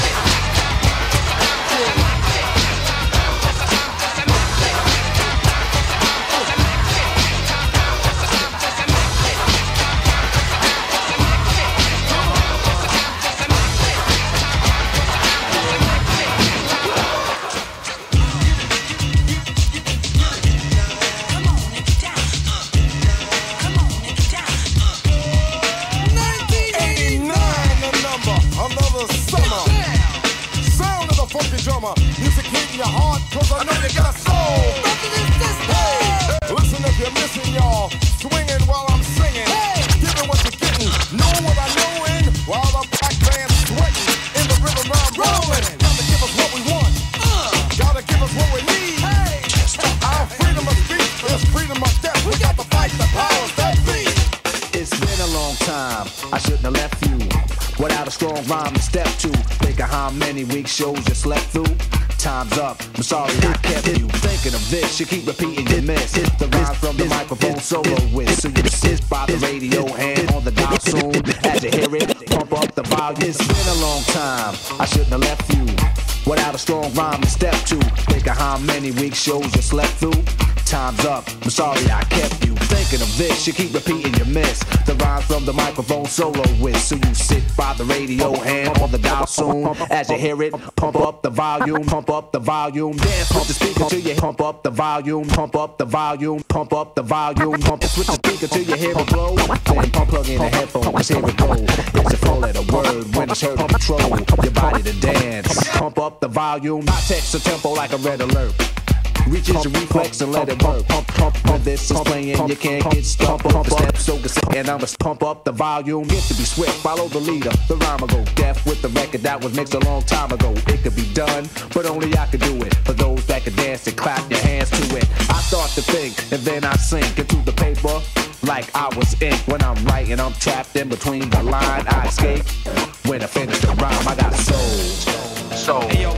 Speaker 8: Rhyme to step to. Think of how many week shows you slept through. Time's up. I'm sorry I kept you thinking of this. You keep repeating your miss. Hit the rhyme from the microphone solo with. So you sit by the radio and on the dial soon. As you hear it, pump up the volume. It's been a long time. I shouldn't have left you without a strong rhyme to step to. Think of how many week shows you slept through. Time's up. I'm sorry I kept you thinking of this. You keep repeating your miss. The rhyme from the microphone solo with. So you sit by the radio and on the dial soon. As you hear it, pump up the volume, pump up the volume. Dance with the speaker till you pump up the volume, pump up the volume, pump up the volume. Pump the speaker till you hear it blow. Then pump plug in the headphones, here it go. It's a four letter word when it's heard control your body to dance. Pump up the volume, not text the tempo like a red alert. Reaches your reflex and let it work. Pump, pump, pump. This is playing, you can't get stuck. Pump up the steps, so good. And I'ma pump up the volume. Get to be swift, follow the leader. The rhyme will go deaf with the record that was mixed a long time ago. It could be done, but only I could do it. For those that could dance and clap your hands to it. I start to think, and then I sink into the paper. Like I was ink when I'm writing, I'm trapped in between the line. I escape when I finish the rhyme. I got soul, soul.
Speaker 25: Hey, yo,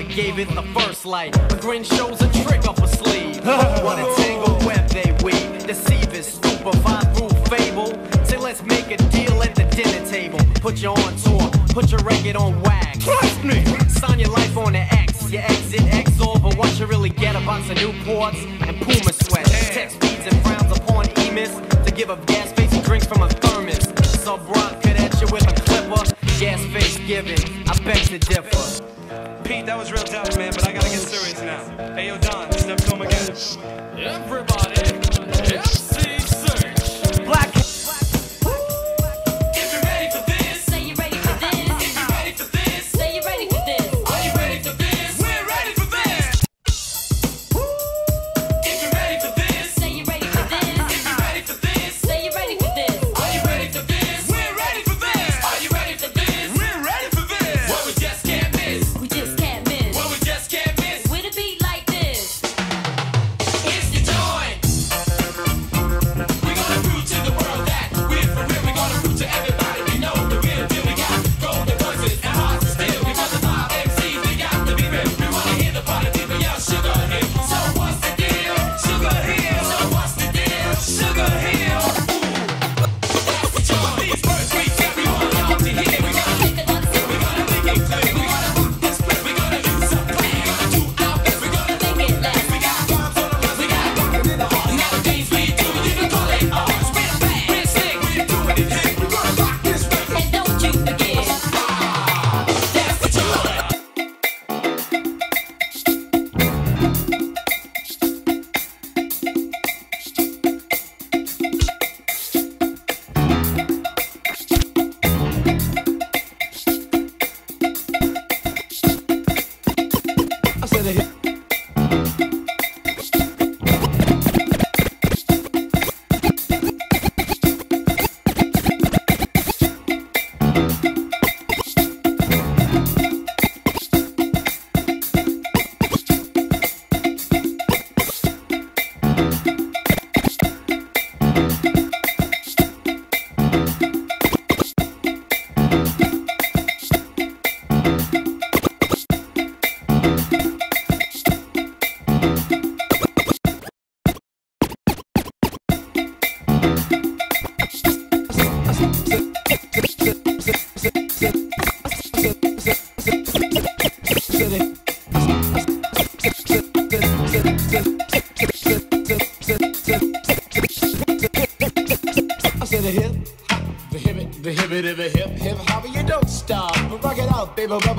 Speaker 45: Lover gave it the first light. A grin shows a trick up a sleeve. what a tangled web they weave. Deceive is stupefied through fable. Say let's make a deal at the dinner table. Put you on tour, put your record on wax. Trust me. Sign your life on the X. Your exit X over what you really get a box of Newports and Puma sweats. Text speeds and frowns upon emis to give up gas face and drinks from a thermos. Sub rock could at you with a clipper. Gas face giving, I beg to differ.
Speaker 25: Pete, that was real tough, man, but I gotta get serious now. Hey, yo, Don, step him again. Everybody, MC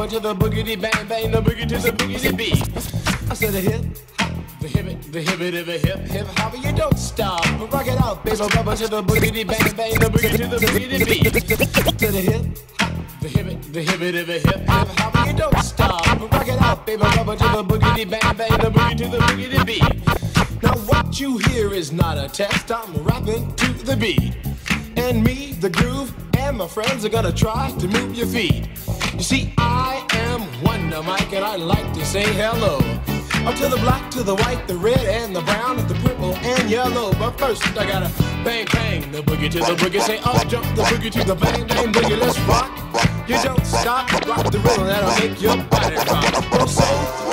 Speaker 10: baby, to the boogity bang bang, the boogie to the boogity beat. I said the hip, hop, the hip the hip it, the hip hip hop, you don't stop. Rock it out, baby, bubba to the boogity bang bang, the boogie to the boogity beat. To the hip, hop, the hip the hip it, the hip hip hop, you don't stop. Rock it out, baby, bubba to the boogity bang bang, the boogie to the boogity beat. Now what you hear is not a test, I'm rapping to the beat. And me, the groove, and my friends are gonna try to move your feet. To the black, to the white, the red, and the brown, and the purple, and yellow. But first, I gotta bang, bang, the boogie to the boogie. Say up, jump the boogie to the bang, bang, boogie. Let's rock. You don't stop, rock the rhythm, that'll make your body rock. Well, so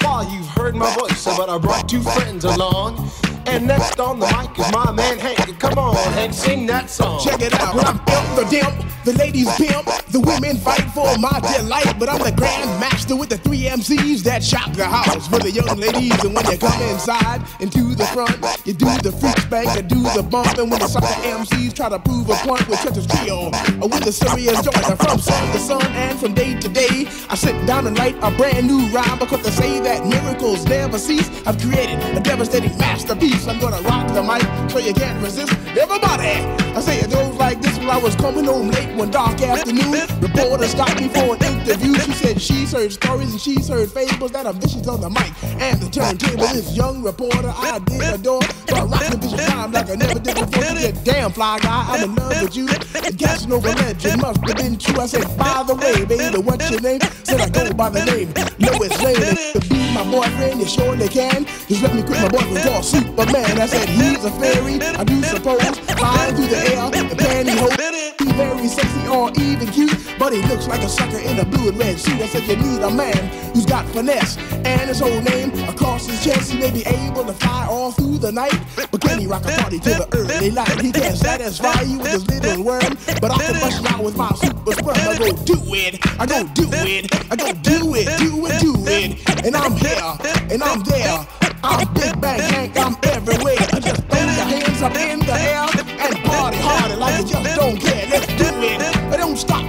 Speaker 10: far you've heard my voice, but I brought two friends along. And next on the mic is my man Hank. Come on, Hank, sing that song.
Speaker 46: Check it out. When I'm imp, the dimp, the ladies pimp, the women fight for my delight. But I'm the grand master with the three MCs that shock the house for the young ladies. And when you come inside into the front, you do the freak spank, you do the bump. And when the sucker MCs try to prove a point with such a trio, or with the serious joint, and from sun to sun and from day to day, I sit down and write a brand new rhyme because they say that miracles never cease. I've created a devastating masterpiece. I'm gonna rock the mic so you can't resist. Everybody, I say it I was coming home late one dark afternoon. Reporter stopped me for an interview. She said she's heard stories and she's heard fables that are vicious on the mic and the turntable. This young reporter I did adore. So I rock the vicious time like I never did before. She said, damn fly guy, I'm in love with you. And Casanova legend must have been true. I said, by the way, baby, what's your name? Said I go by the name Lois Lane. To be my boyfriend, you surely can. Just let me quit my boyfriend called Superman. I said he's a fairy, I do suppose. Flying through the air, the pantyhose. Sexy or even cute, but he looks like a sucker in a blue and red suit. I said you need a man who's got finesse and his whole name across his chest. He may be able to fly all through the night, but can he rock a party to the early light? He can't satisfy you with his little worm, but I can bust you out with my super sperm. I go do it, I go do it, I go do it, do it, do it, and I'm here and I'm there. I'm Big Bang Hank, I'm everywhere. I just throw your hands up in the air and party harder like you just don't care. Stop,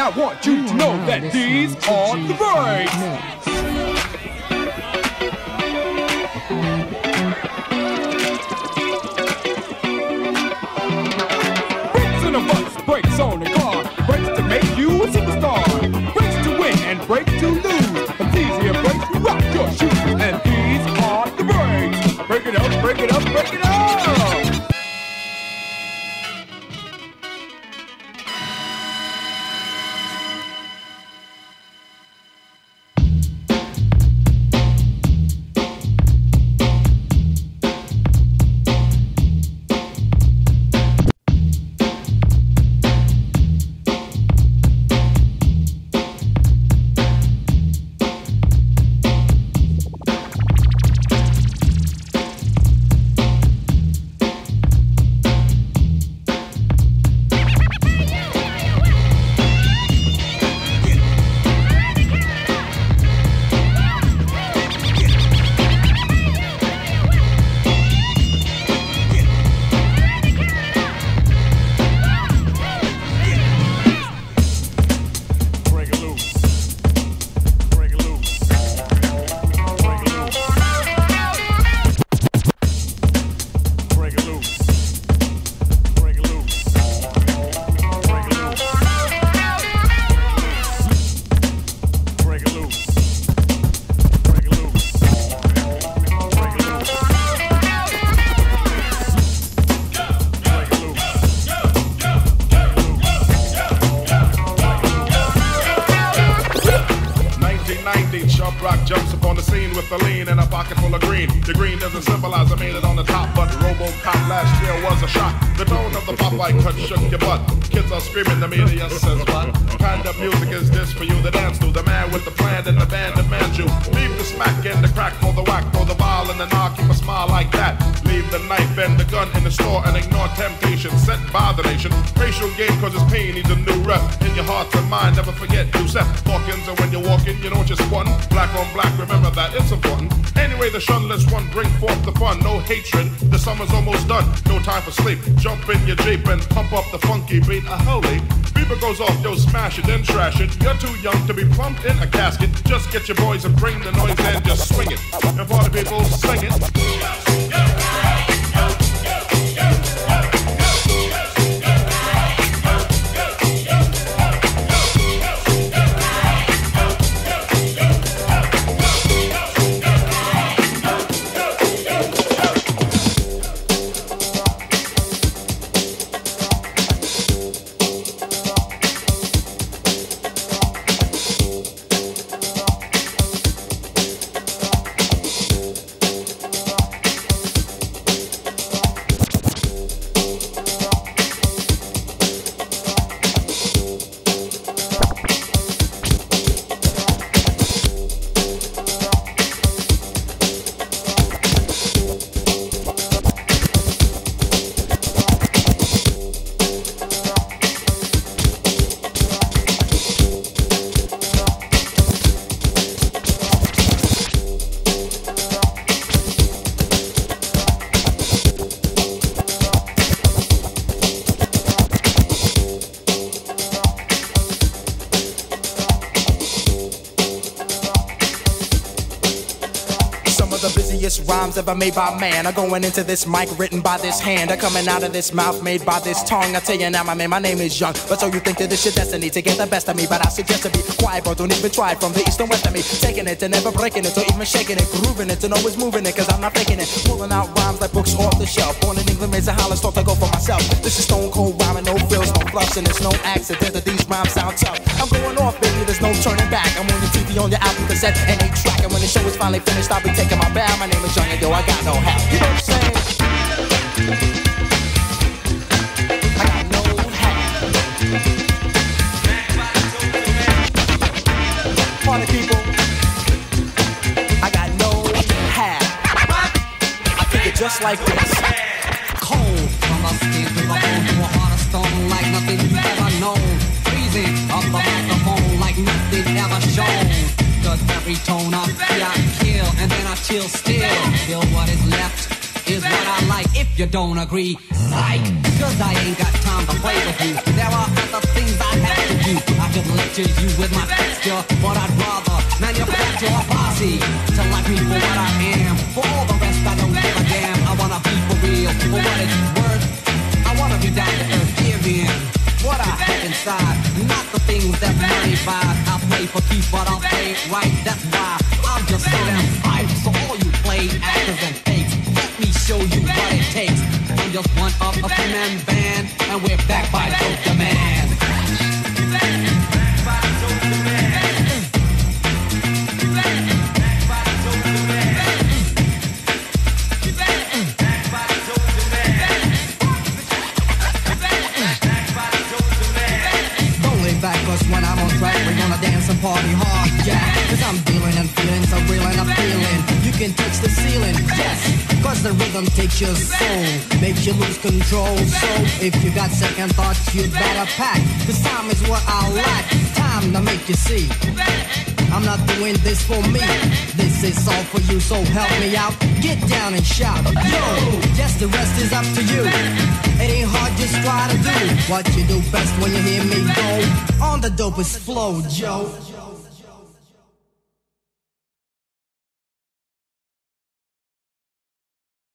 Speaker 46: I
Speaker 47: want you to know that these are the breaks.
Speaker 6: Symbolize I made it on the top, but Robocop last year was a shock. The tone of the pop Popeye cut shook your butt. Kids are screaming, the media says what? Kind of music is this for you to dance to? The man with the plan and the band demands you. Leave the smack and the crack for the whack, for the ball and the knock. Keep a smile like that. Leave the knife and the gun in the store and ignore temptation sent by the nation. Racial game cause it's pain needs a new rep. In your heart and mind, never forget Yusef Hawkins. And when you're walking, you don't just one. Black on black, remember that it's important. Anyway, the shunless one bring forth the fun. No hatred, the summer's almost done. No time for sleep. Jump in your Jeep and pump up the funky beat. A holy. Beaver goes off, yo, smash it, then trash it. You're too young to be plumped in a casket. Just get your boys and bring the noise and just swing it. And party people, sing it.
Speaker 48: Ever made by man are going into this mic written by this hand are coming out of this mouth made by this tongue. I tell you now, my man, my name is Young. But so you think that this your destiny to get the best of me? But I suggest to be quiet, bro. Don't even try it from the east and west of me. Taking it and never breaking it, or even shaking it, grooving it, and always moving it, cause I'm not faking it. Pulling out rhymes like books off the shelf. Born in England, raised in Holland, start to go for myself. This is stone cold rhyming, no frills, no fluffs, and it's no accident that these rhymes sound tough. Going off, baby, there's no turning back. I'm on your TV, on your album cassette, and a track. And when the show is finally finished, I'll be taking my bow. My name is Young, and yo, I got no help. You know what I'm saying? I got no help. Party people, I got no hat. I kick it just like this.
Speaker 45: You don't agree. Like, cause I ain't got time to play with you. There are other things I have to do. I could lecture you with my texture, but I'd rather manufacture a posse to like me for what I am. For all the rest, I don't give a damn. I wanna be for real, for what it's worth. I wanna be down to earth, give in. what I have inside. Not the things that money buys. I play for keeps, but I'll play right. That's why I'm just sit and fight. So all you play actors and just one up, a and band. Rhythm takes your soul, makes you lose control. So if you got second thoughts, you better pack. Cause time is what I lack. Time to make you see. I'm not doing this for me. This is all for you, so help me out. Get down and shout. Yo, yes, the rest is up to you. It ain't hard, just try to do what you do best when you hear me go on the dopest flow, Joe.